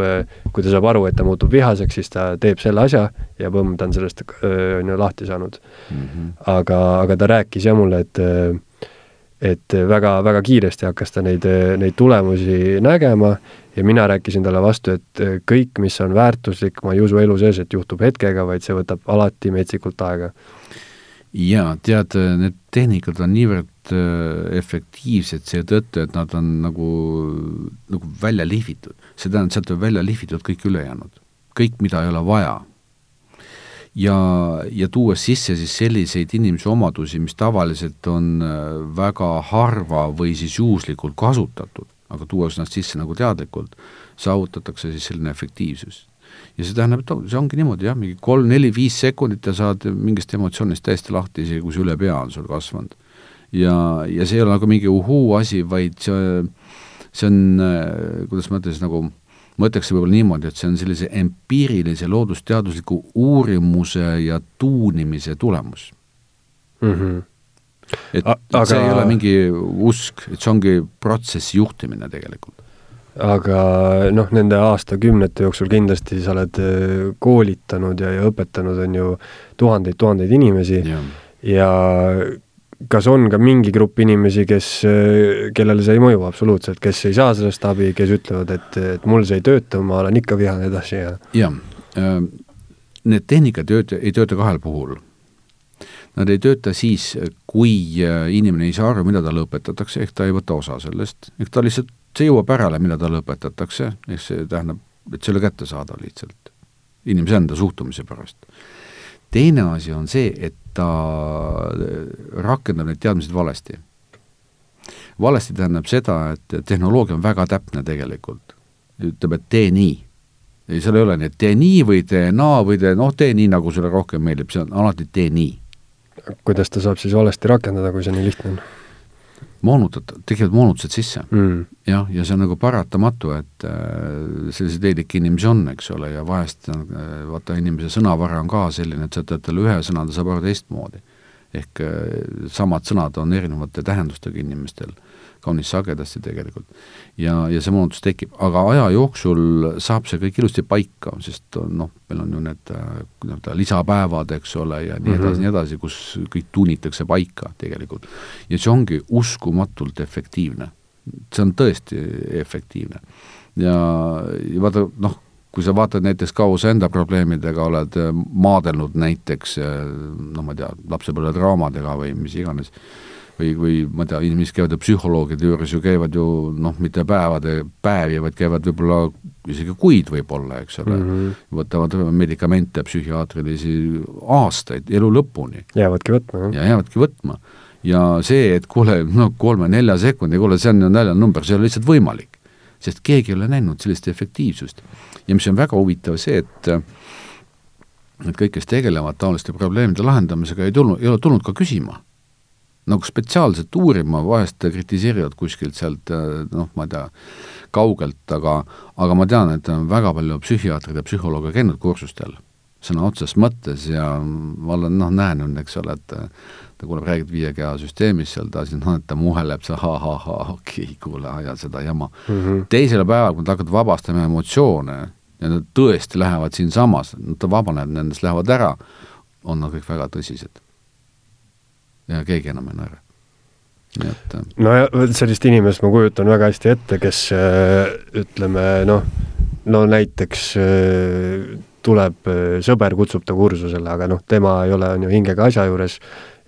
kui ta saab aru, et ta muutub vihaseks, siis ta teeb selle asja ja põmm, ta on sellest on ju lahti saanud mm. -hmm. aga, aga ta rääkis jah mulle, et et väga-väga kiiresti hakkas ta neid, neid tulemusi nägema ja mina rääkisin talle vastu, et kõik, mis on väärtuslik, ma ei usu elu sees, et juhtub hetkega, vaid see võtab alati metsikult aega. jaa, tead, need tehnikad on niivõrd Äh, efektiivsed seetõttu, et nad on nagu, nagu välja lihvitud. see tähendab, sealt on välja lihvitud kõik ülejäänud, kõik, mida ei ole vaja. ja, ja tuues sisse siis selliseid inimese omadusi, mis tavaliselt on äh, väga harva või siis juhuslikult kasutatud, aga tuues nad sisse nagu teadlikult, saavutatakse siis selline efektiivsus ja see tähendab, et see ongi niimoodi jah, mingi kolm-neli-viis sekundit ja saad mingist emotsioonist täiesti lahti, isegi kui see üle pea on sul kasvanud ja, ja see ei ole nagu mingi uhuu asi, vaid see, see on, kuidas ma ütlen siis nagu, ma ütleks võib-olla niimoodi, et see on sellise empiirilise loodusteadusliku uurimuse ja tuunimise tulemus mm. -hmm. Et, aga... see ei ole mingi usk, et see ongi protsessi juhtimine tegelikult. Aga noh, nende aastakümnete jooksul kindlasti sa oled äh, koolitanud ja, ja õpetanud, on ju, tuhandeid-tuhandeid inimesi. Ja, ja kas on ka mingi grupp inimesi, kes, kellele see ei mõju absoluutselt, kes ei saa sellest abi, kes ütlevad, et, et mul see ei tööta, ma olen ikka vihane edasi ja jah, äh, need tehnikad tööta, ei tööta kahel puhul. Nad ei tööta siis, kui äh, inimene ei saa aru, mida talle õpetatakse, ehk ta ei võta osa sellest, ehk ta lihtsalt, see jõuab pärale, mida talle õpetatakse, ehk see tähendab, et see ei ole kättesaadav lihtsalt, inimese enda suhtumise pärast. teine asi on see, et ta rakendab neid teadmised valesti. valesti tähendab seda, et tehnoloogia on väga täpne tegelikult. ütleb, et tee nii. ei, seal ei ole nii, et tee nii või tee naa või tee noh, tee nii, nagu sulle rohkem meeldib, see on alati tee nii. Kuidas ta saab siis valesti rakendada, kui see nii lihtne on? moonutad, tekivad moonutused sisse mm.. jah, ja see on nagu paratamatu, et äh, selliseid leidlikke inimesi on, eks ole, ja vahest äh, vaata, inimese sõnavara on ka selline, et sa ütled talle ühe sõna, ta saab aru teistmoodi. ehk äh, samad sõnad on erinevate tähendustega inimestel kaunis sagedasti tegelikult. ja, ja see moonutus tekib, aga aja jooksul saab see kõik ilusti paika, sest noh, meil on ju need nii-öelda lisapäevad, eks ole, ja nii edasi mm, -hmm. nii edasi, kus kõik tuunitakse paika tegelikult. ja see ongi uskumatult efektiivne. see on tõesti efektiivne. ja, ja vaata, noh, kui sa vaatad näiteks kaua enda probleemidega oled maadelnud näiteks noh, ma ei tea, lapsepõlvetraumadega või mis iganes, või, või ma ei tea, inimesed käivad ju psühholoogide juures ju käivad ju noh, mitte päevade, päevi, vaid käivad võib-olla isegi kuid võib-olla, eks ole mm, -hmm. võtavad medikamente psühhiaatrilisi aastaid, elu lõpuni. jäävadki võtma, jah. ja jäävadki võtma. ja see, et kuule, no kolme-nelja sekundi, kuule, see on ju naljanumber, see ei ole lihtsalt võimalik. sest keegi ei ole näinud sellist efektiivsust. ja mis on väga huvitav, see, et et kõik, kes tegelevad taoliste probleemide lahendamisega, ei tulnud, ei ole tulnud ka küsima nagu spetsiaalselt uurima, vahest kritiseerivad kuskilt sealt noh, ma ei tea, kaugelt, aga aga ma tean, et on väga palju psühhiaatreid ja psühholooge käinud kursustel sõna otseses mõttes ja ma olen noh, näen nüüd, eks ole, et ta kuuleb, räägid viie keha süsteemist seal, ta siis noh, et ta muheleb seal ha-ha-ha, okei okay,, kuule, aja seda jama mm. -hmm. teisel päeval, kui nad hakkavad vabastama emotsioone ja nad tõesti lähevad siinsamas, ta vabaneb nendest, lähevad ära, on nad kõik väga tõsised. Ja keegi enam ei naera nii et äh, no sellist inimest ma kujutan väga hästi ette, kes äh, ütleme noh, no näiteks äh, tuleb sõber, kutsub ta kursusele, aga noh, tema ei ole, on ju, hingega asja juures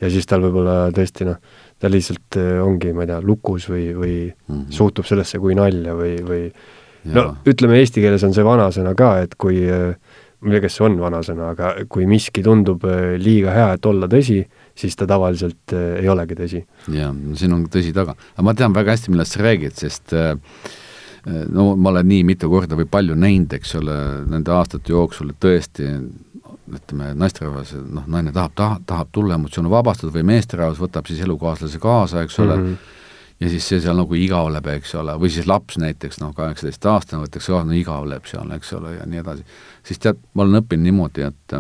ja siis tal võib-olla tõesti noh, ta lihtsalt ongi, ma ei tea, lukus või, või mm -hmm. suhtub sellesse kui nalja või, või ja. no ütleme, eesti keeles on see vanasõna ka, et kui ma ei tea, kas see on vanasõna, aga kui miski tundub liiga hea, et olla tõsi, siis ta tavaliselt äh, ei olegi tõsi. jaa, siin on tõsi taga. aga ma tean väga hästi, millest sa räägid, sest äh, no ma olen nii mitu korda või palju näinud, eks ole, nende aastate jooksul, et tõesti ütleme, naisterahvas, noh, naine tahab, tahab, tahab tulla emotsioone vabastada või meesterahvas võtab siis elukaaslase kaasa, eks ole mm, -hmm ja siis see seal nagu igavleb, eks ole, või siis laps näiteks noh, kaheksateistaastane võetakse kaasa, no igavleb seal, eks ole, ja nii edasi. siis tead, ma olen õppinud niimoodi, et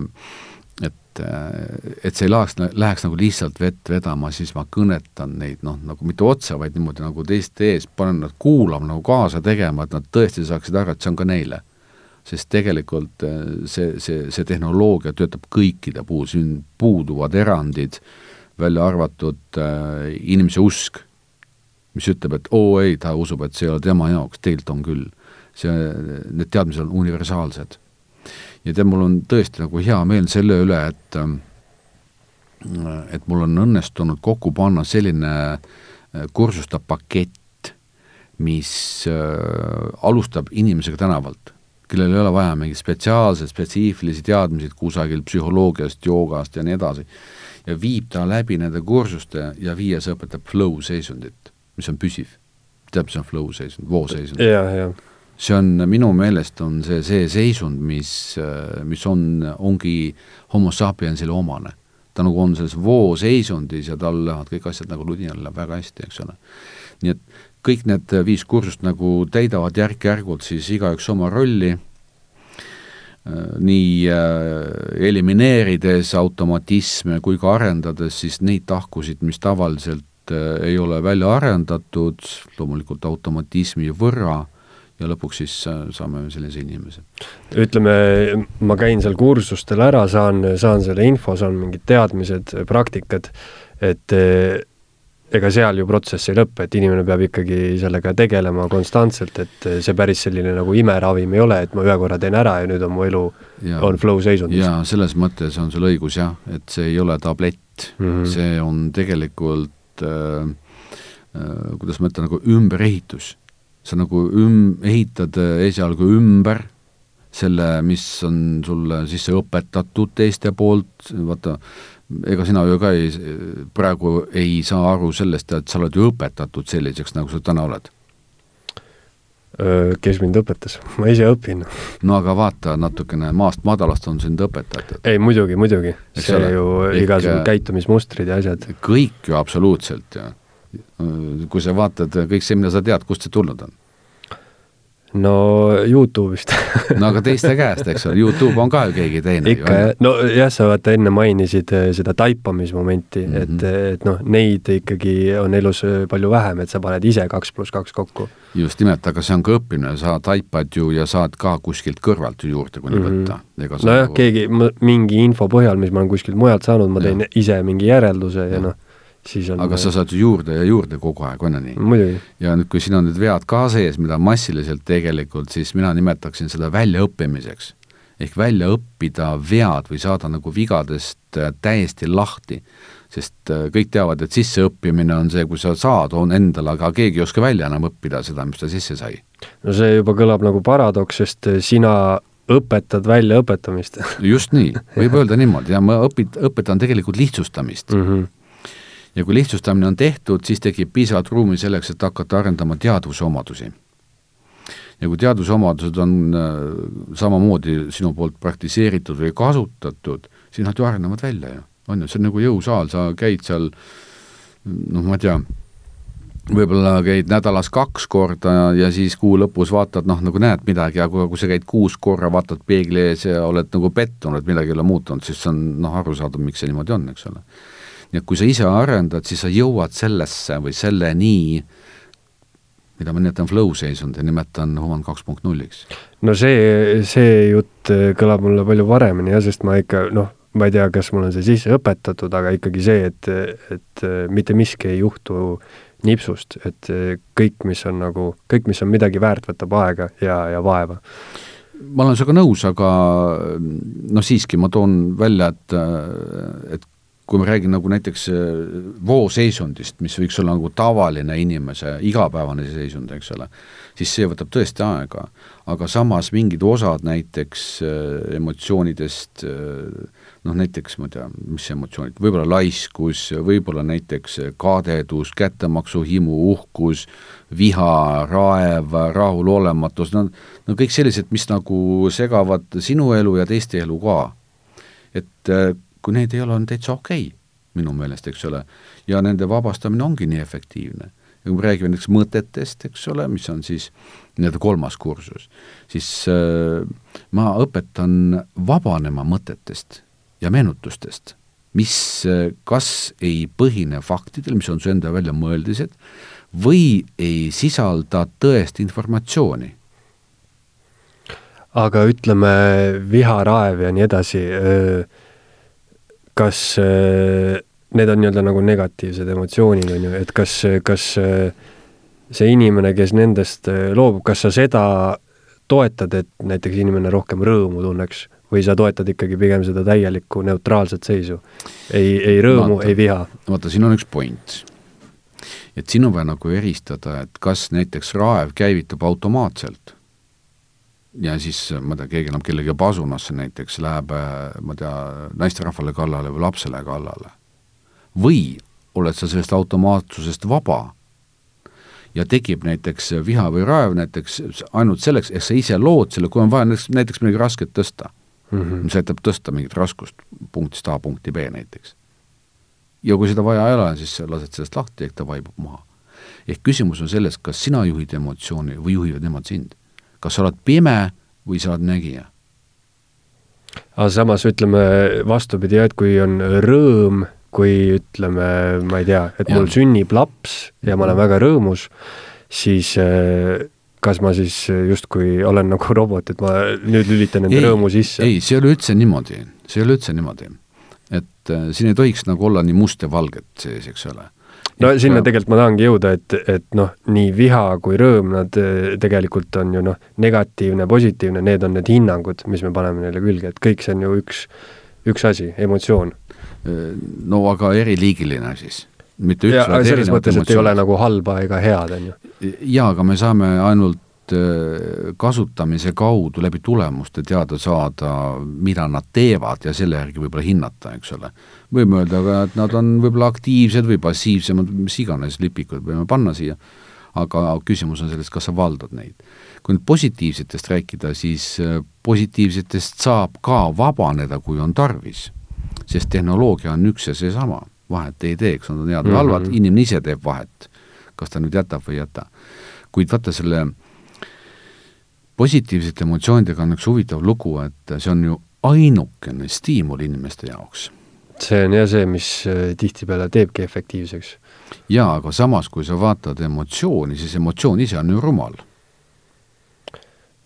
et, et see ei läheks, läheks nagu lihtsalt vett vedama, siis ma kõnetan neid noh, nagu mitte otse, vaid niimoodi nagu teiste ees, panen nad kuulama, nagu kaasa tegema, et nad tõesti saaksid aru, et see on ka neile. sest tegelikult see, see, see tehnoloogia töötab kõikide puhul, siin puuduvad erandid, välja arvatud äh, inimese usk mis ütleb, et oo ei, ta usub, et see ei ole tema jaoks, tegelikult on küll. see, need teadmised on universaalsed. Ja tead, mul on tõesti nagu hea meel selle üle, et et mul on õnnestunud kokku panna selline äh, kursuste pakett, mis äh, alustab inimesega tänavalt, kellel ei ole vaja mingeid spetsiaalseid, spetsiifilisi teadmisi kusagilt psühholoogiast, joogast ja nii edasi, ja viib ta läbi nende kursuste ja viies õpetab flow seisundit mis on püsiv. tead, mis on flow seisund, vooseisund? jah, jah. See on, minu meelest on see, see seisund, mis, mis on, ongi homo sapiensile omane. ta nagu on selles vooseisundis ja tal lähevad kõik asjad nagu ludinal läheb väga hästi, eks ole. nii et kõik need viis kursust nagu täidavad järk-järgult siis igaüks oma rolli nii elimineerides automatisme kui ka arendades siis neid tahkusid, mis tavaliselt Äh, ei ole välja arendatud, loomulikult automatismi võrra, ja lõpuks siis äh, saame sellise inimese. ütleme, ma käin seal kursustel ära, saan, saan selle info, saan mingid teadmised, praktikad, et äh, ega seal ju protsess ei lõpe, et inimene peab ikkagi sellega tegelema konstantselt, et see päris selline nagu imeravim ei ole, et ma ühe korra teen ära ja nüüd on mu elu, on flow seisundis. jaa, selles mõttes on sul õigus jah, et see ei ole tablett mm, -hmm. see on tegelikult äh, äh, kuidas ma ütlen, nagu ümberehitus. Sa nagu üm-, ehitad äh, esialgu ümber selle, mis on sulle sisse õpetatud teiste poolt, vaata, ega sina ju ka ei, praegu ei saa aru sellest, et sa oled ju õpetatud selliseks, nagu sa täna oled kes mind õpetas, ma ise õpin. no aga vaata, natukene maast madalast on sind õpetatud. ei, muidugi, muidugi, see ole? ju igasugused käitumismustrid ja asjad. kõik ju absoluutselt ja kui sa vaatad kõik see, mida sa tead, kust see tulnud on no Youtube'ist no aga teiste käest, eks ole, Youtube on ka ju keegi teine. ikka jah, no jah, sa vaata enne mainisid eh, seda taipamismomenti mm, -hmm. et, mhm. et noh, neid ikkagi on elus eh, palju vähem, et sa paned ise kaks pluss kaks kokku. just nimelt, aga see on ka õppimine, sa taipad ju ja saad ka kuskilt kõrvalt ju juurde kuni mm -hmm. võtta. nojah ju..., keegi, mingi info põhjal, mis ma olen kuskilt mujalt saanud, ma teen ja. ise mingi järelduse ja, ja noh on aga sa saad ju juurde ja juurde kogu aeg, on ju nii? ja nüüd, kui siin on need vead ka sees, mida massiliselt tegelikult, siis mina nimetaksin seda väljaõppimiseks. ehk välja õppida vead või saada nagu vigadest äh, täiesti lahti. sest äh, kõik teavad, et sisseõppimine on see, kui sa saad, on endale, aga keegi ei oska välja enam õppida seda, mis ta sisse sai. no see juba kõlab nagu paradoks, sest äh, sina õpetad välja õpetamist just nii, võib öelda niimoodi ja ma õpit-, õpetan tegelikult lihtsustamist mm. -hmm ja kui lihtsustamine on tehtud, siis tekib piisavalt ruumi selleks, et hakata arendama teadvuse omadusi. ja kui teadvuse omadused on äh, samamoodi sinu poolt praktiseeritud või kasutatud, siis nad ju arenevad välja ju, on ju, see on nagu jõusaal, sa käid seal noh, ma ei tea, võib-olla käid nädalas kaks korda ja siis kuu lõpus vaatad, noh, nagu näed midagi, aga kui sa käid kuus korra, vaatad peegli ees ja oled nagu pettunud, midagi ei ole muutunud, siis on noh, arusaadav, miks see niimoodi on, eks ole. Nii et kui sa ise arendad, siis sa jõuad sellesse või selleni, mida ma nimetan flow seisund ja nimetan Human kaks punkt nulliks. no see, see jutt kõlab mulle palju paremini jah, sest ma ikka noh, ma ei tea, kas mul on see sisse õpetatud, aga ikkagi see, et, et mitte miski ei juhtu nipsust, et kõik, mis on nagu, kõik, mis on midagi väärt, võtab aega ja, ja vaeva. ma olen sinuga nõus, aga noh, siiski ma toon välja, et, et kui ma räägin nagu näiteks vooseisundist, mis võiks olla nagu tavaline inimese igapäevane seisund, eks ole, siis see võtab tõesti aega. aga samas mingid osad näiteks emotsioonidest äh, noh, näiteks ma ei tea, mis emotsioonid, võib-olla laiskus, võib-olla näiteks kadedus, kättemaksuhimu, uhkus, viha, raev, rahulolematus, no no kõik sellised, mis nagu segavad sinu elu ja teiste elu ka. et äh, kui need ei ole, on täitsa okei okay, minu meelest, eks ole, ja nende vabastamine ongi nii efektiivne. kui me räägime näiteks mõtetest, eks ole, mis on siis nii-öelda kolmas kursus, siis äh, ma õpetan vabanema mõtetest ja meenutustest, mis äh, kas ei põhine faktidel, mis on su enda väljamõeldised, või ei sisalda tõest informatsiooni. aga ütleme, viharaev ja nii edasi, äh, kas äh, need on nii-öelda nagu negatiivsed emotsioonid, on ju, et kas, kas see inimene, kes nendest loobub, kas sa seda toetad, et näiteks inimene rohkem rõõmu tunneks või sa toetad ikkagi pigem seda täielikku neutraalset seisu? ei, ei rõõmu, ei viha? vaata, siin on üks point. et siin on vaja nagu eristada, et kas näiteks raev käivitub automaatselt ja siis, ma ei tea, keegi enam kellegi pasunasse näiteks läheb, ma ei tea, naisterahvale kallale või lapsele kallale. või oled sa sellest automaatsusest vaba ja tekib näiteks viha või raev näiteks ainult selleks, et sa ise lood selle, kui on vaja näiteks, näiteks midagi rasket tõsta mm, -hmm. mis aitab tõsta mingit raskust punktist A punkti B näiteks. ja kui seda vaja ei ole, siis lased sellest lahti, ehk ta vaibub maha. ehk küsimus on selles, kas sina juhid emotsiooni või juhivad nemad sind. Kas sa oled pime või sa oled nägija? aga samas ütleme vastupidi, et kui on rõõm, kui ütleme, ma ei tea, et mul ja. sünnib laps ja ma olen väga rõõmus, siis äh, kas ma siis justkui olen nagu robot, et ma nüüd lülitan enda ei, rõõmu sisse? ei, see ei ole üldse niimoodi, see ei ole üldse niimoodi. et äh, siin ei tohiks nagu olla nii must ja valget sees, eks ole. No et, sinna tegelikult ma tahangi jõuda, et, et noh, nii viha kui rõõm, nad äh, tegelikult on ju noh, negatiivne, positiivne, need on need hinnangud, mis me paneme neile külge, et kõik see on ju üks, üks asi, emotsioon. no aga eriliigiline siis mitte üks, vaid selles mõttes, et ei ole nagu halba ega head, on ju? jaa, aga me saame ainult äh, kasutamise kaudu läbi tulemuste teada saada, mida nad teevad ja selle järgi võib-olla hinnata, eks ole. Võime öelda ka, et nad on võib-olla aktiivsed või passiivsemad, mis iganes lipikud võime panna siia, aga küsimus on selles, kas sa valdad neid. kui nüüd positiivsetest rääkida, siis äh, positiivsetest saab ka vabaneda, kui on tarvis, sest tehnoloogia on üks ja seesama vahet ei tee, kas nad on head või mm -hmm. halvad, inimene ise teeb vahet, kas ta nüüd jätab või ei jäta. kuid vaata, selle positiivsete emotsioonidega on üks huvitav lugu, et see on ju ainukene stiimul inimeste jaoks. See on jah see, mis äh, tihtipeale teebki efektiivseks. jaa, aga samas, kui sa vaatad emotsiooni, siis emotsioon ise on ju rumal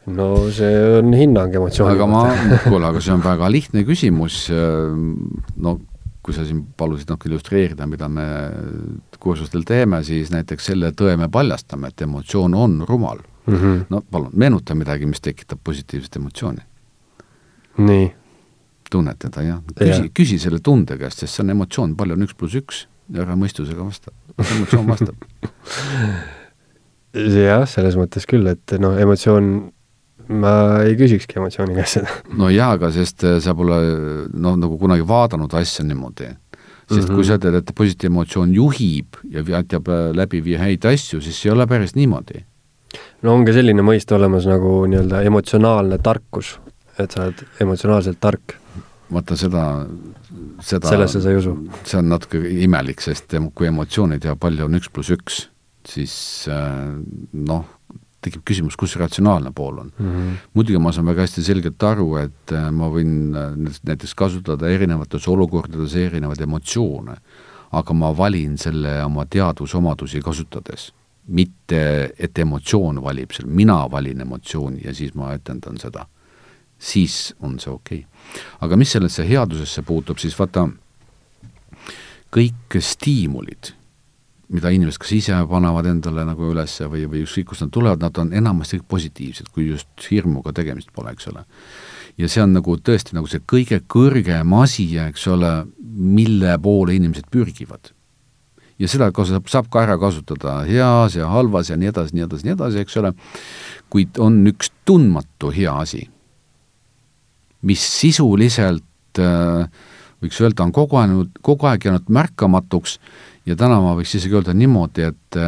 no see on hinnang emotsiooni aga ma, kuule, aga see on väga lihtne küsimus, no kui sa siin palusid natuke illustreerida, mida me kursustel teeme, siis näiteks selle tõe me paljastame, et emotsioon on rumal mm. -hmm. no palun, meenuta midagi, mis tekitab positiivset emotsiooni. nii. Tunned teda, jah? küsi, küsi selle tunde käest, sest see on emotsioon, palju on üks pluss üks ja ära mõistusega vasta, emotsioon vastab jah, selles mõttes küll, et noh, emotsioon ma ei küsikski emotsiooni käest seda. no jaa, aga sest äh, sa pole noh, nagu kunagi vaadanud asja niimoodi. sest mm -hmm. kui sa ütled, et positiivne emotsioon juhib ja aitab äh, läbi viia häid asju, siis ei ole päris niimoodi. no on ka selline mõiste olemas nagu nii-öelda emotsionaalne tarkus, et sa oled emotsionaalselt tark. Vaata seda, seda sellesse sa ei usu? see on natuke imelik, sest kui emotsioonid ja palju on üks pluss üks, siis äh, noh, tekib küsimus, kus ratsionaalne pool on mm. -hmm. muidugi ma saan väga hästi selgelt aru, et äh, ma võin äh, näiteks kasutada erinevates olukordades erinevaid emotsioone, aga ma valin selle oma teadusomadusi kasutades. mitte, et emotsioon valib seal, mina valin emotsiooni ja siis ma etendan seda. Siis on see okei okay. aga mis sellesse headusesse puutub, siis vaata, kõik stiimulid mida inimesed kas ise panevad endale nagu üles või, või ükskõik kust nad tulevad, nad on enamasti kõik positiivsed, kui just hirmuga tegemist pole, eks ole. ja see on nagu tõesti nagu see kõige kõrgem asi, eks ole, mille poole inimesed pürgivad. ja seda saab, saab ka ära kasutada heas ja halvas ja nii edasi, nii edasi, nii edasi, eks ole, kuid on üks tundmatu hea asi, mis sisuliselt äh, võiks öelda, on kogu aeg, kogu aeg jäänud märkamatuks ja täna ma võiks isegi öelda niimoodi, et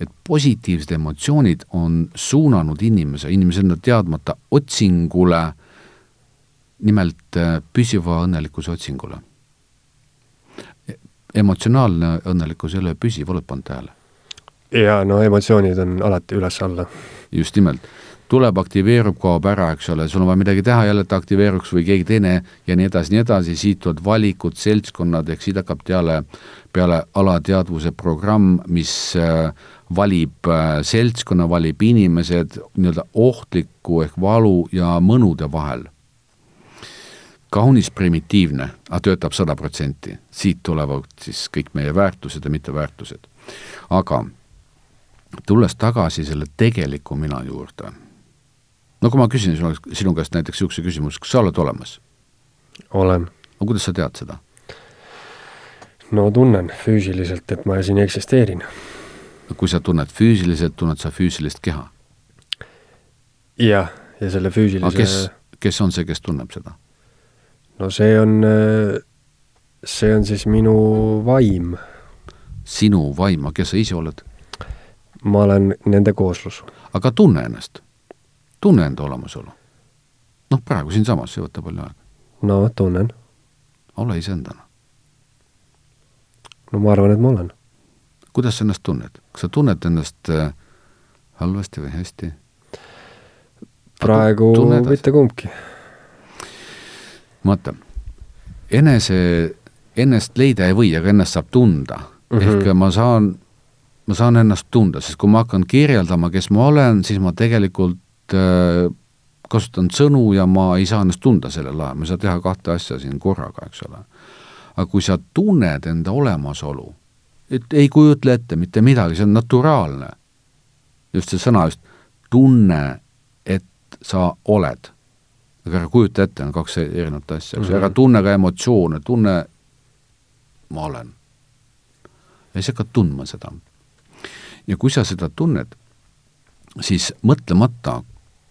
et positiivsed emotsioonid on suunanud inimese, inimese enda teadmata otsingule, nimelt äh, püsiva õnnelikkuse otsingule. emotsionaalne õnnelikkus ei ole püsiv, oled pannud tähele? jaa, no emotsioonid on alati üles-alla. just nimelt tuleb, aktiveerub, kaob ära, eks ole, sul on vaja midagi teha, jälle ta aktiveeruks või keegi teine ja nii edasi, nii edasi, siit tulevad valikud, seltskonnad, ehk siit hakkab peale, peale alateadvuse programm, mis äh, valib äh, seltskonna, valib inimesed nii-öelda ohtliku ehk valu ja mõnude vahel. kaunis primitiivne, aga töötab sada protsenti, siit tulevad siis kõik meie väärtused ja mitteväärtused. aga tulles tagasi selle tegeliku mina juurde no kui ma küsin sinu, sinu käest näiteks niisuguse küsimuse, kas sa oled olemas? olen. no kuidas sa tead seda? no tunnen füüsiliselt, et ma siin eksisteerin. kui sa tunned füüsiliselt, tunned sa füüsilist keha? jah, ja selle füüsilise kes, kes on see, kes tunneb seda? no see on, see on siis minu vaim. sinu vaim, aga kes sa ise oled? ma olen nende kooslus. aga tunne ennast tunne enda olemasolu. noh, praegu siinsamas, see ei võta palju aega. no tunnen. ole iseendana. no ma arvan, et ma olen. kuidas sa ennast tunned, kas sa tunned ennast äh, halvasti või hästi? praegu mitte kumbki. vaata, enese, ennast leida ei või, aga ennast saab tunda mm. -hmm. ehk ma saan, ma saan ennast tunda, sest kui ma hakkan kirjeldama, kes ma olen, siis ma tegelikult kasutan sõnu ja ma ei saa ennast tunda sellel ajal, ma ei saa teha kahte asja siin korraga, eks ole. aga kui sa tunned enda olemasolu, et ei kujutle ette mitte midagi, see on naturaalne, just see sõna just, tunne, et sa oled. aga ära kujuta ette, on kaks erinevat asja, eks ju, ära mhm. tunne ka emotsioone, tunne ma olen. ja siis hakkad tundma seda. ja kui sa seda tunned, siis mõtlemata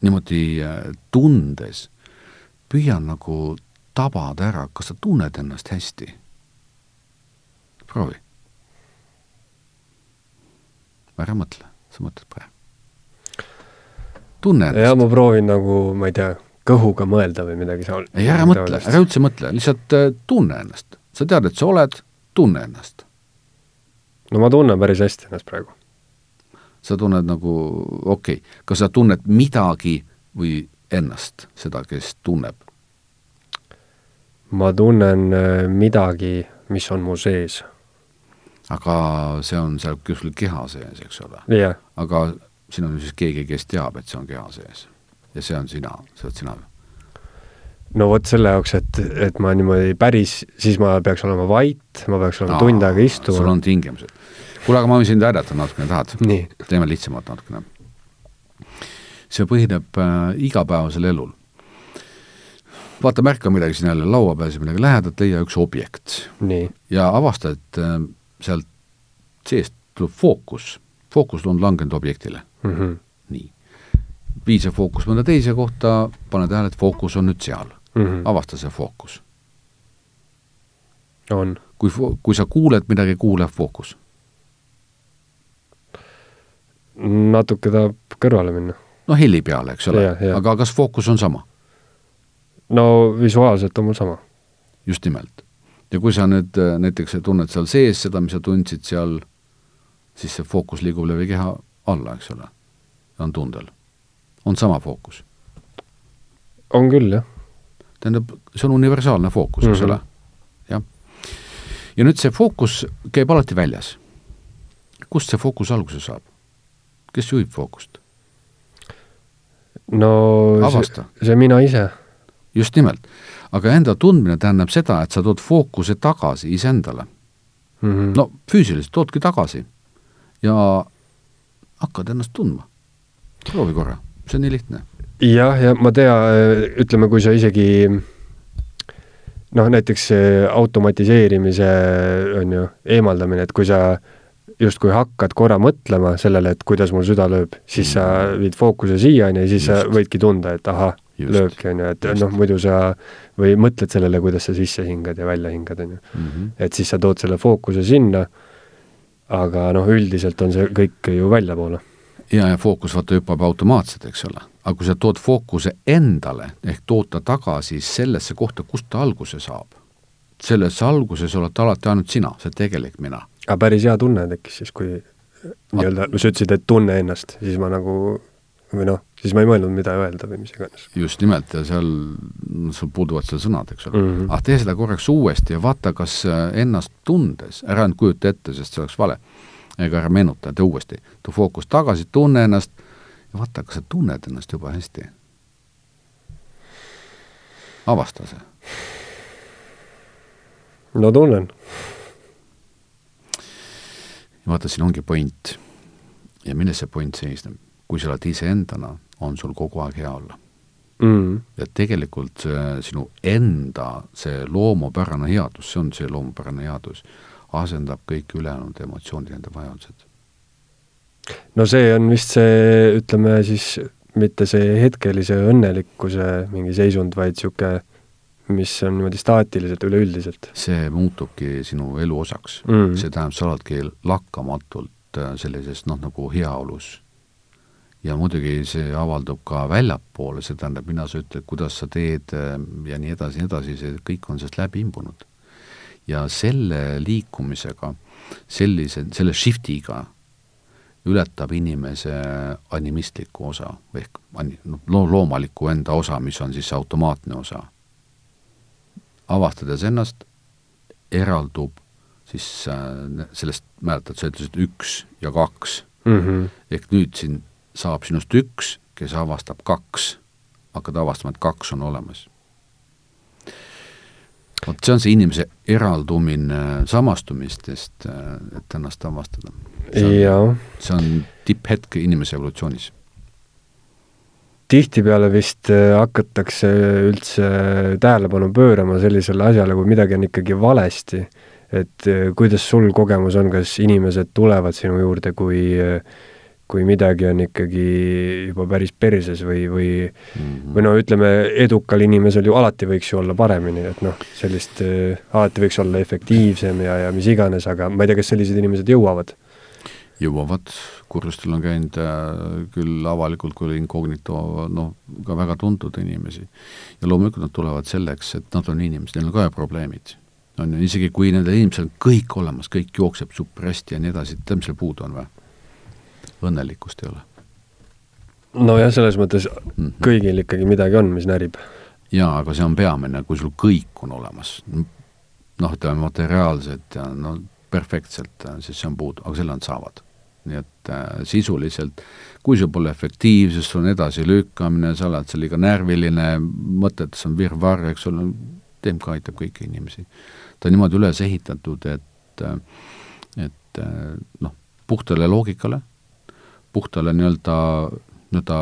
niimoodi äh, tundes püüan nagu tabada ära, kas sa tunned ennast hästi. proovi. ära mõtle, sa mõtled praegu. tunne ennast. jah, ma proovin nagu, ma ei tea, kõhuga mõelda või midagi seal. ei, ära mõtle, ära üldse mõtle, lihtsalt äh, tunne ennast. sa tead, et sa oled, tunne ennast. no ma tunnen päris hästi ennast praegu sa tunned nagu, okei okay., kas sa tunned midagi või ennast, seda, kes tunneb? ma tunnen äh, midagi, mis on mu sees. aga see on seal kuskil keha sees, eks ole yeah.? aga siin on siis keegi, kes teab, et see on keha sees. ja see on sina, see oled sina no vot selle jaoks, et, et ma niimoodi päris, siis ma peaks olema vait, ma peaks olema Aa, tund aega istuma. sul on tingimused kuule, aga ma võin sind aidata natukene, tahad? teeme lihtsamalt natukene. see põhineb äh, igapäevasel elul. vaata, märka midagi siin jälle laua peal, siis midagi lähedalt, leia üks objekt. ja avasta, et äh, sealt seest tuleb fookus, fookus on langenud objektile mm. -hmm. nii. vii see fookus mõnda teise kohta, pane tähele, et fookus on nüüd seal mm. -hmm. avasta see fookus. on. kui, kui sa kuuled midagi, kuule fookus natuke tahab kõrvale minna. no heli peale, eks ole, aga kas fookus on sama? no visuaalselt on mul sama. just nimelt. ja kui sa nüüd äh, näiteks tunned seal sees seda, mis sa tundsid seal, siis see fookus liigub läbi keha alla, eks ole, on tundel. on sama fookus. on küll, jah. tähendab, see on universaalne fookus, eks mm -hmm. ole, jah. ja nüüd see fookus käib alati väljas. kust see fookus alguse saab? Kes juhib fookust? no Avasta. see, see mina ise. just nimelt. aga enda tundmine tähendab seda, et sa tood fookuse tagasi iseendale mm. -hmm. no füüsiliselt toodki tagasi ja hakkad ennast tundma. proovi korra, see on nii lihtne. jah, ja ma tea, ütleme, kui sa isegi noh, näiteks automatiseerimise on ju, eemaldamine, et kui sa justkui hakkad korra mõtlema sellele, et kuidas mul süda lööb, siis mm. sa viid fookuse siia, on ju, ja siis Just. sa võidki tunda, et ahah, lööbki, on ju, et noh, muidu sa või mõtled sellele, kuidas sa sisse hingad ja välja hingad, on ju. Mhm. et siis sa tood selle fookuse sinna, aga noh, üldiselt on see kõik ju väljapoole. ja, ja fookus vaata hüppab automaatselt, eks ole. aga kui sa tood fookuse endale ehk tood ta tagasi sellesse kohta, kust ta alguse saab, selles alguses oled alati ainult sina, see tegelik mina aga päris hea tunne tekkis siis, kui nii-öelda, no sa ütlesid, et tunne ennast, siis ma nagu või noh, siis ma ei mõelnud, mida öelda või mis iganes. just nimelt, ja seal sul puuduvad seal sõnad, eks ole mm. -hmm. ah, tee seda korraks uuesti ja vaata, kas äh, ennast tundes, ära nüüd kujuta ette, sest see oleks vale, ega ära meenuta, tee uuesti, too fookus tagasi, tunne ennast ja vaata, kas sa tunned ennast juba hästi. avasta see. no tunnen ja vaata, siin ongi point. ja milles see point seisneb? kui sa oled iseendana, on sul kogu aeg hea olla mm.. ja tegelikult see sinu enda, see loomupärane headus, see on see loomupärane headus, asendab kõik ülejäänud emotsioonid, nende vajadused. no see on vist see, ütleme siis, mitte see hetkelise õnnelikkuse mingi seisund, vaid niisugune mis on niimoodi staatiliselt üleüldiselt? see muutubki sinu elu osaks mm.. see tähendab, sa oledki lakkamatult äh, sellises noh, nagu heaolus. ja muidugi see avaldub ka väljapoole, see tähendab, mina sa ütled, kuidas sa teed äh, ja nii edasi, nii edasi, see kõik on sellest läbi imbunud. ja selle liikumisega, sellise, selle shift'iga ületab inimese animistliku osa ehk noh, loomaliku enda osa, mis on siis see automaatne osa avastades ennast, eraldub siis äh, sellest, mäletad, sa ütlesid üks ja kaks mm. -hmm. ehk nüüd siin saab sinust üks, kes avastab kaks, hakkad avastama, et kaks on olemas. vot see on see inimese eraldumine samastumistest, äh, et ennast avastada. see on, see on tipphetk inimese evolutsioonis tihtipeale vist äh, hakatakse üldse tähelepanu pöörama sellisele asjale, kui midagi on ikkagi valesti. et äh, kuidas sul kogemus on, kas inimesed tulevad sinu juurde, kui kui midagi on ikkagi juba päris perses või, või mm -hmm. või no ütleme, edukal inimesel ju alati võiks ju olla paremini, et noh, sellist äh,, alati võiks olla efektiivsem ja, ja mis iganes, aga ma ei tea, kas sellised inimesed jõuavad? jõuavad, kursustel on käinud äh, küll avalikult kui incognito noh, ka väga tuntud inimesi. ja loomulikult nad tulevad selleks, et nad on inimesed, neil on ka probleemid. on ju, isegi kui nendel inimestel on kõik olemas, kõik jookseb super hästi ja nii edasi, tead, mis seal puudu on või? õnnelikkust ei ole. nojah, selles mõttes mm -hmm. kõigil ikkagi midagi on, mis närib. jaa, aga see on peamine, kui sul kõik on olemas, noh, ütleme materiaalselt ja no perfektselt, siis see on puudu, aga selle nad saavad nii et äh, sisuliselt, kui sul pole efektiivsust, sul on edasilükkamine, sa oled seal liiga närviline, mõtetes on virvarr, eks ole, TMK aitab kõiki inimesi. ta on niimoodi üles ehitatud, et, äh, et äh, noh, puhtale loogikale, puhtale nii-öelda, nii-öelda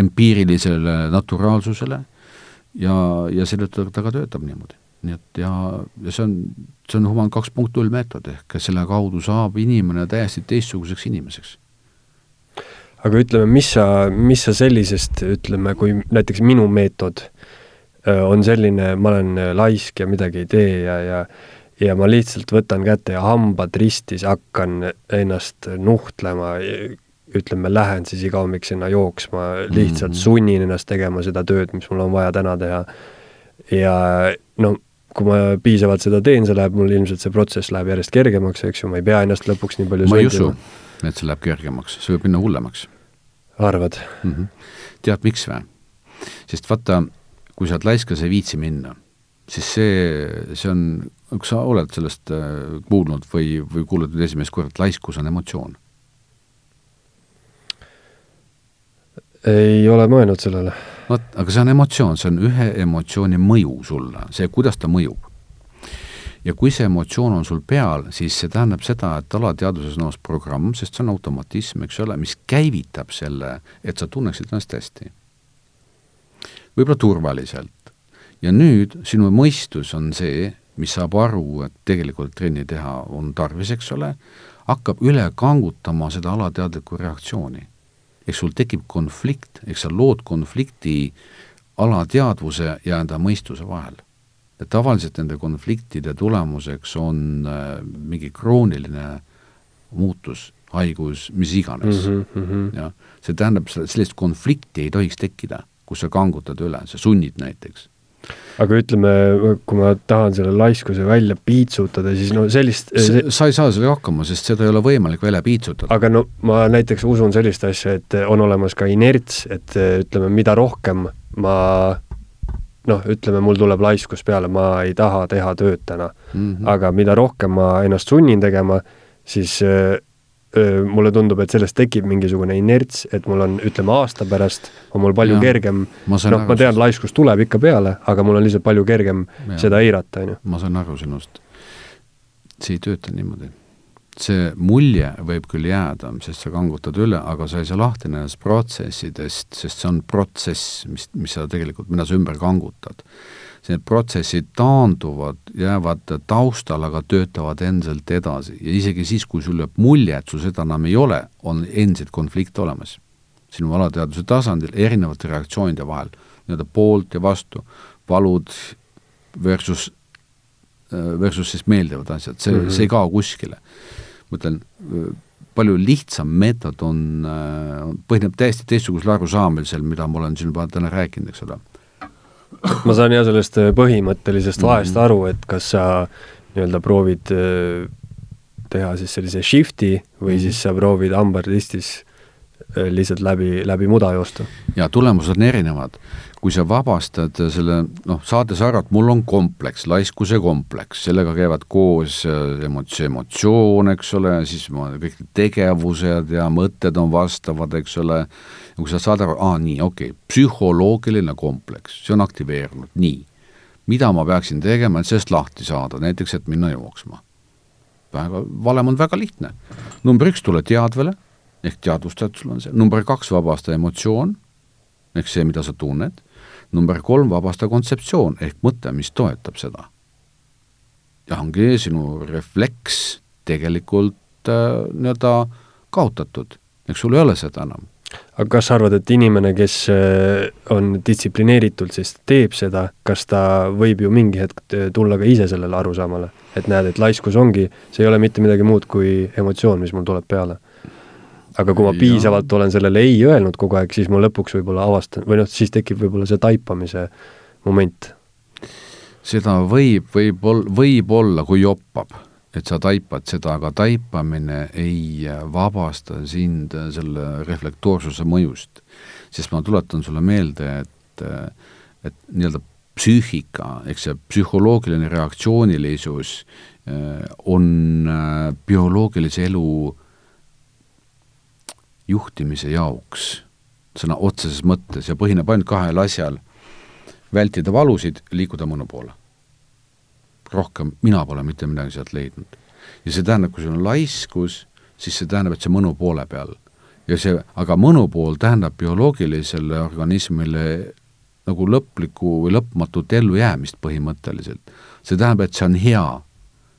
empiirilisele naturaalsusele ja, ja selle tõttu ta ka töötab niimoodi nii et ja, ja see on, see on Human kaks punkt null meetod, ehk selle kaudu saab inimene täiesti teistsuguseks inimeseks. aga ütleme, mis sa, mis sa sellisest, ütleme, kui näiteks minu meetod on selline, ma olen laisk ja midagi ei tee ja, ja ja ma lihtsalt võtan kätte ja hambad ristis hakkan ennast nuhtlema, ütleme, lähen siis iga hommik sinna jooksma, lihtsalt mm -hmm. sunnin ennast tegema seda tööd, mis mul on vaja täna teha. ja no kui ma piisavalt seda teen, see läheb mul ilmselt, see protsess läheb järjest kergemaks, eks ju, ma ei pea ennast lõpuks nii palju ma ei usu, et see läheb kergemaks, see võib minna hullemaks. arvad mm? -hmm. tead, miks või? sest vaata, kui sa oled laisk ja sa ei viitsi minna, siis see, see on, kas sa oled sellest äh, kuulnud või, või kuuled nüüd esimest korda, et laiskus on emotsioon? ei ole mõelnud sellele vot, aga see on emotsioon, see on ühe emotsiooni mõju sulle, see, kuidas ta mõjub. ja kui see emotsioon on sul peal, siis see tähendab seda, et alateadvuses on olemas programm, sest see on automatism, eks ole, mis käivitab selle, et sa tunneksid ennast hästi. võib-olla turvaliselt. ja nüüd sinu mõistus on see, mis saab aru, et tegelikult trenni teha on tarvis, eks ole, hakkab üle kangutama seda alateadlikku reaktsiooni eks sul tekib konflikt, eks sa lood konflikti alateadvuse ja enda mõistuse vahel. et tavaliselt nende konfliktide tulemuseks on äh, mingi krooniline muutus, haigus, mis iganes mm. -hmm. jah, see tähendab, sellist konflikti ei tohiks tekkida, kus sa kangutad üle, sa sunnid näiteks aga ütleme, kui ma tahan selle laiskuse välja piitsutada, siis no sellist see, sa ei saa sellega hakkama, sest seda ei ole võimalik välja piitsutada. aga no ma näiteks usun sellist asja, et on olemas ka inerts, et ütleme, mida rohkem ma noh, ütleme, mul tuleb laiskus peale, ma ei taha teha tööd täna mm. -hmm. aga mida rohkem ma ennast sunnin tegema, siis mulle tundub, et sellest tekib mingisugune inerts, et mul on, ütleme aasta pärast on mul palju ja, kergem, noh, ma tean, laiskus tuleb ikka peale, aga mul on lihtsalt palju kergem ja. seda eirata, on ju. ma saan aru sinust. see ei tööta niimoodi. see mulje võib küll jääda, sest sa kangutad üle, aga sa ei saa lahti nendest protsessidest, sest see on protsess, mis, mis sa tegelikult, mida sa ümber kangutad need protsessid taanduvad, jäävad taustal, aga töötavad endiselt edasi ja isegi siis, kui sul jääb mulje, et sul seda enam ei ole, on endiselt konflikt olemas. sinu alateadvuse tasandil erinevate reaktsioonide vahel, nii-öelda poolt ja vastu, valud versus, versus siis meeldivad asjad, see mm, -hmm. see ei kao kuskile. ma ütlen, palju lihtsam meetod on, põhineb täiesti teistsugusel arusaamisel, mida ma olen siin juba täna rääkinud, eks ole ma saan jah sellest äh, põhimõttelisest vahest mhm. aru, et kas sa nii-öelda proovid äh, teha siis sellise shift'i või mm. siis sa proovid hambardistis äh, lihtsalt läbi, läbi muda joosta. ja tulemused on erinevad. Kui sa vabastad selle, noh, saades aru, et mul on kompleks, laiskuse kompleks, sellega käivad koos emotsioon, emotsioon, eks ole, siis ma, kõik tegevused ja mõtted on vastavad, eks ole, ja kui sa saad aru, aa nii, okei okay,, psühholoogiline kompleks, see on aktiveerunud, nii. mida ma peaksin tegema, et sellest lahti saada, näiteks et minna jooksma? väga, valem on väga lihtne. number üks, tule teadvele, ehk teadvusta, et sul on see, number kaks, vabasta emotsioon, ehk see, mida sa tunned, number kolm, vabasta kontseptsioon ehk mõte, mis toetab seda. ja ongi sinu refleks tegelikult äh, nii-öelda kaotatud, eks sul ei ole seda enam aga kas sa arvad, et inimene, kes äh, on distsiplineeritult siis teeb seda, kas ta võib ju mingi hetk äh, tulla ka ise sellele arusaamale, et näed, et laiskus ongi, see ei ole mitte midagi muud kui emotsioon, mis mul tuleb peale. Aga kui ma piisavalt olen sellele ei öelnud kogu aeg, siis ma lõpuks võib-olla avastan, või noh, siis tekib võib-olla see taipamise moment. seda võib, võib ol-, võib olla, kui joppab et sa taipad seda, aga taipamine ei vabasta sind selle reflektoorsuse mõjust. sest ma tuletan sulle meelde, et, et nii-öelda psüühika, eks see psühholoogiline reaktsioonilisus eh, on eh, bioloogilise elu juhtimise jaoks sõna otseses mõttes ja põhineb ainult kahel asjal, vältida valusid, liikuda mõnu poole rohkem mina pole mitte midagi sealt leidnud. ja see tähendab, kui sul on laiskus, siis see tähendab, et see mõnu poole peal. ja see, aga mõnu pool tähendab bioloogilisele organismile nagu lõplikku või lõpmatut ellujäämist põhimõtteliselt. see tähendab, et see on hea.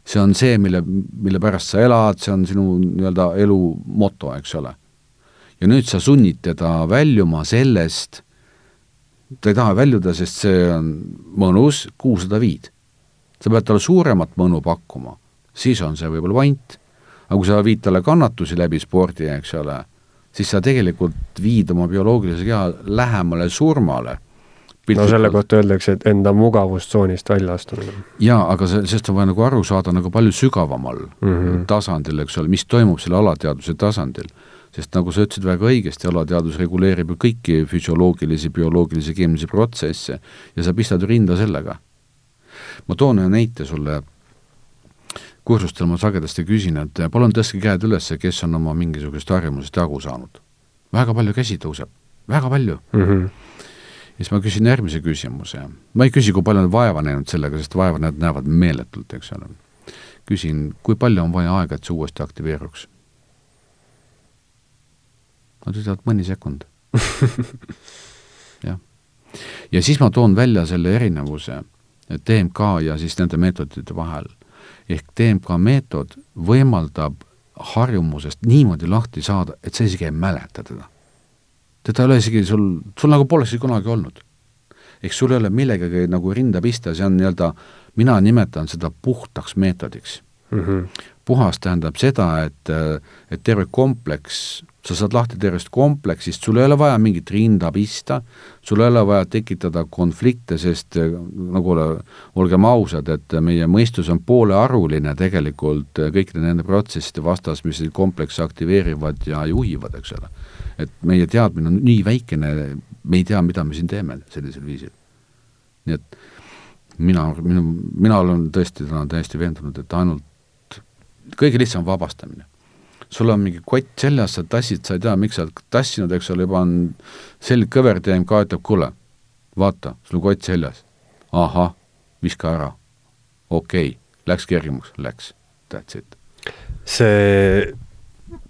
see on see, mille, mille pärast sa elad, see on sinu nii-öelda elu moto, eks ole. Ja nüüd sa sunnid teda väljuma sellest, ta ei taha väljuda, sest see on mõnus, kuhu sa ta viid sa pead talle suuremat mõnu pakkuma, siis on see võib-olla vant. aga kui sa viid talle kannatusi läbi spordi, eks ole, siis sa tegelikult viid oma bioloogilise keha lähemale surmale no selle kohta öeldakse, et enda mugavustsoonist välja astumine. jaa, aga see, sellest on vaja nagu aru saada nagu palju sügavamal mm -hmm. tasandil, eks ole, mis toimub selle alateadvuse tasandil. Sest nagu sa ütlesid väga õigesti, alateadvus reguleerib ju kõiki füsioloogilisi, bioloogilisi, keemilisi protsesse ja sa pistad rinda sellega. ma toon ühe näite sulle, kursustel ma sagedasti küsin, et palun tõstke käed üles, kes on oma mingisugusest harjumusest jagu saanud. väga palju käsi tõuseb, väga palju mm. -hmm ja siis ma küsin järgmise küsimuse. ma ei küsi, kui palju on vaeva näinud sellega, sest vaeva nad näevad meeletult, eks ole. küsin, kui palju on vaja aega, et see uuesti aktiveeruks? Nad ütlevad mõni sekund jah. ja siis ma toon välja selle erinevuse DMK ja siis nende meetodite vahel. ehk DMK meetod võimaldab harjumusest niimoodi lahti saada, et sa isegi ei mäleta teda teda ei ole isegi sul, sul nagu polekski kunagi olnud. ehk sul ei ole millegagi nagu rinda pista, see on nii-öelda, mina nimetan seda puhtaks meetodiks mm. -hmm. puhas tähendab seda, et, et terve kompleks, sa saad lahti tervest kompleksist, sul ei ole vaja mingit rinda pista, sul ei ole vaja tekitada konflikte, sest nagu ole, olgem ausad, et meie mõistus on poolearuline tegelikult kõikide nende protsesside vastas, mis neid komplekse aktiveerivad ja juhivad, eks ole et meie teadmine on nii väikene, me ei tea, mida me siin teeme sellisel viisil. nii et mina, minu, mina olen tõesti täna täiesti veendunud, et ainult kõige lihtsam vabastamine. Sul on mingi kott seljas, sa tassid, sa ei tea, miks sa oled tassinud, eks ole, juba on selg kõver, TMK ütleb, kuule, vaata, sul on kott seljas. ahah, viska ära. okei okay., läks kergemaks, läks, that's it. see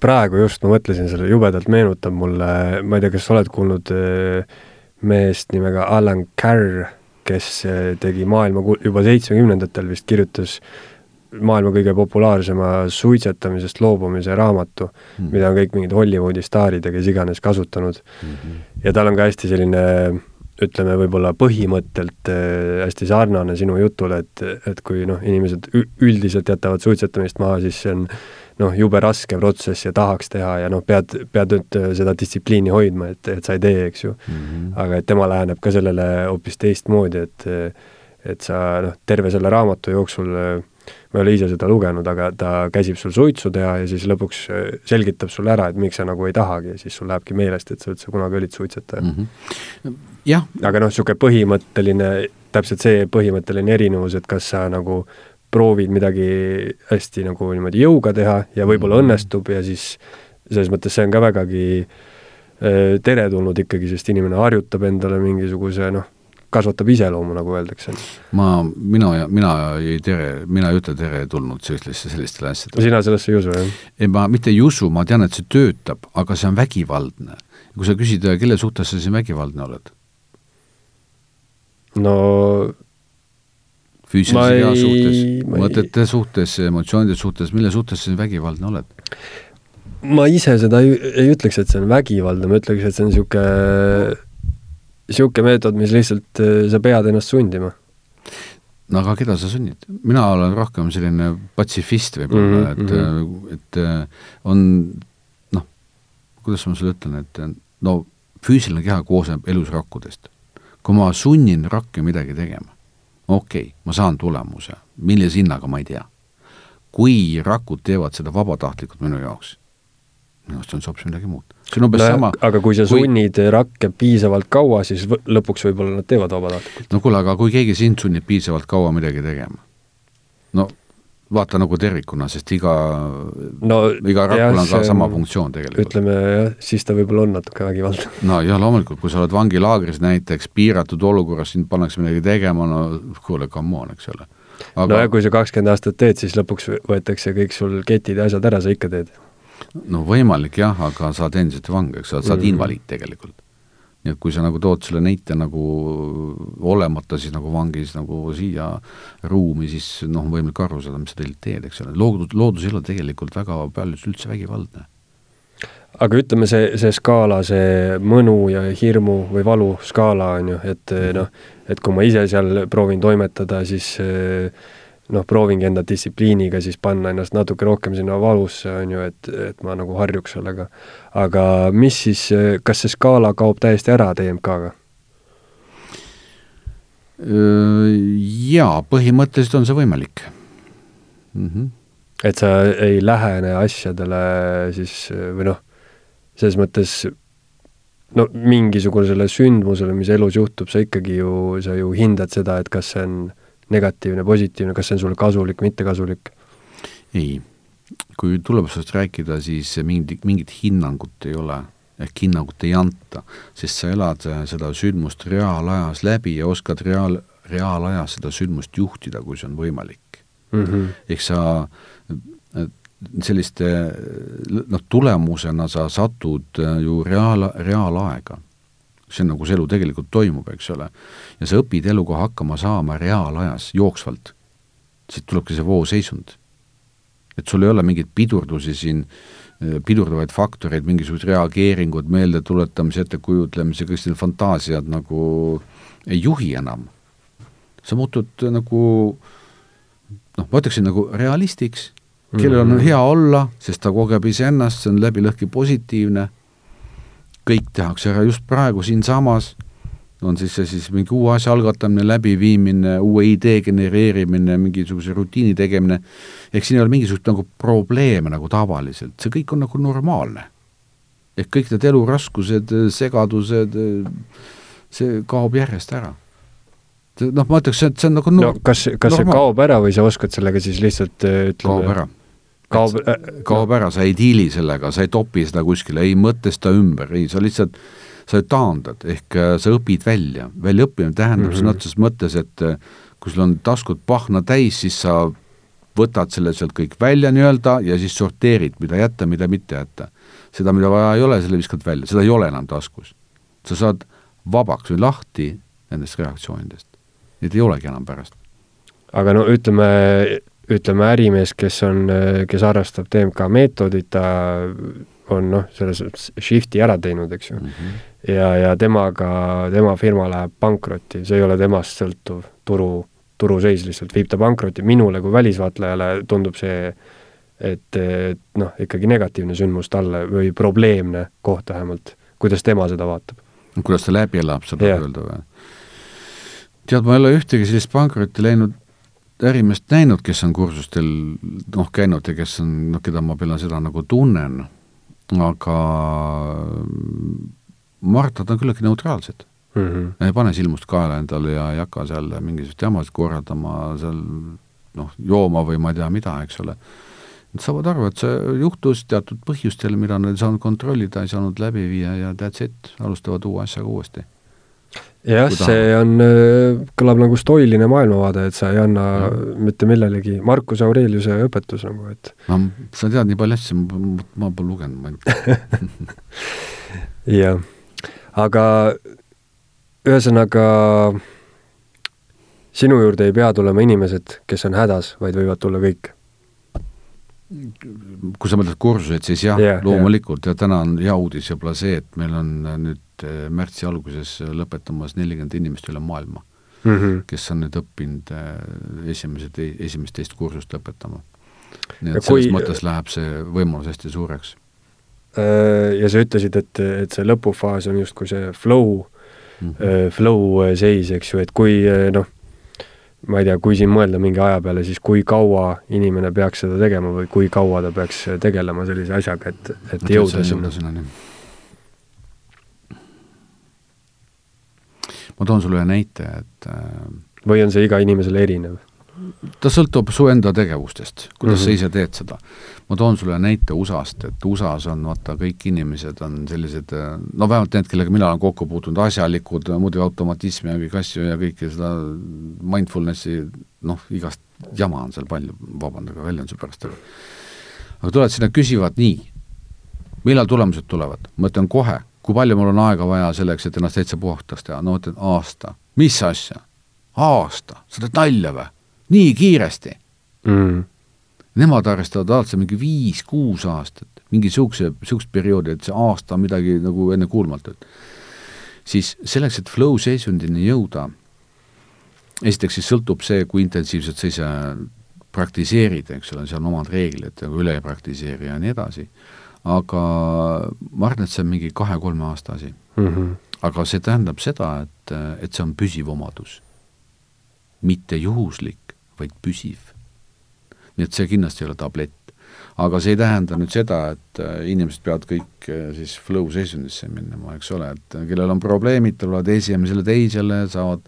praegu just ma mõtlesin, selle jubedalt meenutab mulle, ma ei tea, kas sa oled kuulnud äh, meest nimega Alan Carr, kes äh, tegi maailma, juba seitsmekümnendatel vist kirjutas maailma kõige populaarsema suitsetamisest loobumise raamatu mm., mida on kõik mingid Hollywoodi staarid ja kes iganes kasutanud mm. -hmm. ja tal on ka hästi selline ütleme, võib-olla põhimõttelt äh, hästi sarnane sinu jutule, et, et kui noh, inimesed üldiselt jätavad suitsetamist maha, siis see on noh, jube raske protsess ja tahaks teha ja noh, pead, pead nüüd äh, seda distsipliini hoidma, et, et sa ei tee, eks ju mm. -hmm. aga et tema läheneb ka sellele hoopis teistmoodi, et et sa noh, terve selle raamatu jooksul ma ei ole ise seda lugenud, aga ta käsib sul suitsu teha ja siis lõpuks äh, selgitab sulle ära, et miks sa nagu ei tahagi ja siis sul lähebki meelest, et sa üldse kunagi olid suitsetaja mm. -hmm. jah. aga noh, niisugune põhimõtteline, täpselt see põhimõtteline erinevus, et kas sa nagu proovid midagi hästi nagu niimoodi jõuga teha ja võib-olla mm -hmm. õnnestub ja siis selles mõttes see on ka vägagi äh, teretulnud ikkagi, sest inimene harjutab endale mingisuguse noh, kasvatab iseloomu, nagu öeldakse. ma, mina mina ei tere, mina ei ütle teretulnud sellistesse, sellistele asjadele. sina sellesse ei usu, jah? ei, ma mitte ei usu, ma tean, et see töötab, aga see on vägivaldne. kui sa küsid, kelle suhtes sa siin vägivaldne oled? no füüsilise kea suhtes, mõtete suhtes, emotsioonide suhtes, mille suhtes sa vägivaldne oled? ma ise seda ei, ei ütleks, et see on vägivaldne, ma ütleks, et see on niisugune, niisugune meetod, mis lihtsalt, äh, sa pead ennast sundima. no aga keda sa sunnid? mina olen rohkem selline patsifist võib-olla mm, -hmm. et, äh, et äh, on noh, kuidas ma sulle ütlen, et no füüsiline keha koosneb elusrakkudest. kui ma sunnin rakke midagi tegema, okei okay,, ma saan tulemuse, millise hinnaga, ma ei tea. kui rakud teevad seda vabatahtlikult minu jaoks, minu arust on see hoopis midagi muud. see on umbes no, sama aga kui sa kui... sunnid rakke piisavalt kaua, siis lõpuks võib-olla nad teevad vabatahtlikult. no kuule, aga kui keegi sind sunnib piisavalt kaua midagi tegema, no vaata nagu tervikuna, sest iga no,, iga rakul on ka sama funktsioon tegelikult. ütleme jah, siis ta võib-olla on natuke vägivaldne. no ja loomulikult, kui sa oled vangilaagris näiteks piiratud olukorras, sind pannakse midagi tegema, no kuule, come on, eks ole. Aga... no ja kui sa kakskümmend aastat teed, siis lõpuks võetakse kõik sul ketid ja asjad ära, sa ikka teed. No võimalik jah, aga sa oled endiselt vang, eks sa oled mm invaliid tegelikult. Nii et kui sa nagu tood selle näite nagu olemata siis nagu vangis nagu siia ruumi, siis noh, on võimalik aru saada, mis sa tegelikult teed, eks ole, loodus, loodus ei ole tegelikult väga paljus üldse vägivaldne. aga ütleme, see, see skaala, see mõnu ja hirmu või valu skaala on ju, et noh, et kui ma ise seal proovin toimetada, siis äh, noh, proovingi enda distsipliiniga siis panna ennast natuke rohkem sinna valusse, on ju, et, et ma nagu harjuks sellega. aga mis siis, kas see skaala kaob täiesti ära DMK-ga? Jaa, põhimõtteliselt on see võimalik mm. -hmm. et sa ei lähene asjadele siis või noh, selles mõttes no mingisugusele sündmusele, mis elus juhtub, sa ikkagi ju, sa ju hindad seda, et kas see on negatiivne, positiivne, kas see on sulle kasulik, mitte kasulik? ei, kui tulemusest rääkida, siis mingit, mingit hinnangut ei ole ehk hinnangut ei anta, sest sa elad äh, seda sündmust reaalajas läbi ja oskad reaal, reaalajas seda sündmust juhtida, kui see on võimalik mm. -hmm. ehk sa äh, selliste noh, tulemusena sa satud äh, ju reaal, reaalaega. See on nagu see elu tegelikult toimub, eks ole. ja sa õpid eluga hakkama saama reaalajas, jooksvalt. siit tulebki see vooseisund. et sul ei ole mingeid pidurdusi siin äh, pidurdavaid faktoreid, mingisugused reageeringud, meeldetuletamise, ettekujutlemise, kõik need fantaasiad nagu ei juhi enam. sa muutud nagu noh, ma ütleksin nagu realistiks, kellel on -hmm. hea olla, sest ta kogeb iseennast, see on läbi-lõhki positiivne, kõik tehakse ära just praegu siinsamas on siis see siis mingi uue asja algatamine, läbiviimine, uue idee genereerimine, mingisuguse rutiini tegemine, ehk siin ei ole mingisugust nagu probleeme nagu tavaliselt, see kõik on nagu normaalne. ehk kõik need eluraskused, segadused, see kaob järjest ära. noh, ma ütleks, et see on nagu no kas, kas normaal. see kaob ära või sa oskad sellega siis lihtsalt ütleme kaob ära kaob äh,, kaob ära, sa ei diili sellega, sa ei topi seda kuskile, ei mõtesta ümber, ei, sa lihtsalt sa taandad, ehk äh, sa õpid välja, väljaõppimine tähendab mm -hmm. sõna otseses mõttes, et äh, kui sul on taskud pahna täis, siis sa võtad selle sealt kõik välja nii-öelda ja siis sorteerid, mida jätta, mida mitte jätta. seda, mida vaja ei ole, selle viskad välja, seda ei ole enam taskus. sa saad vabaks või lahti nendest reaktsioonidest. Neid ei olegi enam pärast. aga no ütleme, ütleme ärimees, kes on, kes harrastab TMK meetodit, ta on noh, selles mõttes shift'i ära teinud, eks ju mm. -hmm. ja, ja temaga, tema firma läheb pankrotti, see ei ole temast sõltuv turu, turuseis lihtsalt viib ta pankrotti, minule kui välisvaatlejale tundub see, et, et noh, ikkagi negatiivne sündmus talle või probleemne koht vähemalt, kuidas tema seda vaatab? kuidas ta läbi elab, sa tahad öelda või? tead, ma ei ole ühtegi sellist pankrotti läinud ärimeest näinud, kes on kursustel noh, käinud ja kes on, noh, keda ma peale seda nagu tunnen aga Martad on küllaltki neutraalsed mm. -hmm. ei pane silmust kaela endale ja ei hakka seal mingisuguseid jamasid korraldama, seal noh, jooma või ma ei tea mida, eks ole. Nad saavad aru, et see juhtus teatud põhjustel, mida nad ei saanud kontrollida, ei saanud läbi viia ja that's it, alustavad uue asjaga uuesti jah, see on, äh, kõlab nagu stoiline maailmavaade, et sa ei anna ja. mitte millelegi, Marcus Aureliuse õpetus nagu, et no sa tead nii palju asju, ma, pole lugenud, tea. jah, aga ühesõnaga sinu juurde ei pea tulema inimesed, kes on hädas, vaid võivad tulla kõik kui sa mõtled kursuseid, siis jah yeah,, loomulikult yeah. ja täna on hea uudis võib-olla see, et meil on nüüd eh, märtsi alguses lõpetamas nelikümmend inimest üle maailma mm, -hmm. kes on nüüd õppinud eh, esimese, esimest, teist kursust lõpetama. nii et selles kui... mõttes läheb see võimalus hästi suureks. Äh, ja sa ütlesid, et, et see lõpufaas on justkui see flow mm, -hmm. flow seis, eks ju, et kui noh ma ei tea, kui siin mõelda mingi aja peale, siis kui kaua inimene peaks seda tegema või kui kaua ta peaks tegelema sellise asjaga, et, et no, jõuda sinna? Ma toon sulle ühe näite, et äh, või on see iga inimesele erinev? ta sõltub su enda tegevustest, kuidas mm -hmm. sa ise teed seda. ma toon sulle näite USA-st, et USA-s on vaata, kõik inimesed on sellised, no vähemalt need, kellega mina olen kokku puutunud, asjalikud, muidugi automatismi ja kõiki asju ja kõike seda mindfulnessi, noh, igast jama on seal palju, vabandage väljenduse pärast, aga aga tulevad sinna, küsivad nii, millal tulemused tulevad? ma ütlen kohe, kui palju mul on aega vaja selleks, et ennast täitsa puhtaks teha, no ma ütlen aasta. mis asja? aasta, sa teed nalja või? nii kiiresti mm.. Nemad arvestavad alati mingi viis-kuus aastat, mingi niisuguse, niisugust perioodi, et see aasta on midagi nagu ennekuulmatut. siis selleks, et flow seisundini jõuda, esiteks siis sõltub see, kui intensiivselt sa ise praktiseerid, eks ole, seal on omad reeglid, üle ei praktiseeri ja nii edasi, aga ma arvan, et see on mingi kahe-kolme aasta asi mm. -hmm. aga see tähendab seda, et, et see on püsiv omadus mitte juhuslik, vaid püsiv. nii et see kindlasti ei ole tablett. aga see ei tähenda nüüd seda, et äh, inimesed peavad kõik äh, siis flow seisundisse minema, eks ole, et kellel on probleemid, tulevad esimesele, teisele, saavad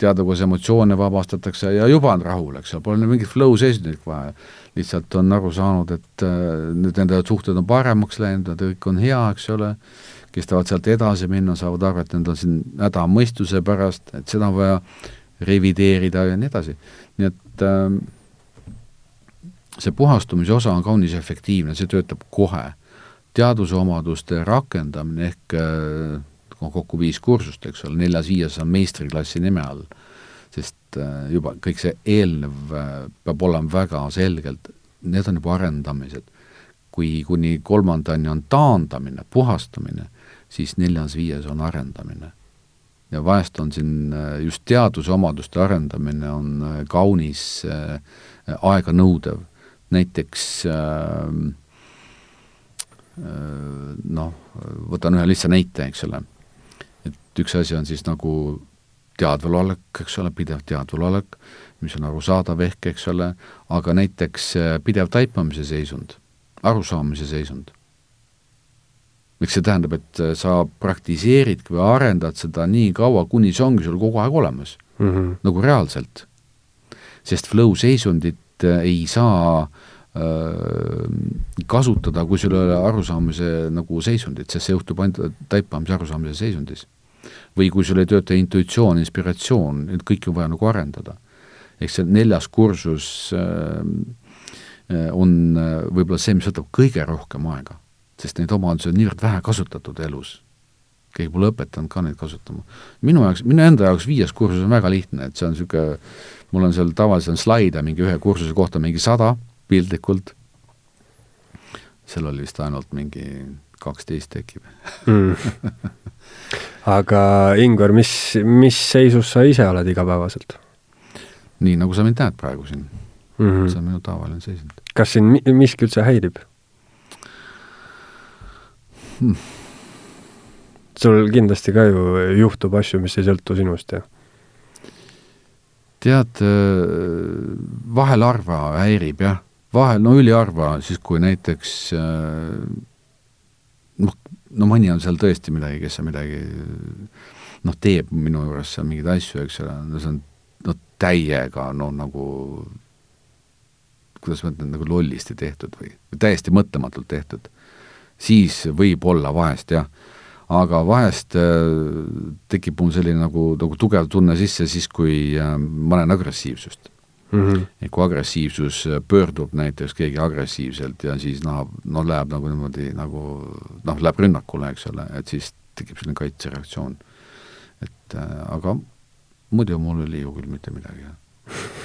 teada, kuidas emotsioone vabastatakse ja juba on rahul, eks ole, pole mingit flow seisundit vaja. lihtsalt on aru saanud, et äh, nüüd nende suhted on paremaks läinud, kõik on hea, eks ole, kes tahavad sealt edasi minna, saavad aru, et nad on siin häda mõistuse pärast, et seda on vaja revideerida ja nii edasi. nii et äh, see puhastumise osa on kaunis efektiivne, see töötab kohe. teaduse omaduste rakendamine ehk äh, kokku viis kursust, eks ole, neljas-viies on meistriklassi nime all, sest äh, juba kõik see eelnev äh, peab olema väga selgelt, need on juba arendamised. kui kuni kolmandani on taandamine, puhastamine, siis neljas-viies on arendamine. ja vahest on siin äh, just teaduse omaduste arendamine on kaunis aeganõudev, näiteks noh, võtan ühe lihtsa näite, eks ole et üks asi on siis nagu teadvalolek, eks ole, pidev teadvalolek, mis on arusaadav ehk, eks ole, aga näiteks äh, pidev taipamise seisund, arusaamise seisund. eks see tähendab, et äh, sa praktiseerid või arendad seda nii kaua, kuni see ongi sul kogu aeg olemas mm, -hmm. nagu reaalselt. sest flow seisundit äh, ei saa kasutada, kui sul ei ole arusaamise nagu seisundit, sest see juhtub ainult taipamise arusaamise seisundis või kui sul ei tööta intuitsioon, inspiratsioon, need kõiki on vaja nagu arendada. eks see neljas kursus äh, äh on äh, võib-olla see, mis võtab kõige rohkem aega, sest neid omadusi on niivõrd vähe kasutatud elus. keegi pole õpetanud ka neid kasutama. minu jaoks, minu enda jaoks viies kursus on väga lihtne, et see on niisugune, mul on seal tavaliselt on slaide mingi ühe kursuse kohta mingi sada piltlikult, seal oli vist ainult mingi kaksteist tekib mm. aga Ingvar, mis, mis seisus sa ise oled igapäevaselt? nii, nagu sa mind näed praegu siin mm. -hmm. see on minu tavaline seisund. kas mi-, miski üldse häirib hmm.? sul kindlasti ka ju juhtub asju, mis ei sõltu sinust ja tead, vahel harva häirib jah, vahel, no üliharva, siis kui näiteks noh, no mõni on seal tõesti midagi, kes on midagi noh, teeb minu juures seal mingeid asju, eks ole, no see on no täiega no nagu kuidas ma ütlen, nagu lollisti tehtud või täiesti mõtlematult tehtud, siis võib olla vahest jah, aga vahest äh, tekib mul selline nagu, nagu tugev tunne sisse siis, kui äh, ma näen agressiivsust mm. -hmm. et kui agressiivsus pöördub näiteks keegi agressiivselt ja siis noh, no läheb nagu niimoodi nagu noh, läheb rünnakule, eks ole, et siis tekib selline kaitsereaktsioon. et äh, aga muidu mul ei liigu küll mitte midagi, jah.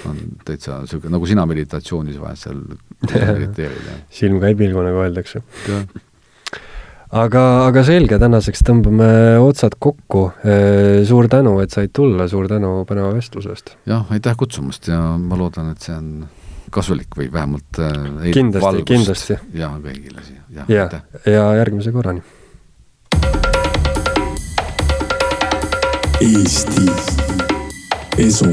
on täitsa niisugune, nagu sina meditatsioonis vahest seal mediteerid, jah. silm ei pilgu, nagu öeldakse. jah aga, aga selge, tänaseks tõmbame otsad kokku. suur tänu, et said tulla, suur tänu põneva vestluse eest! jah, aitäh kutsumast ja ma loodan, et see on kasulik või vähemalt äh, kindlasti, kindlasti. ja kõigile siia, jah ja, aitäh! ja järgmise korrani! Eesti Esu